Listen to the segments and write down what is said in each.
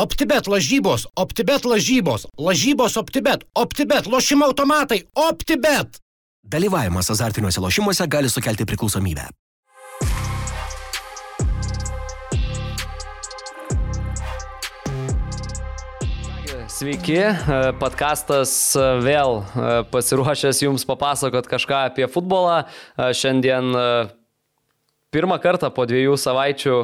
OptiBet lažybos, OptiBet lažybos, lažybos OptiBet, OptiBet lošimo automatai, OptiBet. Dalyvavimas azartiniuose lošimuose gali sukelti priklausomybę. Sveiki, podkastas vėl pasiruošęs Jums papasakot kažką apie futbolą. Šiandien pirmą kartą po dviejų savaičių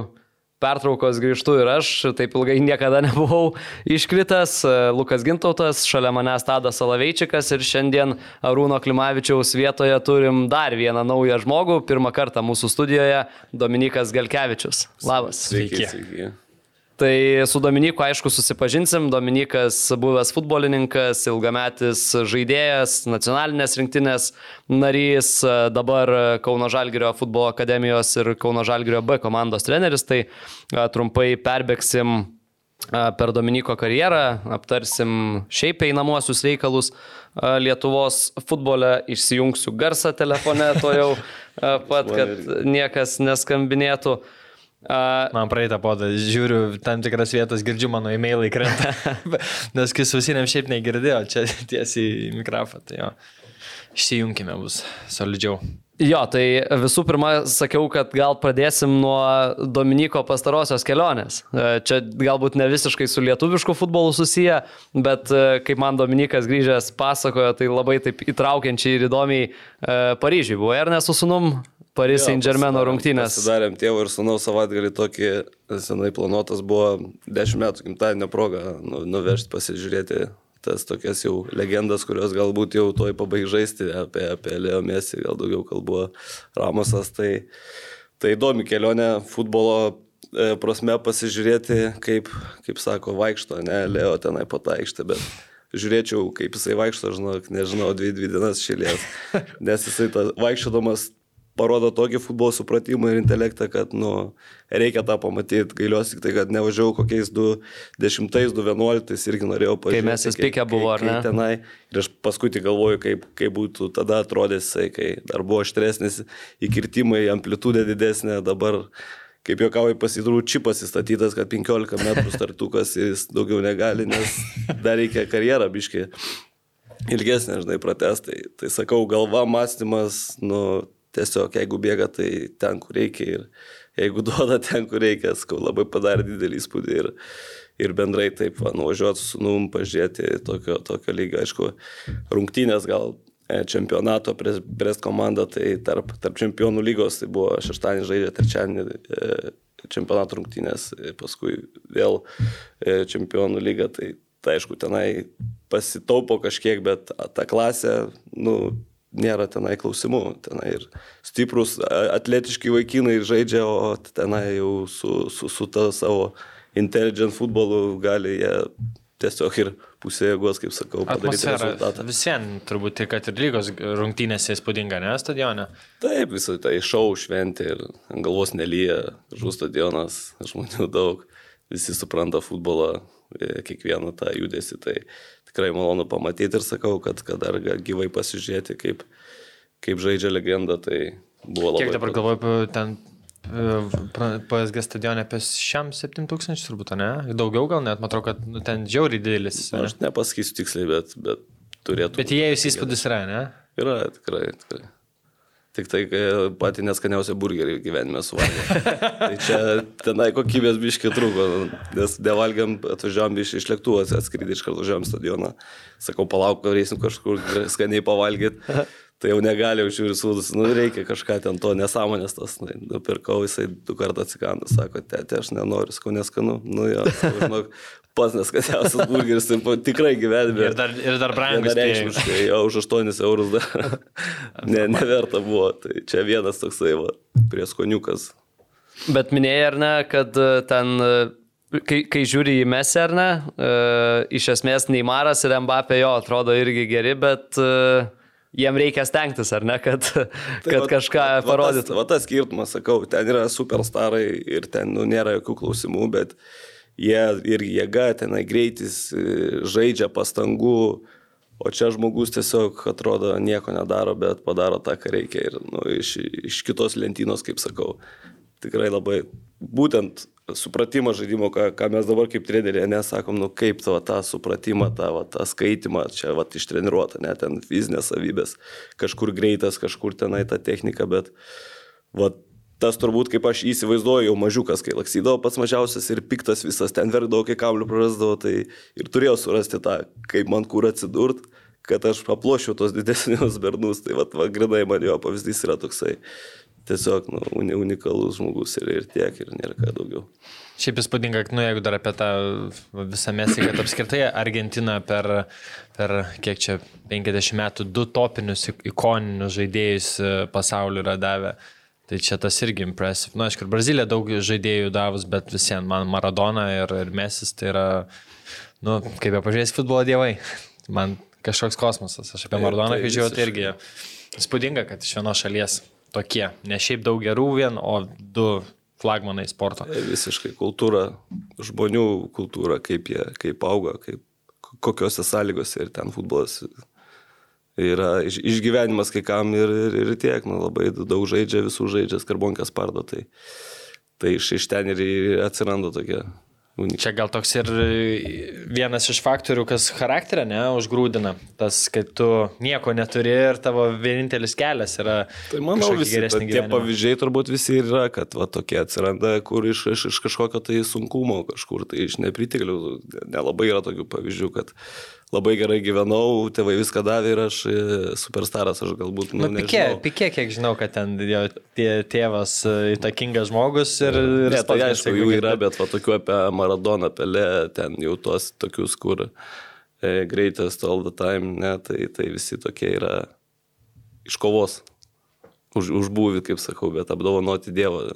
pertraukos grįžtu ir aš, taip ilgai niekada nebuvau iškritęs. Lukas Gintautas, šalia manęs Tadas Salaveičikas ir šiandien Arūno Klimavičiaus vietoje turim dar vieną naują žmogų. Pirmą kartą mūsų studijoje Dominikas Galkevičius. Labas. Sveiki. Sveiki. Tai su Dominiku, aišku, susipažinsim. Dominikas buvęs futbolininkas, ilgametis žaidėjas, nacionalinės rinktinės narys, dabar Kauno Žalgirio futbolo akademijos ir Kauno Žalgirio B komandos treneris. Tai trumpai perbėgsim per Dominiko karjerą, aptarsim šiaip einamosius reikalus Lietuvos futbole, išsijungsiu garsą telefone to jau pat, kad niekas neskambinėtų. Man praeitą podą, žiūriu, tam tikras vietas girdžiu, mano e-mailai krenta. Nes kai susiniam šiaip negirdėjo, čia tiesiai į mikrofoną, tai jo. Išsijungime bus solidžiau. Jo, tai visų pirma sakiau, kad gal pradėsim nuo Dominiko pastarosios kelionės. Čia galbūt ne visiškai su lietuvišku futbolu susiję, bet kaip man Dominikas grįžęs pasakojo, tai labai taip įtraukiančiai ir įdomiai Paryžiui buvo, ar ne su sunum Paris Saint Germaino rungtynės. Sudarėm tėvo ir sunaus savaitgalį tokį senai planuotas buvo 10 metų gimtadienio proga nu, nuvežti pasižiūrėti tas tokias jau legendas, kurios galbūt jau toj pabaig žaisti, apie, apie Leo Messi, gal daugiau kalbu Ramosas, tai, tai įdomi kelionė futbolo e, prasme pasižiūrėti, kaip, kaip sako, vaikšto, ne Leo tenai aikštę, bet žiūrėčiau, kaip jisai vaikšto, žinok, nežinau, dvi, dvi dienas šilės, nes jisai ta, vaikščiodamas parodo tokį futbolo supratimą ir intelektą, kad, nu, reikia tą pamatyti. Gailiuosi tik tai, kad nevažiavau kokiais 2010-2011 irgi norėjau pažiūrėti. Kai mes įspikę buvo, ar ne? Tenai. Ir aš paskui tik galvoju, kaip, kaip būtų tada atrodęs kai dar buvo aštresnis įkirtimai, amplitudė didesnė, dabar kaip juokauju, pasidrų čipas įstatytas, kad 15 metrų startukas jis daugiau negali, nes dar reikia karjerą biškai ilgesnė, žinai, pratestai. Tai sakau, galva, mąstymas, nu, tiesiog jeigu bėga, tai ten, kur reikia ir jeigu duoda ten, kur reikia, skau labai padarė didelį įspūdį ir, ir bendrai taip, va, nuvažiuoti su num, pažiūrėti tokio, tokio lygio, aišku, rungtynės gal e, čempionato Brest komanda, tai tarp, tarp čempionų lygos, tai buvo šeštadienį žaidžia, trečiadienį e, čempionato rungtynės, e, paskui vėl čempionų lyga, tai, tai aišku, tenai pasitaupo kažkiek, bet ta klasė, nu, nėra tenai klausimų. Tenai ir stiprus, atletiški vaikinai žaidžia, o tenai jau su, su, su ta savo intelligent futbolu gali jie tiesiog ir pusė jėgos, kaip sakau, padaryti rezultatą. Visiems turbūt, kad ir lygos rungtynėse įspūdinga, ne, stadione? Taip, visai tai šau šventė ir galvos nelyja, žus stadionas, žmonių daug, visi supranta futbolą, e, kiekvieną tą judesi, tai tikrai malonu pamatyti ir sakau, kad, kad dar gyvai pasižiūrėti, kaip, kaip žaidžia legenda, tai buvo labai. Kiek dabar galvoju, ten e, PSG stadionė apie šiam 7000 turbūt, ne? Daugiau gal net, matau, kad nu, ten žiauriai didelis. Ne? Aš nepasakysiu tiksliai, bet, bet turėtų. Bet įėjus įspūdis yra, ne? Yra, tikrai, tikrai. Tik tai pati neskaniausia burgerį gyvenime suvalgė. tai čia tenai kokybės biški trūko, nes nevalgiam, atvažiavam iš, iš lėktuvo, atskrydį iš karto važiavam stadioną. Sakau, palauk, reisim kažkur skaniai pavalgyti. Tai jau negali jau žiūri sūdus, nu reikia kažką ten to nesąmonės tas, nu, nupirkau, jisai du kartą atsikando, sako, tete, aš nenoriu, skau neskanu, nu jo, žinok, pats neskaniausias burgeris, tai tikrai gyvenime. Ir dar, ir dar brangus. Nereikšmiškai, jau už 8 eurus dar ne, neverta buvo, tai čia vienas toksai, va, prie skoniukas. Bet minėjai ar ne, kad e, ten e, kai, kai žiūri į ne, e, iš esmės Neimaras ir Mbappé jo atrodo irgi geri, bet e, jiem reikia stengtis, ar ne, kad, tai kad va, kažką va, parodytų. Va, va tas skirtumas, sakau, ten yra superstarai ir ten nu, nėra jokių klausimų, bet jie ir jėga, tenai greitis, žaidžia pastangų, o čia žmogus tiesiog atrodo nieko nedaro, bet padaro tą, ką reikia ir nu, iš, iš kitos lentynos, kaip sakau, tikrai labai, būtent supratimą žaidimo, ką, ką mes dabar kaip treneriai nesakom, nu kaip tavo tą supratimą, tą, va, tą skaitimą, čia va, ištreniruota, net ten fizinės savybės, kažkur greitas, kažkur tenai ta technika, bet va, tas turbūt, kaip aš įsivaizduoju, jau mažiukas, kai laksydavo pats mažiausias ir piktas visas, ten verdavo, kai kamlių prarasdavo, tai ir turėjau surasti tą, kaip man kur atsidurt, kad aš aplošiu tos didesnius bernus, tai va, va grinai man jo pavyzdys yra toksai tiesiog nu, unikalus žmogus ir, ir tiek, ir nėra ką daugiau. Šiaip įspūdinga, nu, jeigu dar apie tą visą mesį, kad apskritai Argentina per, per kiek čia 50 metų du topinius ikoninius žaidėjus e, pasaulio yra davę. Tai čia tas irgi impresyv. Na, nu, aišku, ir Brazilija daug žaidėjų davus, bet visiems man Maradona ir, ir Mesis tai yra, nu, kaip jau pažiūrėjęs futbolo dievai. Man kažkoks kosmosas. Aš apie Maradoną, tai kai žiūrėjau, tai irgi įspūdinga, kad iš vienos šalies tokie. Ne šiaip daug gerų vien, o du flagmanai sporto. Tai visiškai kultūra, žmonių kultūra, kaip jie, kaip auga, kaip, kokiuose sąlygose ir ten futbolas yra iš, išgyvenimas kai kam ir, ir, ir tiek, nu, labai daug žaidžia, visų žaidžia, skarbonkas pardo, tai, tai iš, iš ten ir atsiranda Unik. Čia gal toks ir vienas iš faktorių, kas charakterį ne, užgrūdina. Tas, kad tu nieko neturi ir tavo vienintelis kelias yra. Tai manau, visi tie gyvenimą. pavyzdžiai turbūt visi yra, kad va, tokie atsiranda, kur iš, iš, iš kažkokio tai sunkumo, kažkur tai iš nepritiklių. Nelabai yra tokių pavyzdžių, kad labai gerai gyvenau, tėvai viską davė ir aš e, superstaras, aš galbūt... Nu, nu, pikė, pikė, kiek žinau, kad ten jo tėvas e, įtakingas žmogus ir... ir ne, tai aišku, jų yra, bet va tokių apie Maradoną, Pelę, ten jau tos tokius, kur e, greatest all the time, ne, tai, tai visi tokie yra iš kovos. Už, užbūvi, kaip sakau, bet apdovanoti Dievą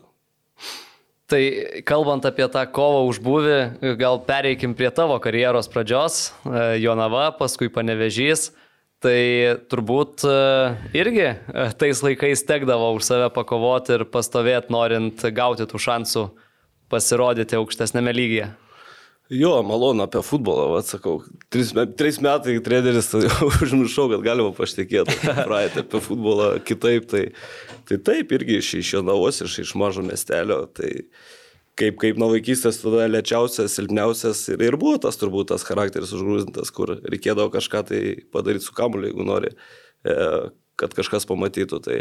Tai kalbant apie tą kovą už buvį, gal pereikim prie tavo karjeros pradžios, e, Jonava, paskui Panevežys. Tai turbūt e, irgi e, tais laikais tekdavo už save pakovoti ir pastovėti, norint gauti tų šansų pasirodyti aukštesnėme lygyje. Jo, malonu apie futbolą, atsakau. Tris, tris metai treneris, užmiršau, kad galima paštekėti praeitį apie futbolą kitaip. Tai, tai taip, irgi iš, iš Jonavos, iš, iš mažo miestelio. Tai kaip, kaip nuo vaikystės tada lėčiausias, silpniausias ir, ir buvo tas turbūt tas charakteris užgrūzintas, kur reikėdavo kažką tai padaryti su kamuliu, jeigu nori, e, kad kažkas pamatytų. Tai,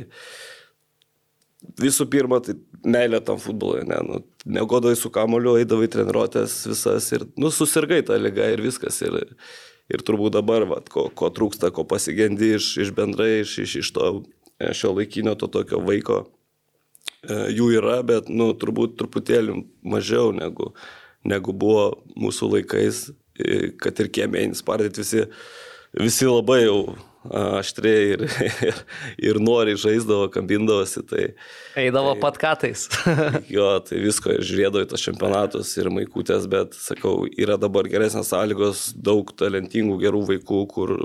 visų pirma, tai meilė tam futbolui, ne, nu, negodai su kamoliu, eidavai treniruotės visas ir, nu, susirgai tą lygą ir viskas. Ir, ir turbūt dabar, va, ko, ko trūksta, ko pasigendi iš, iš bendrai, iš, iš, iš to e, šio laikinio to tokio vaiko, e, jų yra, bet, nu, turbūt truputėlį mažiau negu, negu buvo mūsų laikais, kad ir kiemėjinis spardyti visi, visi labai jau aštriai ir, ir, ir noriai žaisdavo, kabindavosi. Tai, Eidavo tai, pat katais. jo, tai visko žiūrėdavo į tos čempionatus ir maikutės, bet sakau, yra dabar geresnės sąlygos, daug talentingų gerų vaikų, kur,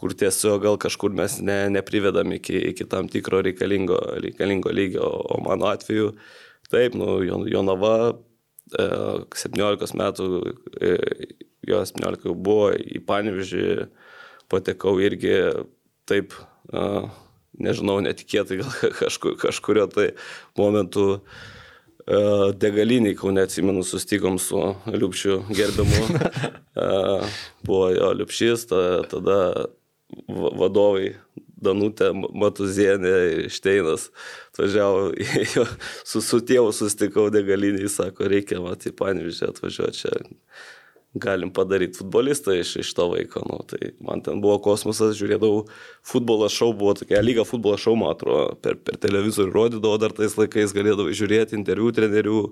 kur tiesiog gal kažkur mes ne, neprivedam iki, iki tam tikro reikalingo, reikalingo lygio, o mano atveju, taip, nu, Jonava 17 metų, e, jo 17 buvo į Panevižį patekau irgi taip, nežinau, netikėtai gal kažkur, kažkurio tai momentu uh, degaliniai, kau neatsimenu, sustikom su Liupšiu gerbiamu. Uh, buvo jo Liupšys, ta, tada vadovai Danutė Matuzienė Šteinas atvažiavo, su, su tėvu sustikau degaliniai, sako, reikia matyti Panevižę atvažiuoti čia galim padaryti futbolistą iš, iš to vaiko. Nu, tai man ten buvo kosmosas, žiūrėdavau futbolo šou, buvo tokia lyga futbolo šou, man atrodo, per, per televizorių rodydavo dar tais laikais, galėdavai žiūrėti interviu trenerių,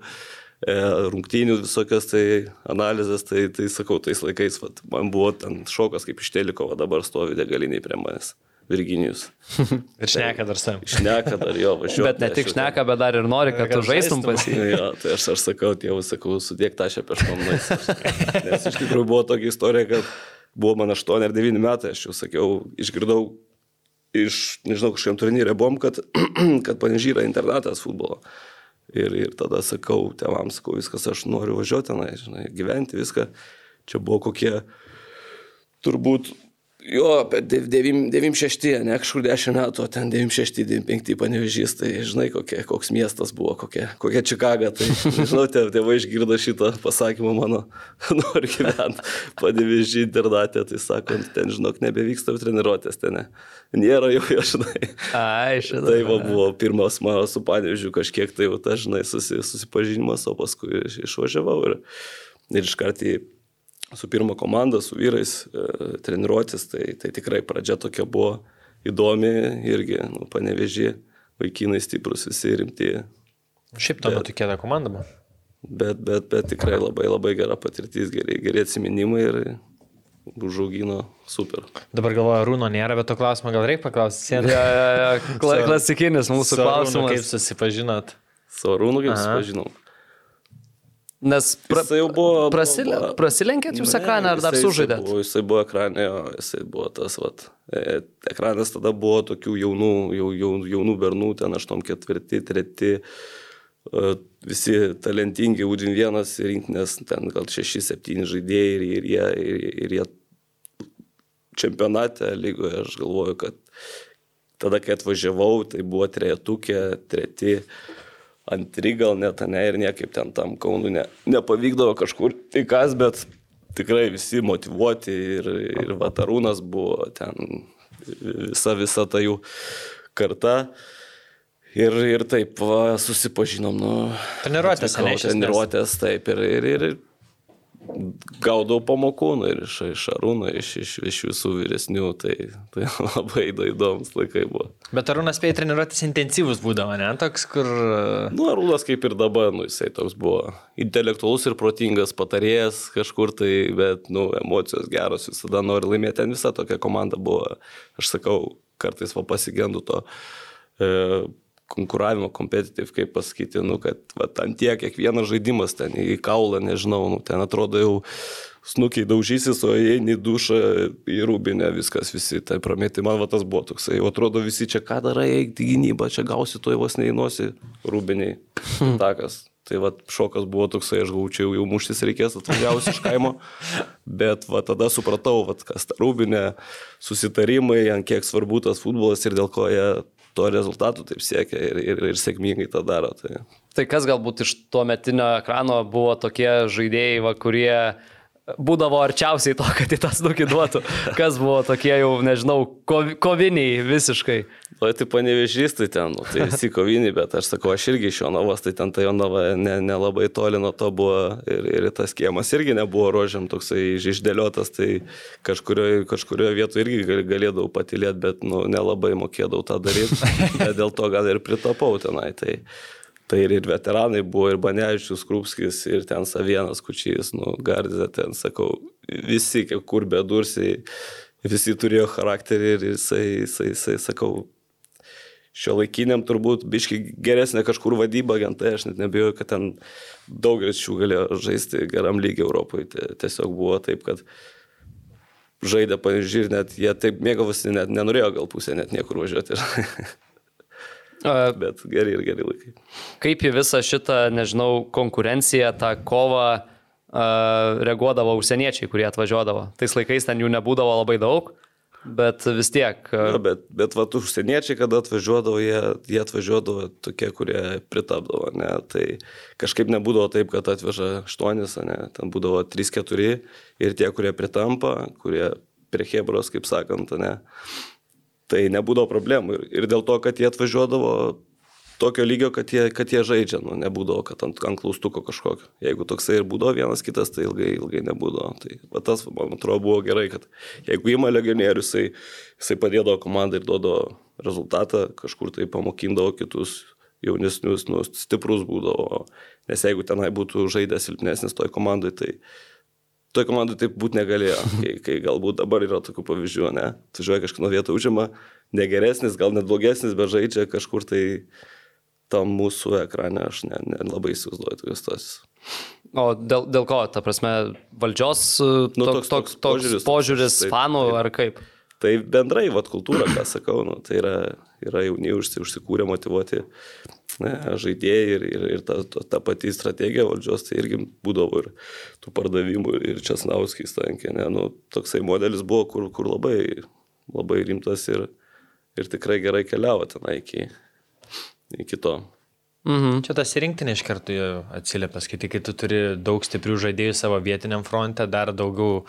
e, rungtynių visokias tai analizės, tai, tai sakau, tais laikais vat, man buvo ten šokas, kaip iš teliko, dabar stovi degaliniai prie manęs. Virginijus. ir šneka dar sam. Šneka dar jo, važiuoju. Bet ne tik šneka, bet dar ir nori, kad tu žaistum pas jį. jo, tai aš, aš sakau, tėvui sakau, sudėk tašę prieš mamnais. Nes iš tikrųjų buvo tokia istorija, kad buvo man 8 ar 9 metai, aš jau sakiau, išgirdau iš, nežinau, kažkokiam turnyrė buvom, kad, kad panežyra internatas futbolo. Ir, ir tada sakau, tėvams sakau, viskas, aš noriu važiuoti tenai, žinai, gyventi viską. Čia buvo kokie, turbūt Jo, apie 96, ne kažkur 10 metų, ten 96-95 panevežys, tai žinai, kokie, koks miestas buvo, kokia, kokia Čikaga. Tai žinau, tėvai išgirdo šitą pasakymą mano, noriu gyventi panevežį internatę, tai sakant, ten žinok, nebevyksta treniruotės, ten ne. Nėra jau, jo, žinai. Ai, šitą. Tai va, buvo pirmas mano su panevežiu kažkiek, tai jau tas, žinai, susi, susipažinimas, o paskui išvažiavau ir, ir iš karto į su pirma komanda, su vyrais e, treniruotis, tai, tai tikrai pradžia tokia buvo įdomi irgi, nu, panevežė, vaikinai stiprus, visi rimti. Šiaip tuo metu kieta komanda buvo. Bet, bet, bet tikrai labai labai gera patirtis, geri, geri atsiminimai ir užaugino super. Dabar galvoju, Rūno nėra, bet to klausimą gal reikia paklausti. Ja, ja, ja, kla, klasikinis mūsų Su Arūnu klausimas. Kaip susipažinot? Su Arūnu kaip Aha. Nes pra, Jisai jau buvo... prasilė, buvo- prasilenkėt jūs Ne, ekraną ar dar sužaidėt? Jisai buvo, jisai buvo ekranė, jo, jisai buvo tas, vat, e, ekranas tada buvo tokių jaunų, jau, jau, jaunų bernų, ten 8-4, 3, e, visi talentingi U21 ir rinktinės, ten gal 6-7 žaidėjai ir, ir, jie, ir, ir jie čempionate lygoje, aš galvoju, kad tada, kai atvažiavau, tai buvo trejetukė, treti, antri gal net, ne, ir niekaip ten tam kaunų ne, nepavykdavo kažkur įkas, bet tikrai visi motivuoti ir, ir Vatarūnas buvo ten visa, visa ta jų karta. Ir, ir taip va, susipažinom, nu. Treniruotės, esmės? Treniruotės, taip, ir, ir, ir gaudau pamokų, nu, ir iš, iš Arūno, iš, iš, iš visų vyresnių, tai, tai labai įdomus laikai buvo. Bet Arūnas spėjai treniruotis intensyvus būdavo, ne? Toks, kur... Nu, Arūnas kaip ir dabar, nu, jisai toks buvo intelektualus ir protingas patarėjas kažkur tai, bet, nu, emocijos geros, visada nori laimėti, ten visa tokia komanda buvo, aš sakau, kartais va pasigendu to e, konkuravimo, kompetitiv, kaip pasakyti, nu, kad va, ant tiek kiekvienas žaidimas ten į kaulą, nežinau, nu, ten atrodo jau snukiai daužysis, o eini į dušą, į rūbinę, viskas, visi tai pramėti. Man va tas buvo toksai, jau atrodo visi čia ką darai, eik į gynybą, čia gausi to vos neįnosi, rūbiniai, takas. Tai va šokas buvo toksai, aš gaučiau, jau muštis reikės atvažiavus iš kaimo, bet va tada supratau, va, kas ta rūbinė, susitarimai, ant kiek svarbu tas futbolas ir dėl ko jie to rezultatų taip siekia ir, ir, ir sėkmingai tą daro. Tai. Tai kas galbūt iš tuo metinio ekrano buvo tokie žaidėjai, va, kurie būdavo arčiausiai to, kad į tą snukį duotų. Kas buvo tokie jau, nežinau, ko- koviniai visiškai. O tai panevežys, tai ten, nu, tai visi koviniai, bet aš sakau, aš irgi iš Jonavos, tai ten ta Jonava nelabai ne, ne toli nuo to buvo ir, ir tas kiemas irgi nebuvo rožiam toksai išdėliotas, tai kažkurioje kažkurio vietoje irgi gal- galėdavau patilėti, bet nu, nelabai mokėdavau tą daryti, dėl to gal ir pritapau tenai. Tai, Tai ir, ir veteranai buvo, ir Banevičius, Krupskis, ir ten Savienas, Kučys, nu, Gardė, ten, sakau, visi, kur bedursiai, visi turėjo charakterį ir jisai, jisai, jisai sakau, šio laikiniam turbūt biški geresnė kažkur vadyba, agentai, aš net nebijoju, kad ten daugelis šių galėjo žaisti geram lygiai Europoje. Tiesiog buvo taip, kad žaidė, pavyzdžiui, ir net jie taip mėgavosi, net nenorėjo gal pusė net niekur važiuoti. Bet geri ir geri laikai. Kaip į visą šitą, nežinau, konkurenciją, tą kovą reaguodavo užsieniečiai, kurie atvažiuodavo. Tais laikais ten jų nebūdavo labai daug, bet vis tiek. a, Ja, bet, bet va, užsieniečiai, kada atvažiuodavo, jie, jie atvažiuodavo tokie, kurie pritapdavo, ne? Tai kažkaip nebūdavo taip, kad atveža aštuonis, ne? Ten būdavo trys, keturi ir tie, kurie pritampa, kurie prie Hebros, kaip sakant, ne? Tai nebūdavo problemų. Ir, ir dėl to, kad jie atvažiuodavo tokio lygio, kad jie, kad jie žaidžia, nu, nebūdavo, kad ant, ant klaustuko kažkokio. Jeigu toksai ir būdavo vienas kitas, tai ilgai, ilgai nebūdavo. Tai va, tas, man atrodo, buvo gerai, kad jeigu įma legionierius, jisai, jisai padėdavo komandai ir duodavo rezultatą, kažkur tai pamokindavo kitus jaunesnius, nu, stiprus būdavo. Nes jeigu tenai būtų žaidęs silpnesnis toj komandai, tai toj komandai taip būti negalėjo, kai, kai galbūt dabar yra tokių pavyzdžių, ne? Atvažiuoja kažkino vietą užima, negeresnis, gal net blogesnis, bet žaidžia kažkur tai tam mūsų ekrane, aš nelabai ne, nelabai įsivaizduoju tokius tos. O dėl, dėl ko, ta prasme, valdžios Nu, nu, toks- toks, toks, toks požiūris, požiūris taip, fanų taip. ar kaip? Tai bendrai, vad kultūra, ką sakau, nu, tai yra, yra jauni užsi, užsikūrę, motivuoti ne, žaidėjai ir, ir, ir ta, ta, ta pati strategija valdžios, tai irgi būdavo ir tų pardavimų ir Česnauskis tankė, ne, nu, toksai modelis buvo, kur, kur labai, labai rimtas ir, ir tikrai gerai keliavo tenai iki, iki to. Mhm. Čia tas rinktinė iš karto atsiliepia, skaitai, kai tu turi daug stiprių žaidėjų savo vietiniam fronte, dar daugiau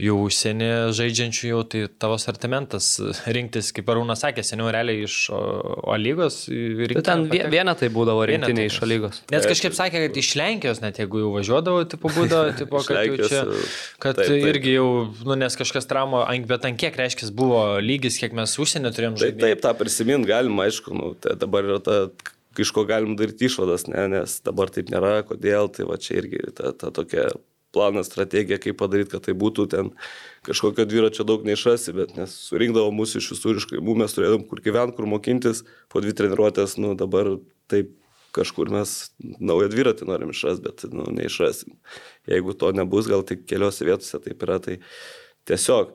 jų užsienį žaidžiančių jau, tai tavo sortimentas rinktis, kaip Arūnas sakė, seniau realiai iš O lygos. Tai ten vienetai būdavo rinktinė iš O lygos. Nes kažkaip sakė, kad iš Lenkijos, net jeigu jau važiuodavo, tipo būdavo, tipo, kad jau čia, kad taip, taip. irgi jau, nu, nes kažkas tramo, bet ant kiek reiškia buvo lygis, kiek mes užsienio turėjom žaisti. Taip, taip, tą prisiminti galima, aišku, nu, tai dabar yra ta iš ko galim daryti išvadas, ne, nes dabar taip nėra, kodėl, tai va čia irgi ta, ta tokia planas, strategija, kaip padaryti, kad tai būtų ten kažkokio dviračio daug neišrasi, bet nes surinkdavo mūsų iš visur iš kaimų, mes turėdom kur gyventi, kur mokintis, po dvi treniruotės, nu dabar taip kažkur mes naują dviratį norim išras, bet nu, neišrasim. Jeigu to nebus, gal tik keliose vietose taip yra, tai tiesiog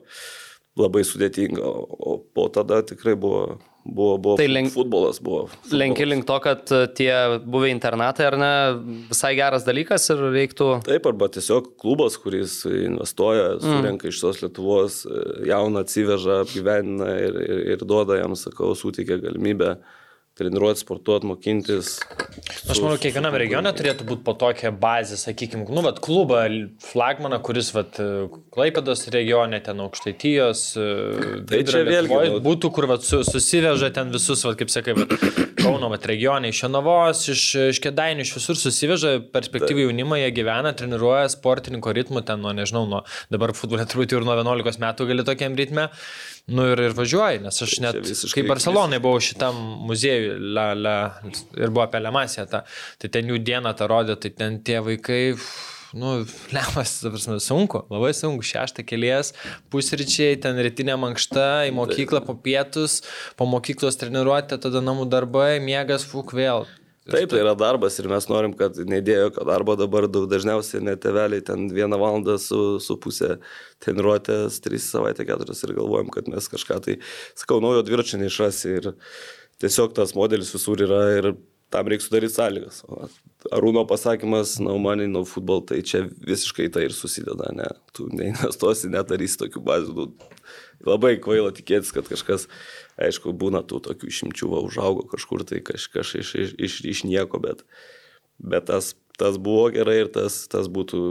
labai sudėtinga, o po tada tikrai buvo Buvo, buvo tai link, futbolas buvo. Futbolas. Lenki link to, kad e, tie buvę internatai ar ne, visai geras dalykas ir reiktų. Taip, arba tiesiog klubas, kuris investuoja, mm. surenka mm. iš tos Lietuvos, e, jauną atsiveža, apgyvenina ir, ir, ir duoda jam, sakau, suteikia galimybę treniruoti, sportuoti, mokintis. Aš manau, kiekvienam regione turėtų būti po tokią bazę, sakykime, nu, vat, klubą, flagmaną, kuris, vat, Klaipados regione, ten aukštaitijos, tai čia vėlgi nu... būtų, kur, vat, su, susiveža ten visus, vat, kaip sakai, vat, Kauno, vat, regione, iš Jonavos, iš, iš Kedainių, iš visur susiveža, perspektyvį jaunimą, jie gyvena, treniruoja sportininko ritmu, ten, nuo, nežinau, nuo, dabar futbolė turbūt ir nuo 11 metų gali tokiam ritme. Nu ir, ir važiuoji, nes aš net, kai Barcelonai buvau šitam muziejui la, la, ir buvo apie Lemasiją, ta, tai ten jų dieną tą rodė, tai ten tie vaikai, nu, lemas, prasme, sunku, labai sunku, šeštą kelias, pusryčiai, ten rytinė mankšta, į mokyklą po pietus, po mokyklos treniruotė, tada namų darbai, miegas, fuk vėl. Taip, tai yra darbas ir mes norim, kad neįdėjo jokio darbo dabar daug dažniausiai net teveliai ten vieną valandą su, su pusė treniruotės, trys savaitę, keturias ir galvojam, kad mes kažką tai, sakau, naujo dviračio neišrasi ir tiesiog tas modelis visur yra ir tam reikia sudaryti sąlygas. O Arūno pasakymas, no money, no football, tai čia visiškai tai ir susideda, ne, tu neinvestuosi, nedarysi tokių bazų. Nu, labai kvaila tikėtis, kad kažkas Aišku, būna tų tokių išimčių, va, užaugo kažkur tai kažkas iš, iš, iš, iš nieko, bet, bet tas, tas buvo gerai ir tas, tas būtų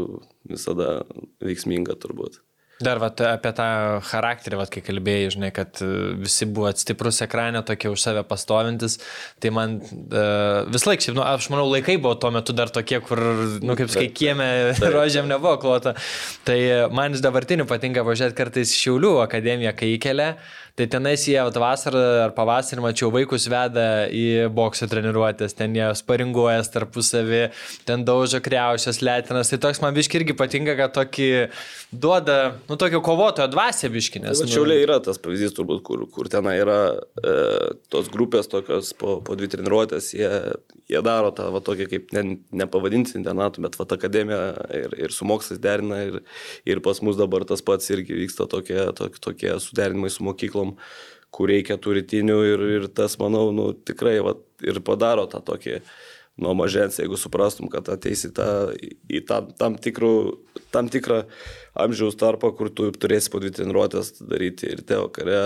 visada veiksminga turbūt. Dar vat, apie tą charakterį, vat, kai kalbėjai, žinai, kad e, visi buvo stiprus ekrane, tokie už save pastovintis, tai man uh, vis laik, šiaip, nu, aš manau, laikai buvo tuo metu dar tokie, kur, nu, kaip sakai, kieme rožėm nebuvo klota. Tai man iš dabartinių patinka važiuoti kartais Šiaulių akademiją, kai įkelia. Tai tenais jie vasarą ar pavasarį, mačiau, vaikus veda į bokso treniruotės, ten jie sparinguojas tarpusavį, ten daužo kreušės, lėtinas. Tai toks man biški irgi patinka, kad tokį duoda, nu, tokio kovotojo dvasia biškinės. Tai, nu... Čiauliai yra tas pavyzdys turbūt, kur, kur ten yra e, tos grupės tokios po, po dvi treniruotės, jie, jie daro tą, va, tokį kaip ne, nepavadinti internatų, bet va, akademiją ir, ir su mokslais derina ir, ir pas mus dabar tas pats irgi vyksta tokie, tokie, tokie suderinimai su mokyklom mokyklom, kur reikia turitinių ir, ir tas, manau, nu, tikrai va, ir padaro tą tokį nuo mažens, jeigu suprastum, kad ateisi tą, į tą, tam, tikrų, tam tikrą amžiaus tarpą, kur tu turėsi po dvi treniruotės daryti ir teo kare,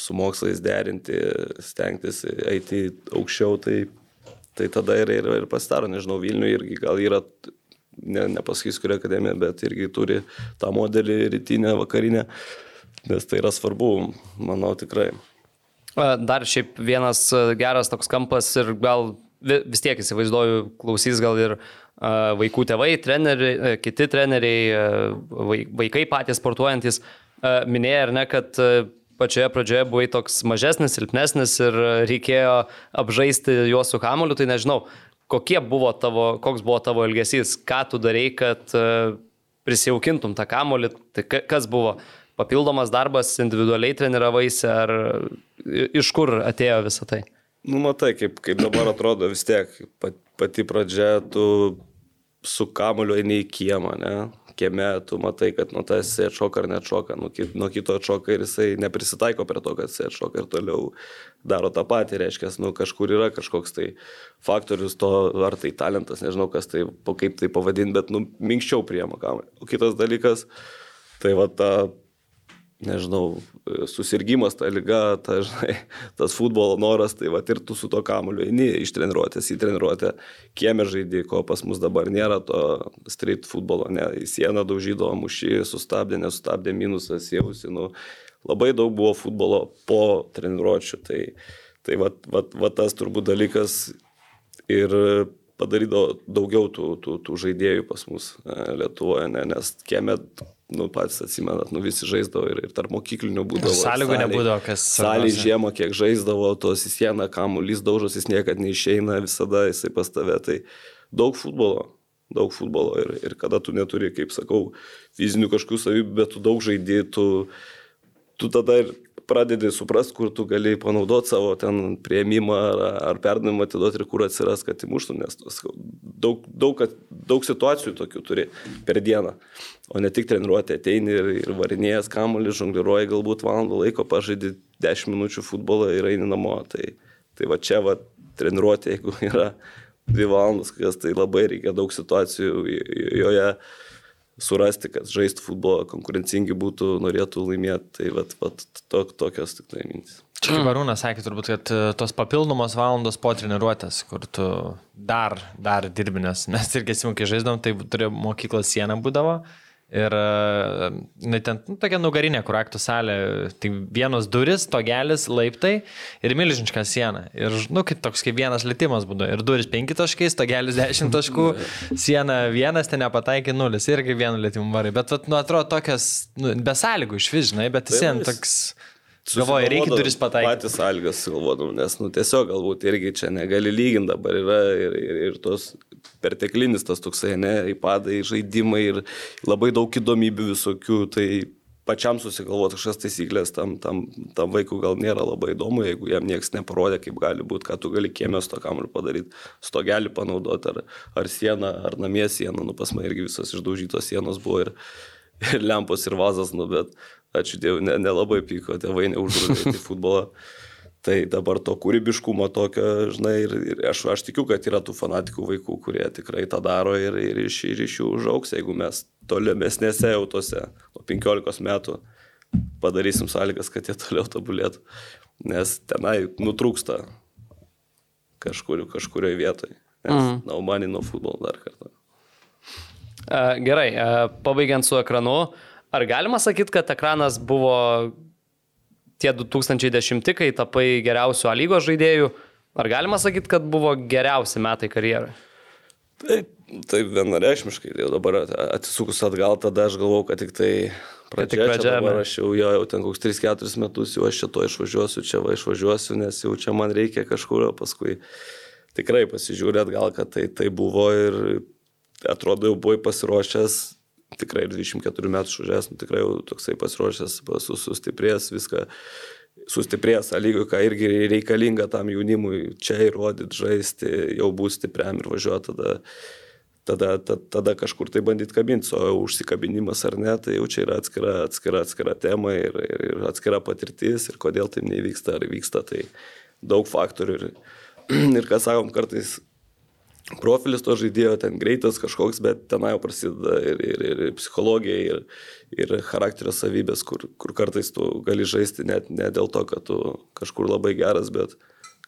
su mokslais derinti, stengtis eiti aukščiau, tai, tai tada ir, ir, ir pasidaro, nežinau, Vilniui irgi gal yra ne, nepasakysiu, kuri akademija, bet irgi turi tą modelį rytinę, vakarinę nes tai yra svarbu, manau tikrai. Dar šiaip vienas geras toks kampas ir gal vis tiek įsivaizduoju, klausys gal ir vaikų tėvai, treneriai, kiti treneriai, vaikai patys sportuojantis, minėjo ar ne, kad pačioje pradžioje buvai toks mažesnis, silpnesnis ir reikėjo apžaisti juos su kamoliu, tai nežinau, kokie buvo tavo, koks buvo tavo elgesys, ką tu darai, kad prisijaukintum tą kamolį, tai kas buvo papildomas darbas, individualiai treniravaisi ar iš kur atėjo visą tai? Nu, matai, kaip, kaip dabar atrodo vis tiek, pati pradžia, tu su kamoliu eini į kiemą, ne? kieme, tu matai, kad nuo tas jisai atšoka ar neatšoka, nuo, kit, nuo kito atšoka ir jisai neprisitaiko prie to, kad jisai atšoka ir toliau daro tą patį, reiškia, nu, kažkur yra kažkoks tai faktorius to, ar tai talentas, nežinau, kas tai, kaip tai pavadinti, bet, nu, minkščiau priema kamuolį. O kitas dalykas, tai va ta nežinau, susirgymas, ta lyga, ta, žinai, tas futbolo noras, tai va ir tu su to kamuoliu eini iš treniruotės į treniruotę, kiemė žaidži, ko pas mus dabar nėra to street futbolo, ne, į sieną daužydo, mušį, sustabdė, nesustabdė, minusas jausi, nu, labai daug buvo futbolo po treniruočių, tai, tai va, va, va tas turbūt dalykas ir padarydavo daugiau tų, tų, tų žaidėjų pas mus e, Lietuvoje, ne, nes kieme, nu, pats atsimenat, nu, visi žaisdavo ir, ir tarp mokyklinių būdavo. Sąlygų nebūdavo, kas. Salį žiemą, kiek žaisdavo, tos į sieną, kamuolys daužos, jis niekada neišeina, visada jisai pas tave. Tai daug futbolo, daug futbolo ir, ir kada tu neturi, kaip sakau, fizinių kažkokių savybių, bet tu daug žaidži, tu, tu tada ir pradedi suprast, kur tu gali panaudoti savo ten prieimimą ar, ar perdavimą atiduoti ir kur atsiras, kad įmuštų, nes daug, daug, daug situacijų tokių turi per dieną. O ne tik treniruotė, ateini ir, ir varinėjas kamuolį, žongliruoji galbūt valandą laiko, pažaidži 10 minučių futbolą ir eini namo. Tai, tai va čia va treniruotė, jeigu yra 2 valandas, kas tai labai reikia daug situacijų joje surasti, kad žaistų futbolą, konkurencingi būtų, norėtų laimėti. Tai vat, vat, to, tokios tik tai mintis. Čia kaip Arūnas sakė, turbūt, kad e, tos papildomos valandos po treniruotės, kur tu dar, dar dirbinės, nes irgi simkai žaisdom, tai turėjo mokyklos siena būdavo. Ir na, ten nu, tokia nugarinė, kur aktų salė, tai vienos duris, togelis, laiptai ir milžiniška siena. Ir, nu, kaip toks kaip vienas lėtimas būdavo. Ir duris 5 taškais, togelis 10 taškų, siena vienas, ten nepataikė nulis, irgi vienu lėtimu varai. Bet, nu, atrodo, tokias, nu, be sąlygų iš vis, žinai, bet vis vien toks... Galvoju, reikia duris pataikyti. Patys sąlygas galvodam, nes, nu, tiesiog galbūt irgi čia negali lyginti dabar yra ir, ir, ir tos perteklinis tas toksai, ne, įpadai, žaidimai ir labai daug įdomybių visokių, tai pačiam susigalvoti kažkas taisyklės tam, tam, tam vaikui gal nėra labai įdomu, jeigu jam niekas neparodė, kaip gali būti, ką tu gali kiemės to kamuriu padaryti, stogelį panaudoti, ar, ar sieną, ar namie sieną, nu pas mane irgi visos išdaužytos sienos buvo ir, ir lempos ir vazas, nu bet ačiū Dievui, nelabai ne, ne pyko, tėvai neuždraudė į futbolą. Tai dabar to kūrybiškumo tokio, žinai, ir, ir aš, aš tikiu, kad yra tų fanatikų vaikų, kurie tikrai tą daro ir, ir, iš, ir iš jų užauks, jeigu mes tolimesnėse jau tose, nuo 15 metų padarysim sąlygas, kad jie toliau tobulėtų. Nes tenai nutrūksta kažkur, kažkurioje vietoje. Mm. Na, manį nuo futbolo dar kartą. Gerai, pabaigiant su ekranu, Ar galima sakyti, kad ekranas buvo tie 2010, kai tapai geriausių A lygos žaidėjų? Ar galima sakyti, kad buvo geriausi metai karjerai? Taip, taip vienareikšmiškai. Jau dabar atsisukus atgal, tada aš galvau, kad tik tai pradžia. Tik pradžia dabar aš jau, jo, jau ten koks 3-4 metus, jau aš čia to išvažiuosiu, čia va išvažiuosiu, nes jau čia man reikia kažkur, o paskui tikrai pasižiūrėt gal, kad tai, tai buvo ir atrodo jau buvai pasiruošęs tikrai 24 metų šužės, nu, tikrai jau toksai pasiruošęs, sustiprės viską, sustiprės, lygio, ką irgi reikalinga tam jaunimui čia įrodyti, žaisti, jau būti stipriam ir važiuoti tada. Tada, tada, tada kažkur tai bandyti kabinti, o užsikabinimas ar ne, tai jau čia yra atskira, atskira, atskira tema ir, ir, ir atskira patirtis ir kodėl tai nevyksta ar vyksta, tai daug faktorių. Ir, ir ką sakom, kartais profilis to žaidėjo ten greitas kažkoks, bet tenai jau prasideda ir, ir, ir, psichologija, ir, ir charakterio savybės, kur, kur kartais tu gali žaisti net ne dėl to, kad tu kažkur labai geras, bet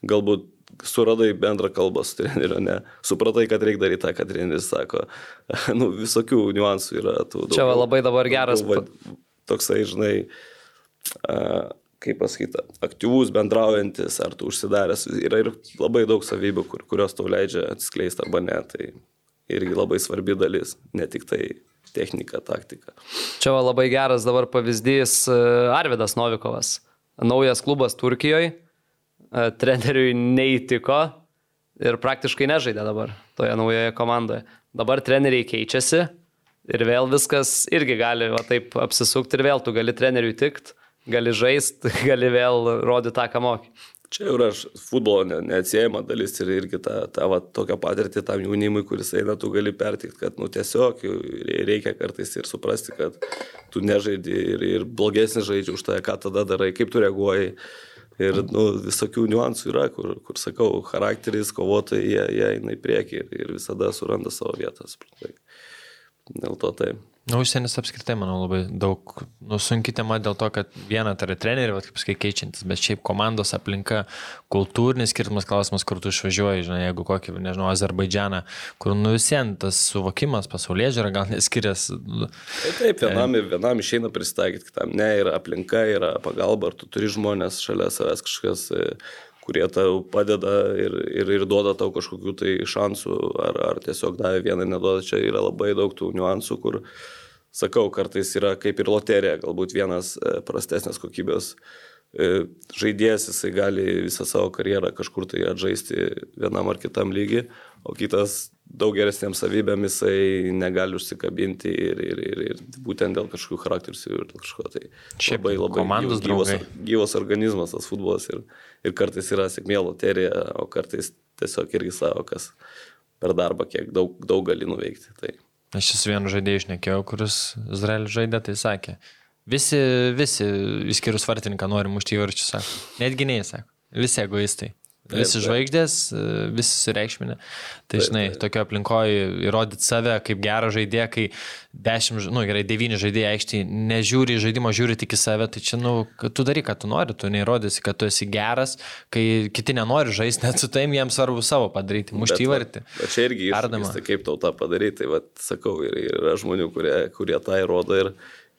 galbūt suradai bendrą kalbą su treneriu, ne, supratai, kad reikia daryti tą, ką treneris sako. nu, visokių niuansų yra. Tų, Čia daug, labai dabar geras. Daug, toksai, žinai, uh, kaip pasakyti, aktyvus, bendraujantis, ar tu užsidaręs. Yra ir labai daug savybių, kur, kurios tau leidžia atskleisti arba ne. Tai irgi labai svarbi dalis, ne tik tai technika, taktika. Čia labai geras dabar pavyzdys e, Arvidas Novikovas. Naujas klubas Turkijoje, treneriui neįtiko ir praktiškai nežaidė dabar toje naujoje komandoje. Dabar treneriai keičiasi ir vėl viskas irgi gali va, taip apsisukti ir vėl tu gali treneriui tikti gali žaisti, gali vėl rodyti tą, ką moki. Čia yra futbolo ne, neatsiejama dalis ir irgi ta, ta va, tokia patirtį tam jaunimui, kuris eina, tu gali pertikti, kad nu, tiesiog reikia kartais ir suprasti, kad tu nežaidži ir, ir blogesnį žaidži už tai, ką tada darai, kaip tu reaguoji. Ir nu, visokių niuansų yra, kur, kur sakau, charakteris, kovotojai, jie, jie eina į priekį ir, ir visada suranda savo vietas. Dėl to taip. Na, užsienis apskritai, manau, labai daug nusunki tema dėl to, kad viena tai yra treneriai, va, kaip sakai, keičiantis, bet šiaip komandos aplinka, kultūrinis skirtumas klausimas, kur tu išvažiuoji, žinai, jeigu kokį, nežinau, Azerbaidžianą, kur nu visiems tas suvokimas, pasaulyje žiūra, gal neskiriasi. Tai taip, vienam, vienam išeina pristaikyti, kitam ne, yra aplinka, yra pagalba, ar tu turi žmonės šalia savęs kažkas kurie tau padeda ir, ir, ir duoda tau kažkokių tai šansų, ar, ar tiesiog davė vieną, neduoda, čia yra labai daug tų niuansų, kur, sakau, kartais yra kaip ir loterija, galbūt vienas e, prastesnės kokybės e, žaidėjas, jisai gali visą savo karjerą kažkur tai atžaisti vienam ar kitam lygiui, o kitas daug geresnėm savybėm jisai negali užsikabinti ir, ir, ir, ir būtent dėl kažkokių charakterių ir kažko. Tai Šiaip labai labai gyvas, gyvas, gyvas organizmas tas futbolas ir, ir kartais yra sėkmė loterija, o kartais tiesiog irgi savo, kas per darbą kiek daug, daug gali nuveikti. Tai. Aš su vienu žaidėju išnekėjau, kuris Izraelį žaidė, tai sakė, visi, visi, išskyrus vartininką, nori mušti įvarčius, sako. Netgi nei, sako. Visi egoistai. Visi žvaigždės, visi sureikšminė. Tai žinai, tokio aplinkoje įrodyti save kaip gerą žaidėją, kai dešimt, nu gerai, devyni žaidėjai aikštėje nežiūri žaidimo, žiūri tik į save, tai čia, nu, tu darai, ką tu nori, tu neįrodysi, kad tu esi geras, kai kiti nenori žaisti, net su taim jiems svarbu savo padaryti, mušti įvartį. Čia irgi iššūkis, tai kaip tau tą padaryti, tai vad, sakau, ir, ir yra žmonių, kurie, kurie tą įrodo ir,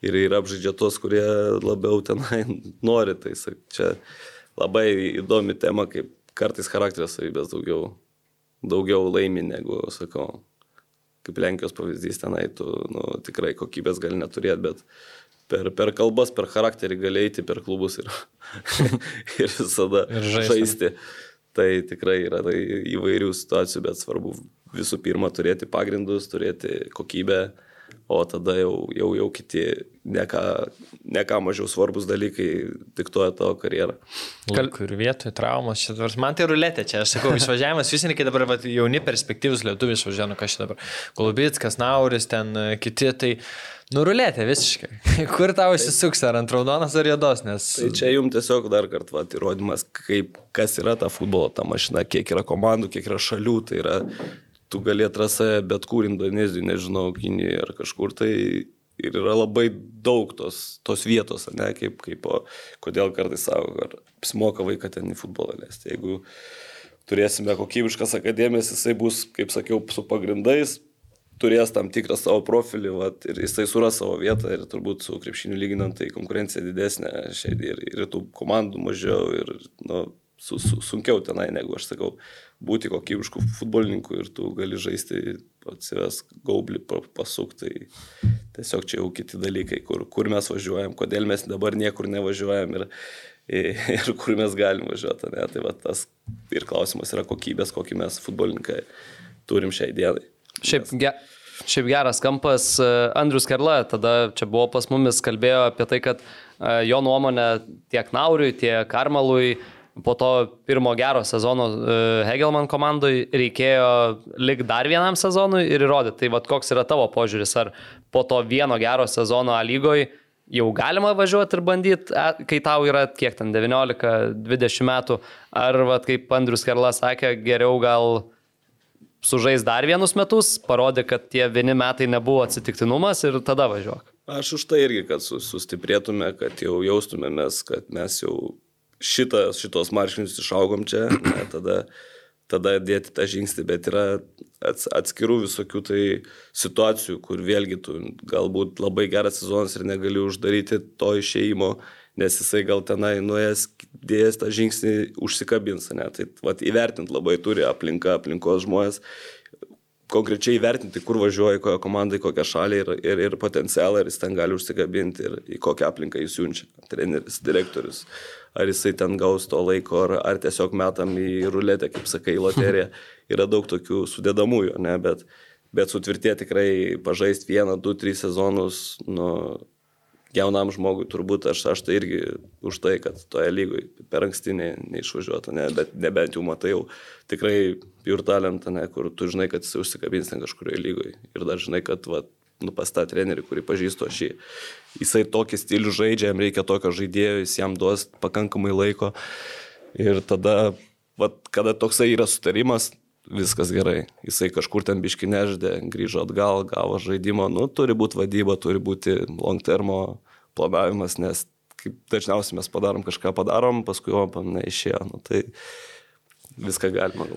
ir yra apžaidžia tos, kurie labiau tenai nori. Tai čia labai įdomi tema, kaip kartais charakterio savybės daugiau, daugiau laimi negu, sakau, kaip Lenkijos pavyzdys tenai, tu nu, tikrai kokybės gali neturėti, bet per, per kalbas, per charakterį gali eiti per klubus ir, ir visada ir žaisti. Tai tikrai yra tai įvairių situacijų, bet svarbu visų pirma turėti pagrindus, turėti kokybę, o tada jau, jau, jau kiti neką, neką mažiau svarbus dalykai diktuoja tavo karjerą. Kal... Kur vietoj traumos, čia, man tai ruletė, čia aš sakau, išvažiavimas, visi kai dabar vat, jauni perspektyvus lietuviai išvažiavo, nu, kas čia dabar, Kolubitskas, Nauris, ten e, kiti, tai nurulėtė visiškai. Kur tau įsisuks, ar ant raudonas ar juodos, nes... Tai čia jums tiesiog dar kartą įrodymas, kaip, kas yra ta futbolo, ta mašina, kiek yra komandų, kiek yra šalių, tai yra tu gali atrasti bet kur Indonezijoje, nežinau, Kinijoje ar kažkur tai ir yra labai daug tos, tos vietos, ne, kaip, kaip o, kodėl kartais savo, ar apsimoka vaiką ten į futbolą leisti. Jeigu turėsime kokybiškas akademijas, jisai bus, kaip sakiau, su pagrindais, turės tam tikrą savo profilį vat, ir jisai suras savo vietą ir turbūt su krepšiniu lyginant, tai konkurencija didesnė šiandien ir, ir tų komandų mažiau ir nu, su, su, sunkiau tenai, negu aš sakau, būti kokybiškų futbolininkų ir tu gali žaisti atsives gaublį pasukti. Tai tiesiog čia jau kiti dalykai, kur, kur mes važiuojam, kodėl mes dabar niekur nevažiuojam ir, ir kur mes galim važiuoti. Ne? Tai va, tas ir klausimas yra kokybės, kokį mes futbolininkai turim šiai dienai. Šiaip, ge, šiaip geras kampas, Andrius Kerla tada čia buvo pas mumis, kalbėjo apie tai, kad e, jo nuomonė tiek Nauriui, tiek Karmalui po to pirmo gero sezono e, Hegelman komandai reikėjo lik dar vienam sezonui ir įrodyti. Tai vad koks yra tavo požiūris, ar po to vieno gero sezono A lygoje jau galima važiuoti ir bandyti, e, kai tau yra kiek ten 19-20 metų, ar vad kaip Andrius Karlas sakė, geriau gal sužais dar vienus metus, parodė, kad tie vieni metai nebuvo atsitiktinumas ir tada važiuok. Aš už tai irgi, kad sustiprėtume, kad jau jaustumėmės, kad mes jau šitą, šitos marškinius išaugom čia, ne, tada, tada dėti tą žingsnį, bet yra ats, atskirų visokių tai situacijų, kur vėlgi tu galbūt labai geras sezonas ir negali uždaryti to išeimo, nes jisai gal tenai nuėjęs, dėjęs tą žingsnį užsikabins, ne, tai vat, įvertinti labai turi aplinka, aplinkos žmonės konkrečiai įvertinti, kur važiuoja, kokią komandą, į kokią šalį ir, ir, ir potencialą, ir jis ten gali užsikabinti ir į kokią aplinką jis siunčia. Treneris, direktorius, ar jisai ten gaus to laiko, ar, ar tiesiog metam į ruletę, kaip sakai, loteriją. Yra daug tokių sudėdamųjų, ne, bet, bet sutvirtė tikrai pažaisti vieną, du, tris sezonus, nu, jaunam žmogui turbūt aš, aš tai irgi už tai, kad toje lygoje per anksti ne, neišvažiuotų, ne, bet nebent jau matai jau tikrai pure talentą, ne, kur tu žinai, kad jis užsikabins ten kažkurioje lygoje ir dar žinai, kad va, nu, pas tą trenerį, kurį pažįstu aš jį, jisai tokį stilių žaidžia, jam reikia tokio žaidėjo, jis jam duos pakankamai laiko ir tada, va, kada toksai yra sutarimas, viskas gerai. Jisai kažkur ten biški neždė, grįžo atgal, gavo žaidimą. Nu, turi būti vadyba, turi būti long termo planavimas, nes kaip dažniausiai mes padarom kažką padarom, paskui opam neišėjo. Nu, tai viską galima.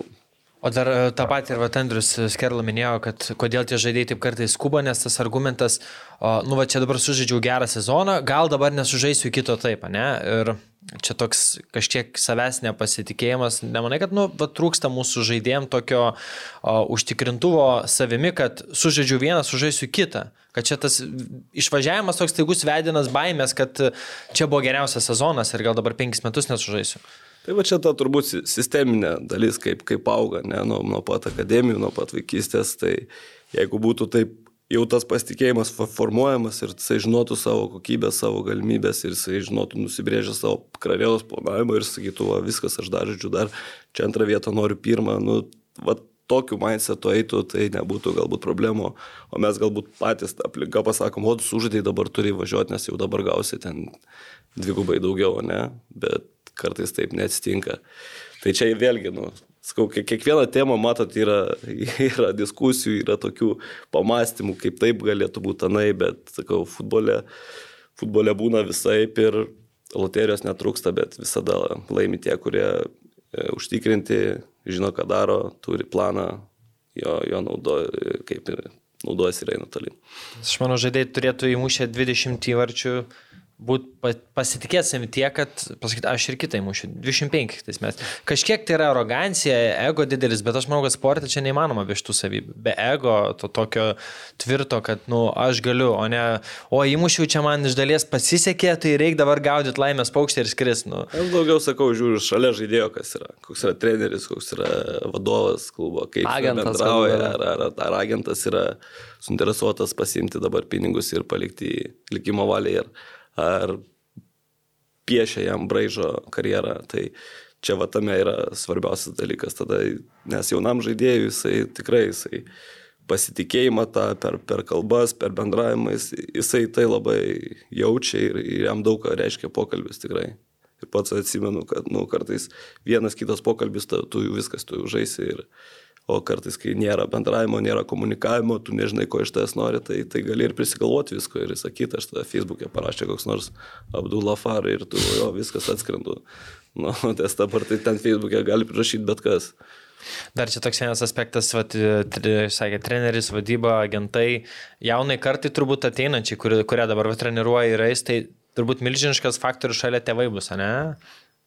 O dar e, tą patį ir Vatendrius Skerla minėjo, kad kodėl tie žaidėjai taip kartais skuba, nes tas argumentas, o, nu va čia dabar sužaidžiau gerą sezoną, gal dabar nesužaisiu kito taip, ne? Ir čia toks kažkiek savęs nepasitikėjimas, nemanai, kad nu, va, trūksta mūsų žaidėjim tokio o, užtikrintuvo savimi, kad sužaidžiu vieną, sužaisiu kitą. Kad čia tas išvažiavimas toks taigus vedinas baimės, kad čia buvo geriausias sezonas ir gal dabar penkis metus nesužaisiu. Tai va čia ta turbūt sisteminė dalis, kaip, kaip auga, ne, nuo, nuo pat akademijų, nuo pat vaikystės, tai jeigu būtų taip jau tas pasitikėjimas formuojamas ir jisai žinotų savo kokybę, savo galimybės ir jisai žinotų nusibrėžę savo karjeros planavimą ir sakytų, va, viskas, aš dar žodžiu, dar čia antrą vietą noriu pirmą, nu, va, tokiu mindsetu eitų, tai nebūtų galbūt problemų, o mes galbūt patys aplinka pasakom, o tu sužaidai dabar turi važiuoti, nes jau dabar gausi ten dvigubai daugiau, ne, bet kartais taip neatsitinka. Tai čia vėlgi, nu, Skau, kiekvieną temą, matot, yra, yra diskusijų, yra tokių pamastymų, kaip taip galėtų būti anai, bet, sakau, futbole, futbole būna visai ir loterijos netrūksta, bet visada laimi tie, kurie e, užtikrinti, žino, ką daro, turi planą, jo, jo naudoja, kaip ir naudojasi ir eina tolyn. Aš manau, žaidėjai turėtų įmušę 20 įvarčių būt pasitikėti savimi tiek, kad pasakyti, aš ir kitai mušiu. 25 tais metais. Kažkiek tai yra arogancija, ego didelis, bet aš manau, kad sportė čia neįmanoma be šitų savybių. Be ego, to tokio tvirto, kad, nu, aš galiu, o ne, o įmušiau čia man iš dalies pasisekė, tai reikia dabar gaudyti laimės paukštį ir skris. Nu. Aš daugiau sakau, žiūriu šalia žaidėjo, kas yra. Koks yra treneris, koks yra vadovas klubo, kaip agentas bendrauja, ar, ar, ar, ar agentas yra suinteresuotas pasimti dabar pinigus ir palikti likimo valiai. Ir, ar piešia jam braižo karjerą. Tai čia va tame yra svarbiausias dalykas tada, nes jaunam žaidėjui jisai tikrai jisai pasitikėjimą tą per, per kalbas, per bendravimą, jis, jisai tai labai jaučia ir, ir jam daug ką reiškia pokalbis tikrai. Ir pats atsimenu, kad nu, kartais vienas kitas pokalbis, tu, tu viskas, tu jau žaisi ir, O kartais, kai nėra bendravimo, nėra komunikavimo, tu nežinai, ko iš tavęs nori, tai, tai gali ir prisigalvoti visko ir sakyti, aš tada Facebook'e parašė koks nors Abdullah Far ir tu jo viskas atskrendu. Nu, tas dabar tai ten Facebook'e gali prirašyti bet kas. Dar čia toks vienas aspektas, vat, sakė, treneris, vadyba, agentai, jaunai kartai turbūt ateinančiai, kurią dabar treniruoja ir eis, tai turbūt milžiniškas faktorius šalia tėvai bus, ne?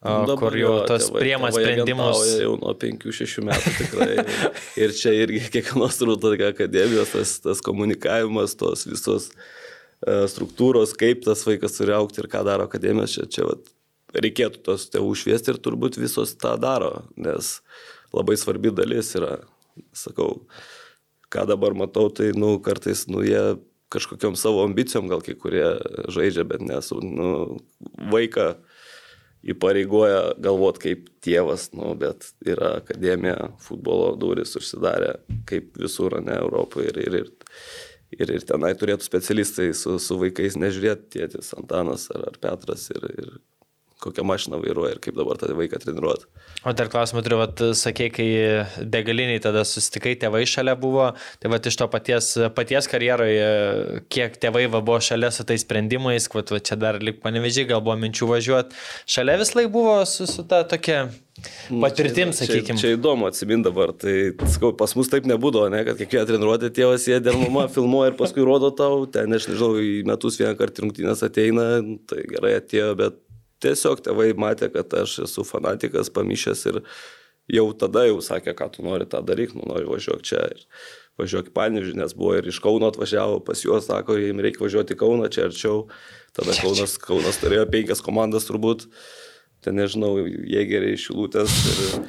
Dabar kur jau tos priema sprendimus. Jau nuo 5-6 metų tikrai. ir čia irgi kiekvienos turbūt akademijos tas, tas komunikavimas, tos visos uh, struktūros, kaip tas vaikas turi aukti ir ką daro akademijos, čia, čia vat, reikėtų tos tėvų šviesti ir turbūt visos tą daro, nes labai svarbi dalis yra, sakau, ką dabar matau, tai, nu, kartais, nu, jie kažkokiam savo ambicijom gal kai kurie žaidžia, bet nesu, nu, vaiką įpareigoja galvot kaip tėvas, nu, bet yra akademija, futbolo duris užsidarė kaip visur, ne Europoje ir, ir, ir, ir, ir tenai turėtų specialistai su, su vaikais nežiūrėti tėtis Antanas ar, ar Petras ir, ir kokią mašiną vairuoja ir kaip dabar tą vaiką treniruoti. O dar klausimą turiu, vat, sakė, kai degaliniai tada susitikai, tėvai šalia buvo, tai vat, iš to paties, paties karjeroje, kiek tėvai va, buvo šalia su tais sprendimais, vat, va, čia dar lik panevežiai, gal buvo minčių važiuoti, šalia vis laik buvo su, su ta tokia nu, patirtim, čia, sakykime. Čia, čia įdomu atsimint dabar, tai skau, pas mus taip nebūdavo, ne, kad kiekvieną treniruotę tėvas sėdė ir mama filmuoja ir paskui rodo tau, ten, aš nežinau, į metus vieną kartą rungtynės ateina, tai gerai atėjo, bet tiesiog tėvai matė, kad aš esu fanatikas, pamišęs ir jau tada jau sakė, ką tu nori tą daryti, nu nori važiuoti čia ir važiuok į Panežį, nes buvo ir iš Kauno atvažiavo, pas juos sako, jiems reikia važiuoti į Kauną, čia arčiau, tada Kaunas, Kaunas turėjo penkias komandas turbūt, ten nežinau, jėgeriai šilutės ir,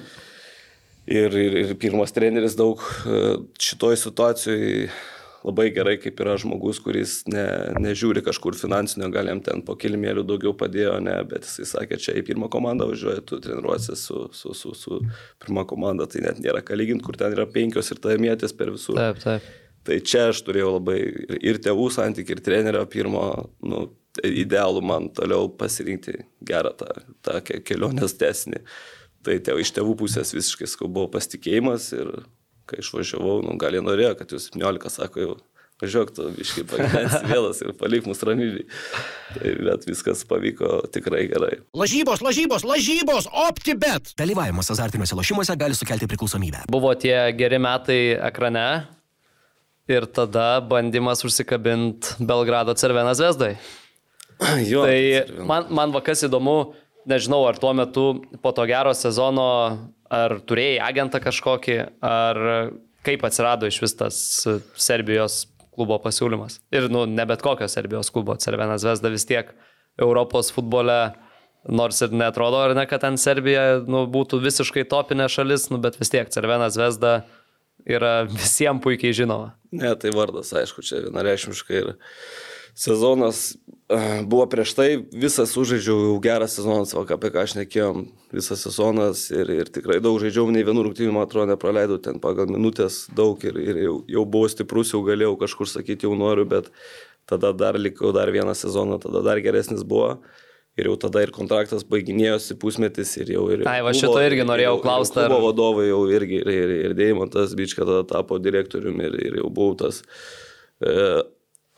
ir, ir, ir pirmas treneris daug e, šitoj situacijai labai gerai, kaip yra žmogus, kuris ne, nežiūri kažkur finansinio, gal jam ten po kilimėlių daugiau padėjo, ne, bet jisai sakė, čia į pirmą komandą važiuoja, tu treniruosi su, su, su, su pirmą komandą, tai net nėra ką lyginti, kur ten yra penkios ir tavimėtės per visur. Taip, taip. Tai čia aš turėjau labai ir, tėvų santykių, ir trenerio pirmo, nu, idealų man toliau pasirinkti gerą tą, tą kelionės tesnį. Tai tėvai iš tėvų pusės visiškai skau buvo pasitikėjimas ir kai išvažiavau, nu, gal jie norėjo, kad jūs 17 sako, jau važiuok tu, iškai pagyvensi vėlas ir palik mus ramybį. Tai bet viskas pavyko tikrai gerai. Lažybos, lažybos, lažybos, OptiBet. Dalyvavimas azartiniuose lošimuose gali sukelti priklausomybę. Buvo tie geri metai ekrane ir tada bandymas užsikabinti Belgrado Cervenas Vesdai. Jo, Tai man, man vakas įdomu, nežinau, ar tuo metu po to gero sezono, ar turėjai agentą kažkokį, ar kaip atsirado iš vis tas Serbijos klubo pasiūlymas. Ir, nu, ne bet kokio Serbijos klubo, Cervenas Vesda vis tiek Europos futbole, nors ir netrodo, ar ne, kad ten Serbija nu, būtų visiškai topinė šalis, nu, bet vis tiek Cervenas Vesda yra visiems puikiai žinoma. Ne, tai vardas, aišku, čia vienareišmiškai ir sezonas e, buvo prieš tai, visas sužaidžiau jau gerą sezoną, va, apie ką aš nekėjom, visas sezonas ir, ir tikrai daug žaidžiau, nei vienų rungtynių, man atrodo, nepraleidau ten pagal minutės daug ir, ir jau, jau buvau stiprus, jau galėjau kažkur sakyti, jau noriu, bet tada dar likau dar vieną sezoną, tada dar geresnis buvo. Ir jau tada ir kontraktas baiginėjosi pusmetis ir jau ir... Ai, va šito irgi norėjau klausti. Ar... Buvo vadovai jau irgi ir, ir, ir Deimantas Bička tada tapo direktoriumi ir, ir jau buvau tas e,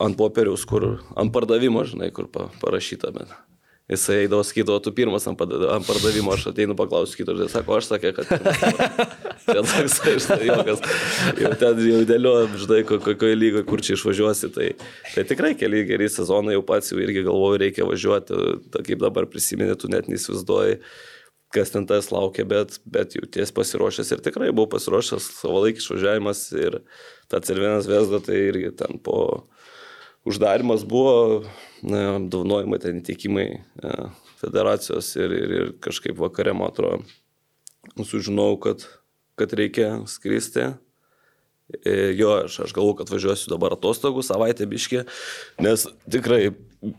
ant popieriaus, kur ant pardavimo, žinai, kur pa, parašyta, bet jisai eidavo sakydavo, tu pirmas ant ant pardavimo, aš ateinu paklausiu kito, žinai, sako, aš sakė, kad... Čia toks, žinai, jokas, jau ten jau dėliojam, žinai, ko- kokioje lygoje, kur čia išvažiuosi, tai, tai tikrai keli geri sezonai, jau pats jau irgi galvoju, reikia važiuoti, ta, kaip dabar prisiminė, tu net neįsivaizduoji kas ten tas laukia, bet, bet jau ties pasiruošęs ir tikrai buvau pasiruošęs savalaikis išvažiavimas ir ta Cervienas Vesda, tai irgi ten po uždarimas buvo, na, apdovanojimai, ten įteikimai e, federacijos ir, ir, ir kažkaip vakare, man atrodo, sužinojau, kad, kad reikia skristi. E, Jo, aš, aš galvoju, kad važiuosiu dabar atostogų savaitę biškį, nes tikrai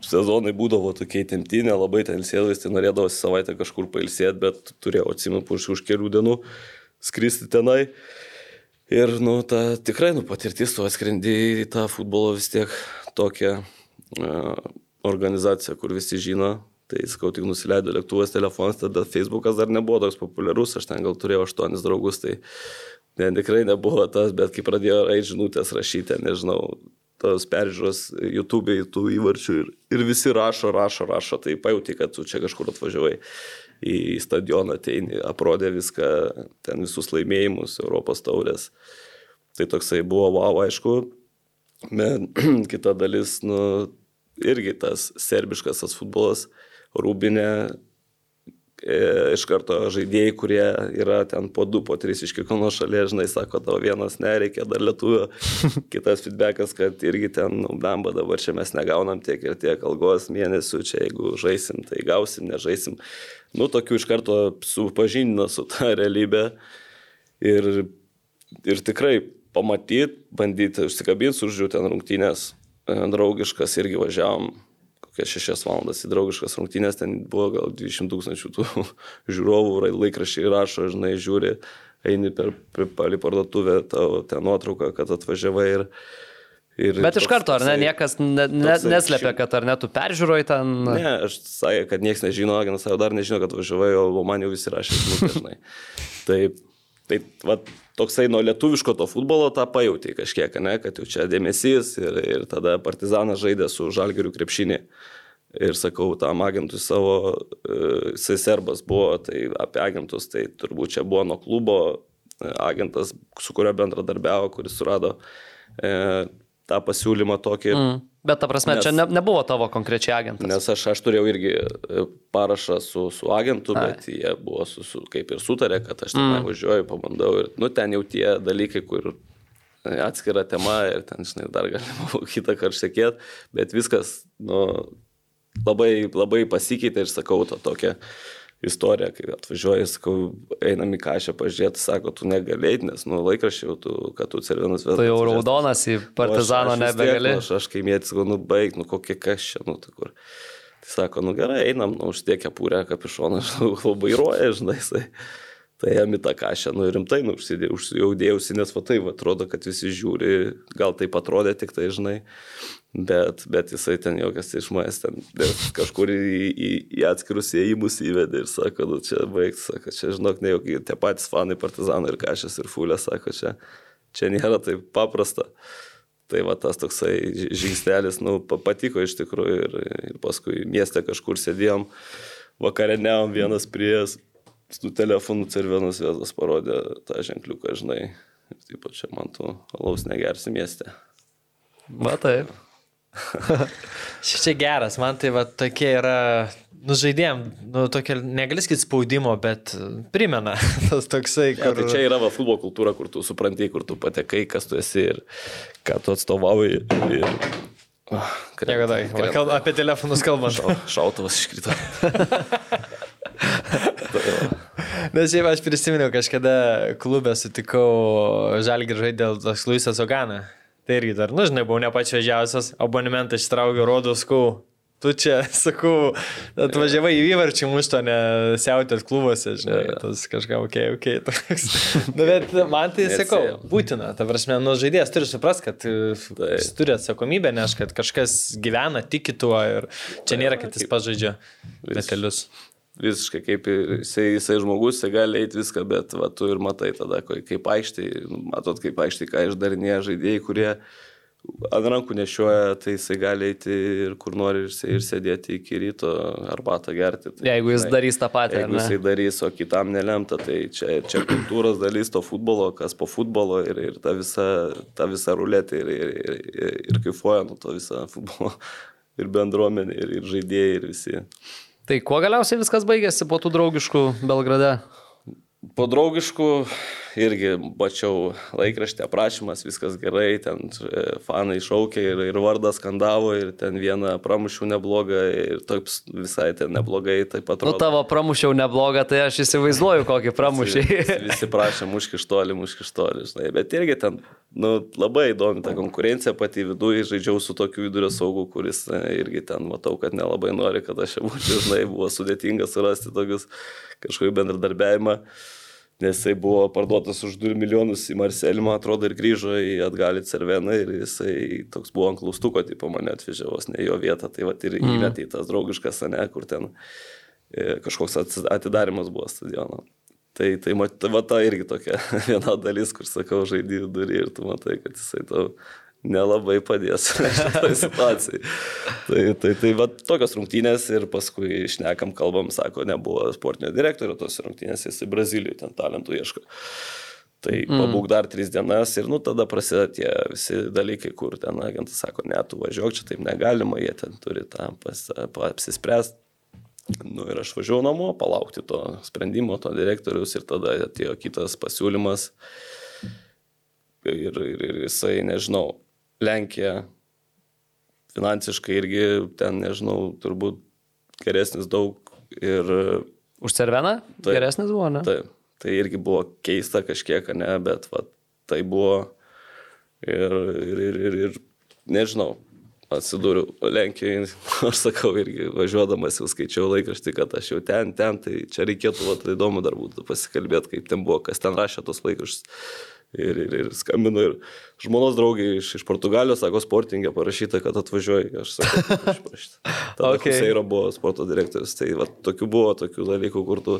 sezonai būdavo tokie temtinė, labai ten sėdavęs, tai norėdavosi savaitę kažkur pailsėti, bet turėjau atsimenu už, už kelių dienų skristi tenai. Ir, nu, ta tikrai, nu, patirtis, tu atskrendi į tą futbolo vis tiek tokią uh, organizaciją, kur visi žino. Tai, sakau, tik nusileido lėktuvas, telefonas, tada Facebookas dar nebuvo toks populiarus, aš ten gal turėjau aštuonis draugus, tai ne, tikrai nebuvo tas, bet kai pradėjo raid žinutės rašyti, nežinau, tos peržiūros YouTube tų įvarčių ir, ir visi rašo, rašo, rašo, tai pajūti, kad tu čia kažkur atvažiavai į stadioną, ateini, aprodė viską, ten visus laimėjimus, Europos taurės. Tai toksai buvo, wow, aišku, bet kita dalis, nu, irgi tas serbiškas tas futbolas, rūbinė, e, iš karto žaidėjai, kurie yra ten po du, po tris iš kiekvienos šalies, žinai, sako, tavo vienas nereikia, dar lietuvio, kitas feedbackas, kad irgi ten, nu, bamba, dabar čia mes negaunam tiek ir tiek algos mėnesių, čia jeigu žaisim, tai gausim, nežaisim. Nu, tokių iš karto supažindino su ta realybė ir, ir tikrai pamatyti, bandyti užsikabinti, užžiūrėti ten rungtynės, e, draugiškas irgi važiavom kokias šešias valandas į draugiškas rungtynės, ten buvo gal 20 tūkstančių tų žiūrovų, laikraščiai rašo, žinai, žiūri, eini per, per parduotuvę, tavo ten nuotrauką, kad atvažiavai ir... ir Bet iš toks- karto, ar ne, niekas ne, ne, šim- kad ar ne tu peržiūroj ten. Ne, aš sakė, kad niekas nežino, agentas savo dar nežino, kad važiavai, o man jau visi rašė, žinai. Tai, va, toksai nuo lietuviško to futbolo tą pajauti kažkiek, ne, kad jau čia dėmesys ir, ir tada partizanas žaidė su žalgeriu krepšinį. Ir sakau, tam agentui savo, e, jisai serbas buvo, tai apie agentus, tai turbūt čia buvo nuo klubo e, agentas, su kurio bendradarbiavo, kuris surado e, tą pasiūlymą tokį. Mm. Bet ta prasme, Nes- čia ne, nebuvo tavo konkrečiai agentas. Nes aš, aš turėjau irgi e, parašą su, su agentu, Ai. bet jie buvo su, su, kaip ir sutarė, kad aš ten mm. važiuoju, pabandau ir, nu, ten jau tie dalykai, kur e, atskira tema ir ten, žinai, dar galima kitą kartą sekėti, bet viskas, nu, labai, labai pasikeitė ir sakau, to tokia istorija, kai atvažiuoji, sakau, einam į kažę pažiūrėti, sako, tu negalėjai, nes, nu, laikraščiai jau, tu, kad tu cervinas vėl. Tu jau raudonas į partizano nebegali. Aš, aš kaimėtis, sakau, nu, baig, nu, kokie kažčia, nu, tai kur. Tai sako, nu gerai, einam, nu, užtiekia pūrę kapišoną, labai vairuoja, žinai, jisai. Tai jam į tą kažę, nu, rimtai, nu, užsijaudėjausi, nes va tai, va, atrodo, kad visi žiūri, gal taip atrodė tik tai, žinai. Bet, bet jisai ten jokias iš manęs ten kažkur į, į, į atskirus įėjimus įvedė ir sako, nu čia baigti, sako, čia žinok, ne jokie tie patys fanai partizanai ir kažkas ir fulė, sako, čia, čia nėra taip paprasta. Tai va tas toksai žingsnelis, nu, patiko iš tikrųjų ir, ir paskui mieste kažkur sėdėjom, vakarieniavom vienas priejas, su telefonu ir vienas vietas parodė tą ženkliuką, žinai, ir taip pat čia man tu alaus negersi mieste. Va taip. Šis čia geras, man tai va tokie yra, nu žaidėjim, nu tokia, negali sakyti spaudimo, bet primena tas toksai, kur... Ja, tai čia yra va futbolo kultūra, kur tu supranti, kur tu patekai, kas tu esi ir ką tu atstovauji. Ir... Oh, Niekada, kalb, apie telefonus kalbant. Šau, šautuvas iškrito. Nes šiaip aš prisiminiau, kažkada klube sutikau Žalgir žaidėl toks Luisas Ogana. Tai irgi dar, nu žinai, buvau ne pats šviežiausias, abonementą ištraukiau, rodau, skau. Tu čia, sakau, atvažiavai į įvarčių mušto, ne siautės klubuose, žinai, tas kažką, okei, okay, okei. Okay, nu, bet man tai, sakau, būtina, ta prasme, nu, žaidėjas turi suprast, kad tai. jis turi atsakomybę, nes kad kažkas gyvena, tiki tuo ir čia nėra, kad jis pažaidžia metelius visiškai kaip jisai, jisai žmogus, jisai gali eiti viską, bet va, tu ir matai tada, kaip aikštai, matot, kaip aikštai, ką išdarinėja žaidėjai, kurie ant rankų nešioja, tai jisai gali eiti ir kur nori ir, ir sėdėti iki ryto arbatą gerti. Tai, jeigu jis darys tą patį. Jeigu jisai darys, o kitam nelemta, tai čia, čia kultūros dalis to futbolo, kas po futbolo ir, ir ta visa, ta visa ruletė ir, ir, ir, ir, ir kaifuoja nuo to visą futbolo ir bendruomenė ir, ir žaidėjai ir visi. Tai kuo galiausiai viskas baigėsi po tų draugiškų Belgrade? Po draugiškų irgi mačiau laikraštį aprašymas, viskas gerai, ten e, fanai šaukė ir, ir vardą skandavo ir ten vieną pramušiau neblogą ir toks visai ten neblogai taip pat. Nu tavo pramušiau neblogą, tai aš įsivaizduoju, kokį pramušiai. Visi, visi prašė muškištolį, muškištolį, žinai, bet irgi ten nu, labai įdomi ta konkurencija pati viduje, žaidžiau su tokiu vidurio saugu, kuris e, irgi ten matau, kad nelabai nori, kad aš čia būčiau, žinai, buvo sudėtinga surasti tokius kažkokį bendradarbiavimą, nes jisai buvo parduotas už 2 milijonus į Marselį, man atrodo, ir grįžo į atgalį Cerveną ir jisai toks buvo ant klaustuko, tipo mane atvežė vos ne jo vietą, tai va ir mm. įmetė į tas draugiškas, ne, kur ten e, kažkoks atidarimas buvo stadiono. Tai, tai mat, va ta irgi tokia viena dalis, kur sakau, žaidėjų durį ir tu matai, kad jisai tau nelabai padės šitoje situacijoje. tai, tai, tai va, tokios rungtynės ir paskui išnekam, kalbam, sako, nebuvo sportinio direktorio tos rungtynės, jis į Braziliją ten talentų ieško. Tai mm. pabūk dar tris dienas ir, nu, tada prasideda tie visi dalykai, kur ten agentas sako, ne, tu važiuok, čia taip negalima, jie ten turi tą apsispręsti. Nu, ir aš važiuoju namo, palaukti to sprendimo, to direktorius ir tada atėjo kitas pasiūlymas. Ir, ir, ir jisai, nežinau, Lenkija finansiškai irgi ten, nežinau, turbūt geresnis daug ir... Už Cerveną? Taip, geresnis buvo, ne? Taip, tai irgi buvo keista kažkiek, ne, bet va, tai buvo ir, ir, ir, ir, ir nežinau, atsidūriau Lenkijoje, aš sakau, irgi važiuodamas jau skaičiau laikraštį, kad aš jau ten, ten, tai čia reikėtų, va, tai įdomu dar būtų pasikalbėti, kaip ten buvo, kas ten rašė tos laikraščius ir, ir, ir skambinu ir žmonos draugai iš, iš Portugalijos, sako, sportingė parašyta, kad atvažiuoji, aš sakau, aš parašyta. Tada okay. Huseiro buvo sporto direktorius, tai va, tokių buvo tokių dalykų, kur tu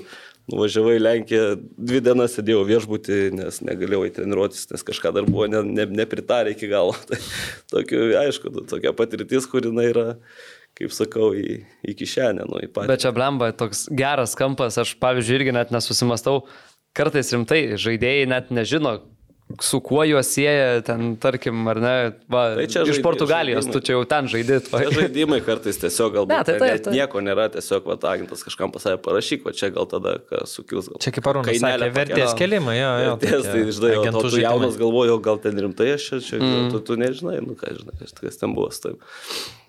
nuvažiavai į Lenkiją, dvi dienas sėdėjau viešbutį, nes negalėjau į treniruotis, nes kažką dar buvo ne, ne, nepritarę iki galo. Tai tokių, aišku, tokia patirtis, kur jinai yra kaip sakau, į, į kišenę, nu, į patį. Bet čia blemba, toks geras kampas, aš pavyzdžiui irgi net nesusimastau, kartais rimtai žaidėjai net nežino, su kuo juos sieja, ten, tarkim, ar ne, va, Tai čia iš žaidėjai- Portugalijos, žaidimai. tu čia jau ten žaidit. Va. Tie žaidimai kartais tiesiog galbūt Ne, tai net taip. nieko nėra, tiesiog va, agentas kažkam pasakė parašyk, va čia gal tada kas sukils. Gal. Čia kaip arūnas Kainelę sakė, vertės kelimai, jo, jo. Ties, tai žinai, o tu žaidimai. jaunas galvoju, gal ten rimtai aš čia, čia mm. tu, tu nežinai, nu ką žinai, kas ten buvo. Taip.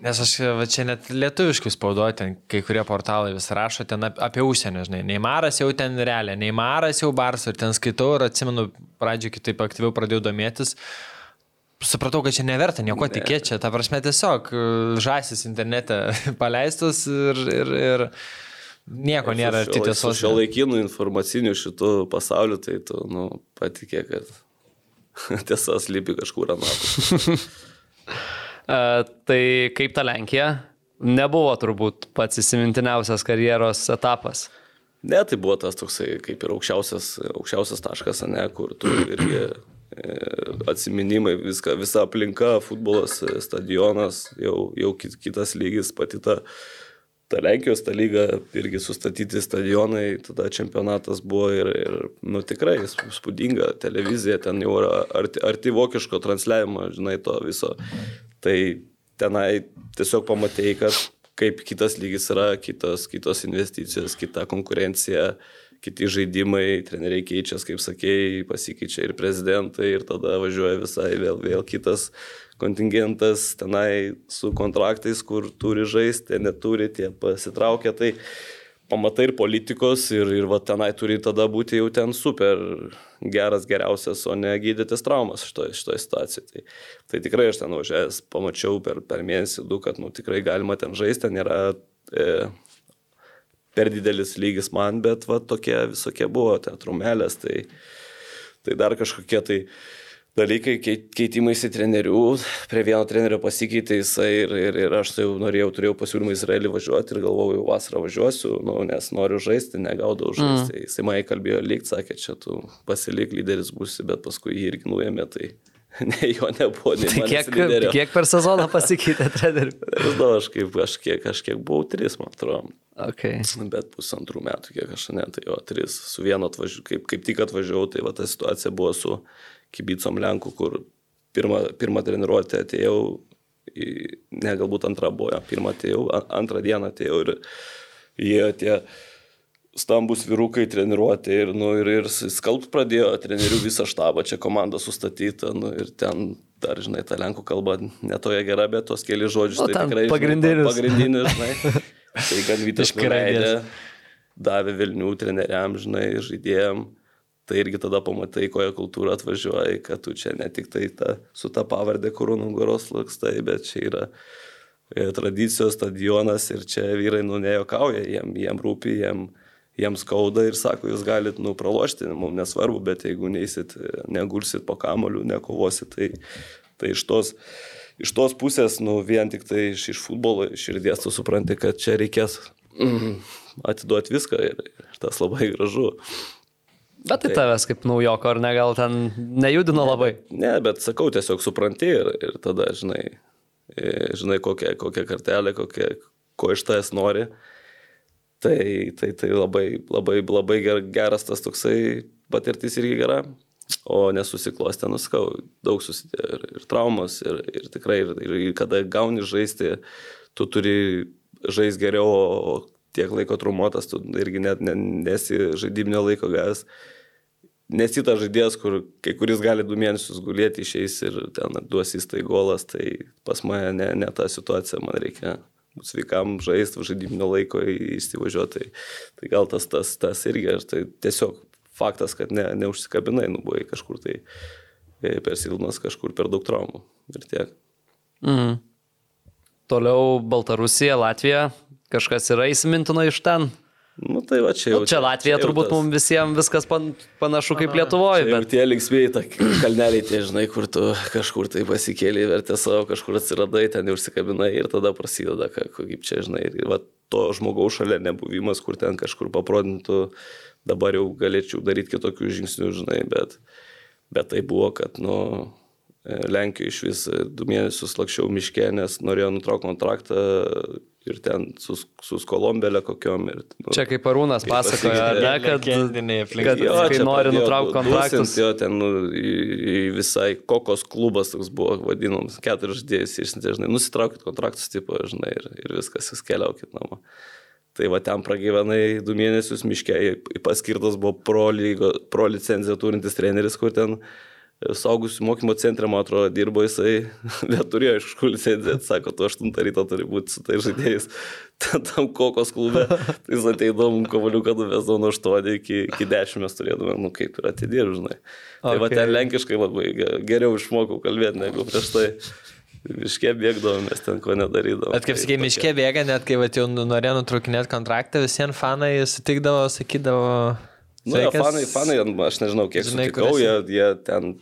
Nes aš va, čia net lietuviškai spaudoju, ten kai kurie portalai vis rašo ten ap- apie užsienį, žinai. Neimaras jau ten realiai, Neimaras jau Bars ir ten skaitau ir atsimenu, pradžioje kitaip aktyviau pradėjau domėtis. Supratau, kad čia neverta nieko ne. tikėti, čia ta prasme tiesiog e, žasis internete paleistus ir, ir, ir nieko nėra arti tiesos. Šio laikinų informacinių šitų pasaulių, tai tu, nu, patikė, kad tiesa slypi kažkur anapus. E, tai kaip ta Lenkija? Nebuvo turbūt pats įsimintiniausias karjeros etapas. Ne, tai buvo tas toksai kaip ir aukščiausias, aukščiausias taškas, ne, kur tu irgi e, atsiminimai, viską, visa aplinka, futbolas, e, stadionas, jau, jau kit- kitas lygis, pati ta, ta Lenkijos, ta lyga, irgi sustatyti stadionai, tada čempionatas buvo ir, ir nu tikrai spūdinga televizija, ten jau yra arti, arti vokiško transliavimo, žinai, to viso. Tai tenai tiesiog pamatėjai, kad kaip kitas lygis yra, kitos, kitos investicijos, kita konkurencija, kiti žaidimai, treneriai keičiasi, kaip sakėjai, pasikeičia ir prezidentai, ir tada važiuoja visai vėl, vėl kitas kontingentas tenai su kontraktais, kur turi žaisti, neturi, tie pasitraukia. Tai pamatai ir politikos, ir, ir va tenai turi tada būti jau ten super geras, geriausias, o ne gydytis traumas šitoje šitoj situacijoje. Tai, tai tikrai aš ten važiavęs, pamačiau per, per mėnesį du, kad nu, tikrai galima ten žaisti, ten yra e, per didelis lygis man, bet va tokie visokie buvo, ten trumelės, tai, tai dar kažkokie tai dalykai, kei- keitimais į trenerių, prie vieno trenerio pasikeitė jisai ir, ir, ir aš tai jau norėjau, turėjau pasiūlymą Izraelį važiuoti ir galvojau, jau vasarą važiuosiu, nu, nes noriu žaisti, negaudau žaisti. Mm. Jisai man įkalbėjo lyg, sakė, čia tu pasilik lyderis būsi, bet paskui jį irgi nuėmė, tai ne jo nebuvo, nei Tai kiek, lyderio. kiek per sezoną pasikeitė trenerių? Nežinau, aš kaip kažkiek, kažkiek buvau tris, man atrodo. Okay. Bet pusantrų metų, kiek aš ne, tai jo, tris su vienu atvažiavau, kaip, kaip tik atvažiavau, tai va ta situacija buvo su kibicom Lenkų, kur pirmą, pirmą treniruotę atėjau, į, ne, galbūt antrą buvo, pirmą atėjau, antrą dieną atėjau ir jie tie stambus vyrukai treniruoti ir, nu, ir, ir skalbt pradėjo trenerių visą štabą, čia komanda sustatyta, nu, ir ten dar, žinai, ta lenkų kalba netoje gera, bet tos keli žodžius tai tikrai žinai, pagrindinius. pagrindinius, žinai. Tai gan Vytas. Nuleidė, davė Vilnių treneriam, žinai, žaidėjim. Tai irgi tada pamatai, kokią kultūrą atvažiuoji, kad tu čia ne tik tai ta, su ta pavardė, kur nugaros lakstai, bet čia yra e, tradicijos stadionas ir čia vyrai nu nejokauja, jiem, jiem rūpi, jiem, jiem skauda ir sako, jūs galit nu pralošti, mums nesvarbu, bet jeigu neįsit, negulsit po kamolių, nekovosit, tai, tai iš tos iš tos pusės, nu, vien tik tai iš, iš futbolo širdies tu supranti, kad čia reikės mm, atiduoti viską ir, ir tas labai gražu. Bet tai tavęs kaip naujoko, ar ne, gal ten nejudino labai. Ne, bet sakau, tiesiog supranti ir, ir tada, žinai, e, žinai kokią, kokią kartelę, kokią, ko iš tavęs nori. Tai, tai, tai labai, labai, labai ger- geras tas toksai patirtis irgi gera. O nesusiklostė, nuskau, daug susidėjo ir, ir traumos, ir, ir tikrai, ir, ir kada gauni žaisti, tu turi žaisti geriau, o tiek laiko trumuotas, tu irgi net ne, nesi žaidybinio laiko gavęs. Nesi tas žaidėjas, kur kai kuris gali du mėnesius gulėti, išeis ir ten duos įstai golas, tai pas mane ne, ne ta situacija, man reikia būti sveikam, žaisti, žaidybinio laiko įsivažiuoti. Tai, tai gal tas, tas, tas irgi, aš tai tiesiog faktas, kad ne, neužsikabinai, nu buvai kažkur tai e, per silpnas, kažkur per daug traumų ir tiek. Mhm. Toliau Baltarusija, Latvija, kažkas yra įsimintino iš ten. Nu tai va čia jau. Nu, čia Latvija jau turbūt tas- mums visiems viskas pan, panašu kaip Lietuvoje, Čia bet tie linksmėjai, ta kalneliai, tie žinai, kur tu kažkur tai pasikėlė, vertė savo, kažkur atsiradai, ten užsikabinai ir tada prasideda, ka- kaip čia, žinai, ir va, to žmogaus šalia nebuvimas, kur ten kažkur paprodintų, dabar jau galėčiau daryti kitokių žingsnių, žinai, bet, bet tai buvo, kad, nu, Lenkijoje iš vis du mėnesius lakščiau miške, nes norėjau nutraukti kontraktą, ir ten su, su skolombelė kokiom. Ir, nu, Čia kaip Arūnas pasakojo, ar ne, kad, aplink. kad Jo, kai nori nutraukti kontraktus. Jo, ten nu, į, į visai kokos klubas toks buvo vadinamas, keturis žaidėjus išsiuntė, žinai, nusitraukit kontraktus, tipo, žinai, ir, ir viskas, jūs keliaukit namo. Tai va ten pragyvenai du mėnesius miške, paskirtas buvo pro, lygo, pro licenciją turintis treneris, kur ten e, saugusių mokymo centre, man atrodo, dirbo jisai, bet turėjo iš kažkur licenciją, sako, tu 8 ryto turi būti su tai žaidėjais, tam kokos klube, tai jis ateidom, kovaliuką nuvesdavo nuo 8 iki, iki 10 mes turėdome, nu kaip ir atidirb, žinai. Tai okay. va Okay. ten lenkiškai labai ge- geriau išmokau kalbėti negu prieš tai. Miške bėgdavom, mes ten ko nedarydavom. Bet kaip Tai sakai, tokia- miške bėga, net kai vat, jau norėjo nutraukinėti kontraktą, visiems fanai sutikdavo, sakydavo. Nu, "Sveikas." fanai, fanai, ant- aš nežinau, kiek Žinai, sutikau, jie, jie ten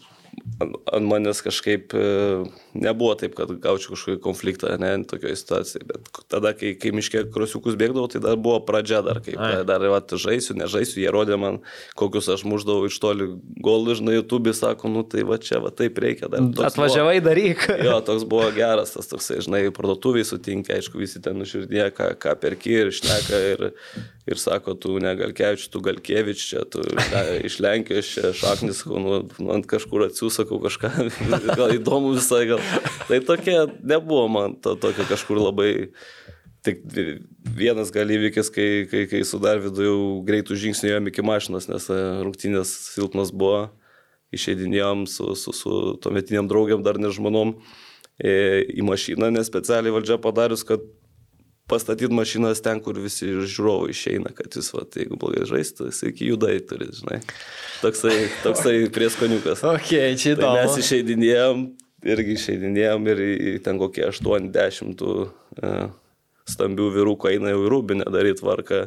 ant, manęs kažkaip e, nebuvo taip, kad gaučiau kažkokį konfliktą, ne, tokioje situacijoje, bet tada, kai, kai miške krosiukus bėgdavau, tai dar buvo pradžia dar, kaip Ai. dar, va, žaisiu, nežaisiu, jie rodė man, kokius aš muždavau iš toli golų, žinai, YouTube, sako, nu tai va čia, va taip reikia dar. Toks buvo- Atvažiavai daryk. Jo, toks buvo geras, tas toksai, žinai, parduotuviai sutinka, aišku, visi ten nuširdė, ką, ką perki ir šneka ir, ir sako, tu negalkevič, tu galkevič, čia tu ne, iš Lenkijos, čia šaknis, nu, ant kažkur atsiusakau kažką, gal įdomu visai, gal. Tai tokia nebuvo man to tokio kažkur labai. Tik vienas gal įvykis, kai, kai, kai su Darvidu jau greitų žingsnių ėjom iki mašinos, nes e, rungtynės silpnas buvo, išeidinėjom su, su, su tuometiniam draugiam, dar ne žmonom, e, į mašiną, nes specialiai valdžia padarius, kad pastatyti mašinas ten, kur visi žiūrovai išeina, kad jūs, va, tai jeigu blogai žaistų, jis iki judai turi, žinai. Toksai, toksai prieskoniukas. Ok, čia Tai mes įdomu. išeidinėjom, irgi išeidinėjom ir ten kokie 80 tų uh, stambių vyrukų eina jau į rūbinę daryti tvarką,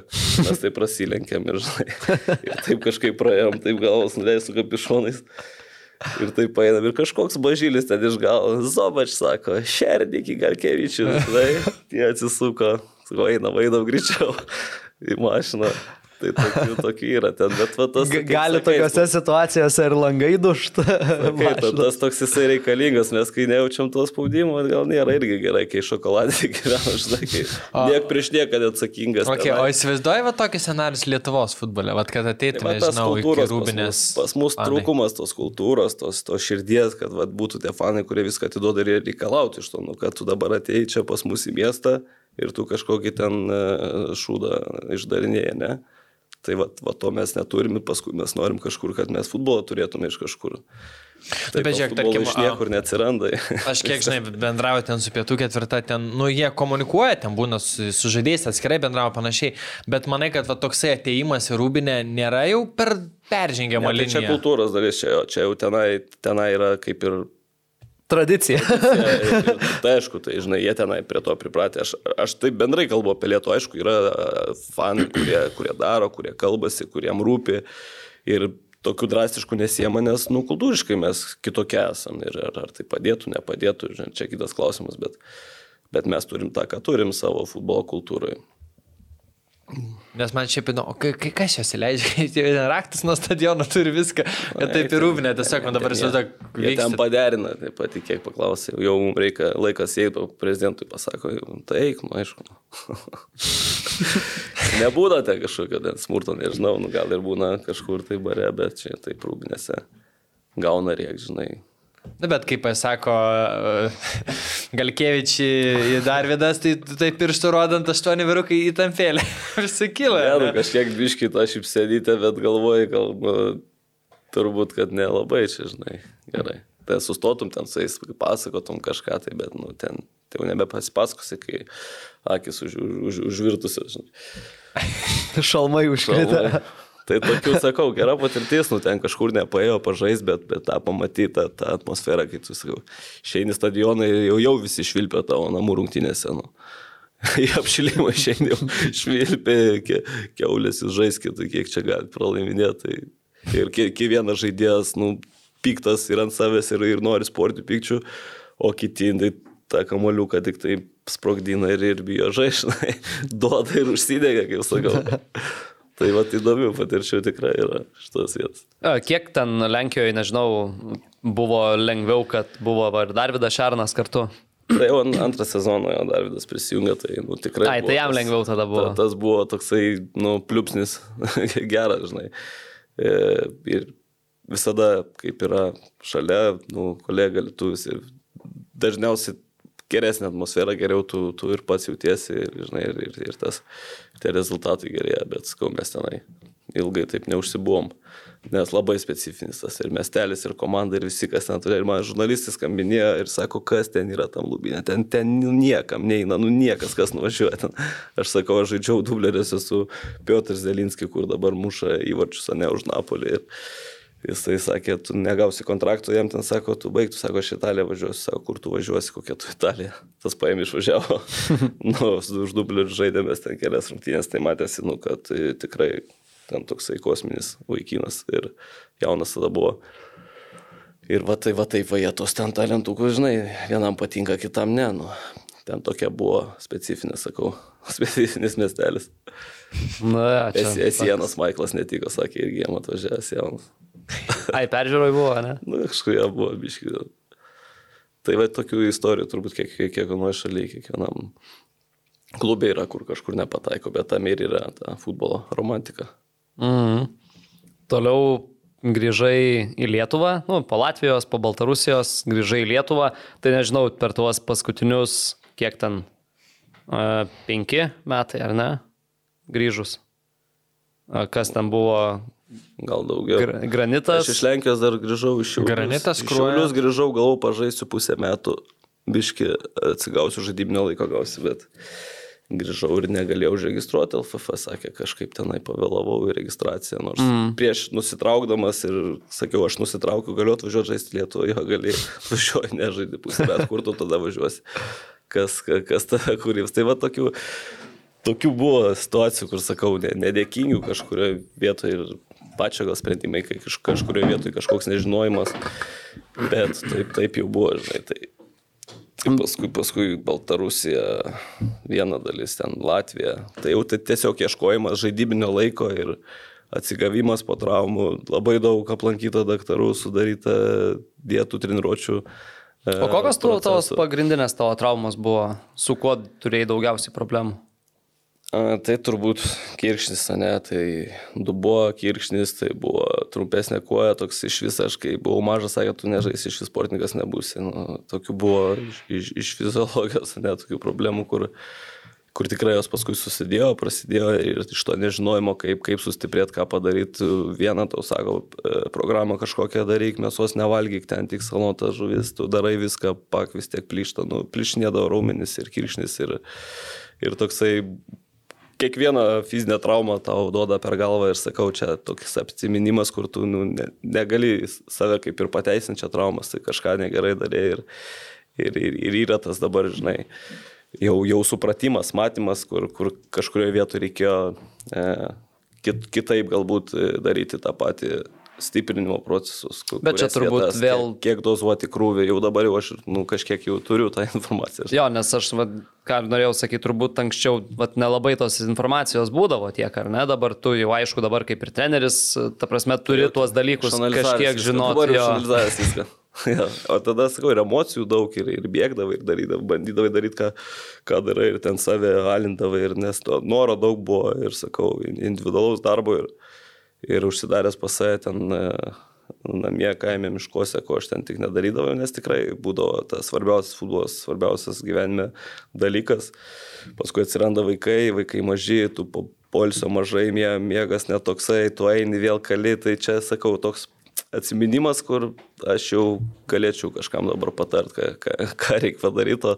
mes taip prasilenkėm ir, žinai, ir taip kažkaip praėjom, taip galvos nuleisų kapišonais. Ir taip paėdam. Ir kažkoks bažylis ten iš galo, Zobač sako, šerdikį Galkevičių, žinai, tie atsisuko, sako, einam, einam greičiau. Į mašiną. Tai tokių, tokių yra ten, bet va tas... Gali sakai, tokiuose situacijose ir langai dušta. Sakai, ta- tas toks jisai reikalingas, mes kai nejaučiam to spaudimo, gal nėra irgi gerai, kai šokoladė gyvena, žinai, kai niek prieš nieką neatsakingas. Okay, o įsivaizduoji va tokį scenarius Lietuvos futbole, va kad ateitų, Tai iki kultūros pas rūbinės. mus- Pas mus trūkumas tos kultūros, tos, tos širdies, kad va, būtų tie fanai, kurie viską atiduoda ir reikalauti iš to, nu, kad tu dabar atei čia pas mus į miestą ir tu kažkokį ten e, šūdą išdarinėjai, ne? Tai va, va to mes neturim ir paskui mes norim kažkur, kad mes futbolą turėtume iš kažkur. Tai bet žiūrėk, tarkim, iš niekur neatsiranda. Aš kiek žinai, bendrauju ten su pietų ketvirta, ten, nu, jie komunikuoja, ten būna su, su žaidėjais atskirai bendrauja panašiai, bet manai, kad va, toksai ateimas į rūbinę nėra jau per peržengiamą Ne, tai čia kultūros dalis, čia, čia jau tenai, tenai yra kaip ir Tradicija. Ir- Tai aišku, tai žinai, jie tenai prie to pripratę. Aš, aš taip bendrai kalbu apie Lietuvą, aišku, yra e, fanai, kurie, kurie daro, kurie kalbasi, kuriem rūpi. Ir tokių drastiškų nesiema, nes, nu, kultūriškai mes kitokie esam. Ir ar, ar tai padėtų, nepadėtų, žinai, čia kitas klausimas, bet, bet mes turim tą, ką turim savo futbolo kultūroje. Nes man šiaip įdomu, kai, kai kas jos įleidžia, raktas nuo stadiono turi viską, kad taip ir rūbinė, tiesiog man dabar įsivaizduoju, Jie ten paderina, taip pat, kiek paklausė, jau mums reikia laikas eiti, prezidentui pasako, jau, tai eik, nu aišku. Nebūna ten kažkokio smurto, nežinau, nu, gal ir būna kažkur tai bare, bet čia taip rūbinėse gauna riek, žinai. Na, bet kaip pasako Galkevičiai į Darvidas, tai tai pirštų rodant aštuoni vyrukai į tampėlę. Visi kilo. Ne, nu, ne? kažkiek biškai tą šipsedytę, bet galvoju, gal, nu, turbūt, kad nelabai čia, žinai, gerai. Tai sustotum ten su jais, pasakotum kažką, tai, bet, nu, ten, tai jau nebepasipasakosi, kai akis už, už, už, užvirtusios, žinai. Šalmai užkrita. Tai tokių sakau, gera patirtis, nu ten kažkur nepaėjo pažais, bet, bet tą pamatyti, tą, atmosferą, kai tu sakau, šeini stadionai jau, jau visi švilpia tavo namų rungtynėse. Nu. Į apšilimą šiandien švilpia, ke, keulės jūs žaiskite, kiek čia gali pralaiminėti. Tai ir kiekvienas žaidėjas, nu, piktas ir ant savęs ir, ir nori sportį pikčių, o kiti, tai tą kamoliuką tik tai sprogdina ir, ir bijo žaišnai, duoda ir užsidega, kaip sakau. Tai va, įdomių patirčių tikrai yra šitos vietos. Kiek ten Lenkijoje, nežinau, buvo lengviau, kad buvo ir Darvidas Šarnas kartu? Tai jau an- antrą sezoną jo Davidas prisijungė, tai nu, tikrai. Ai, tai jam tas- lengviau tada buvo. Ta, tas buvo toksai, nu, pliupsnis geras, žinai. E, ir visada, kaip yra šalia, nu, kolega lietuvis ir dažniausiai geresnė atmosfera, geriau tu, tu ir pats jautiesi, ir, žinai, ir, ir, ir tas, tie rezultatai gerėja, bet skau mes tenai ilgai taip neužsibuvom, nes labai specifinis tas ir miestelis, ir komanda, ir visi, kas ten turi, ir man žurnalistai skambinėjo ir sako, kas ten yra tam lubinė, ten, ten niekam neina, nu niekas, kas nuvažiuoja ten. Aš sakau, aš žaidžiau dubleriuose su Piotr Zelinski, kur dabar muša įvarčius, o ne už Napolį. Ir, Jisai sakė, tu negausi kontrakto, jam ten sako, tu baigtų, sako, aš Italiją važiuosiu, sako, kur tu važiuosi, kokia tu Italija. Tas paėmė išvažiavo. nu, su- už dublių žaidėmės ten kelias rungtynės, tai matėsi, nu, kad tai tikrai ten toksai kosminis vaikinas ir jaunas tada buvo. Ir va tai, va taip, va jie tos ten talentų, kur žinai, vienam patinka, kitam ne, nu. Ten tokia buvo specifinė, sakau, specifinis miestelis. Na, čia. esi vienas Maiklas netiko, sakė, irgi jam atvažiavęs jaunas. Ai, peržiūroj buvo, ne? Nu, kažkurie buvo biški. Tai va tokių istorijų turbūt kiek, kiek, kiekvienoje šalyje, kiekvienam klube yra, kur kažkur nepataiko, bet tam ir yra ta futbolo romantika. Mhm. Toliau grįžai į Lietuvą, nu, po Latvijos, po Baltarusijos, grįžai į Lietuvą, tai nežinau, per tuos paskutinius, kiek ten, a, penki metai, ar ne, grįžus. A, Kas ten buvo, Gal daugiau. Gra- granitas. Aš iš Lenkijos dar grįžau iš Šiaulius. Granitas. Šiaulius grįžau, galvau, pažaisiu pusę metų, biški atsigausiu žaidybinio laiko gausi, bet grįžau ir negalėjau užregistruoti LFF, sakė, kažkaip tenai pavėlavau į registraciją, nors mm. prieš nusitraukdamas ir sakiau, aš nusitraukiu, galiu atvažiuoti žaisti Lietuvoje, gali, važiuoju, nežaidži pusę metų, kur tu tada važiuosi, kas, ka- kas tada kūrybs. Tai va tokių, tokių buvo situacijų, kur sakau, ne, nedėkingų kažkurioje vietoje ir pačio gal sprendimai, kai kaž, kažkurioje vietoje kažkoks nežinojimas, bet taip, taip jau buvo, žinai. Tai, tai paskui, paskui Baltarusija, viena dalis ten Latvija. Tai jau tai tiesiog ieškojimas žaidybinio laiko ir atsigavimas po traumų, labai daug aplankyta daktarų, sudaryta dietų treniruočių. e, o kokios tos procesų. pagrindinės tavo traumos buvo, su kuo turėjai daugiausiai problemų? Tai turbūt kirkšnis, ne, tai dubuo kirkšnis, tai buvo trumpesnė koja, toks iš vis, aš kai buvau mažas, sakė, tu nežaisi, iš vis sportininkas nebūsi. Nu, tokių buvo iš, iš, iš fiziologijos, ne, tokių problemų, kur, kur tikrai jos paskui susidėjo, prasidėjo ir iš to nežinojimo, kaip, kaip sustiprėti, ką padaryti. Vieną tau sako, e, programą kažkokią daryk, mėsos nevalgyk, ten tik salota žuvis, tu darai viską, pak vis tiek plyšta, nu, plyšnėdavo raumenis ir kirkšnis ir, ir toksai kiekvieną fizinę traumą tau duoda per galvą ir sakau, čia toks apsiminimas, kur tu nu, ne, negali save kaip ir pateisinti čia traumas, tai kažką negerai darė ir, ir, ir, ir yra tas dabar, žinai, jau, jau supratimas, matymas, kur, kur kažkurioje vietoje reikėjo e, kit, kitaip galbūt e, daryti tą patį stiprinimo procesus. Bet čia turbūt vietas, vėl- Kiek, kiek dozuoti krūvį, jau dabar jau aš nu, kažkiek jau turiu tą informaciją. Jo, nes aš, vat, ką norėjau sakyti, turbūt anksčiau vat, nelabai tos informacijos būdavo tiek, ar ne? Dabar tu jau aišku, dabar kaip ir treneris, ta prasme, turi tuos dalykus kažkiek žinoti. dabar jau išanalizavęs viską. Ja, o tada, sakau, ir emocijų daug, ir, ir bėgdavai, ir darydavai, bandydavai daryti, ką, ką darai, ir ten save alindavai, ir nes to noro daug buvo, ir sakau, individualaus darbo, ir, ir užsidaręs pas save ten e, namie, kaime, miškuose, ko aš ten tik nedarydavau, nes tikrai būdavo tas svarbiausias futbolas, svarbiausias gyvenime dalykas. Paskui atsiranda vaikai, vaikai maži, tu po polsio mažai, mie- miegas netoksai, tu eini vėl kali, tai čia, sakau, toks atsiminimas, kur aš jau galėčiau kažkam dabar patart, ką, ką, ką reikia padaryti,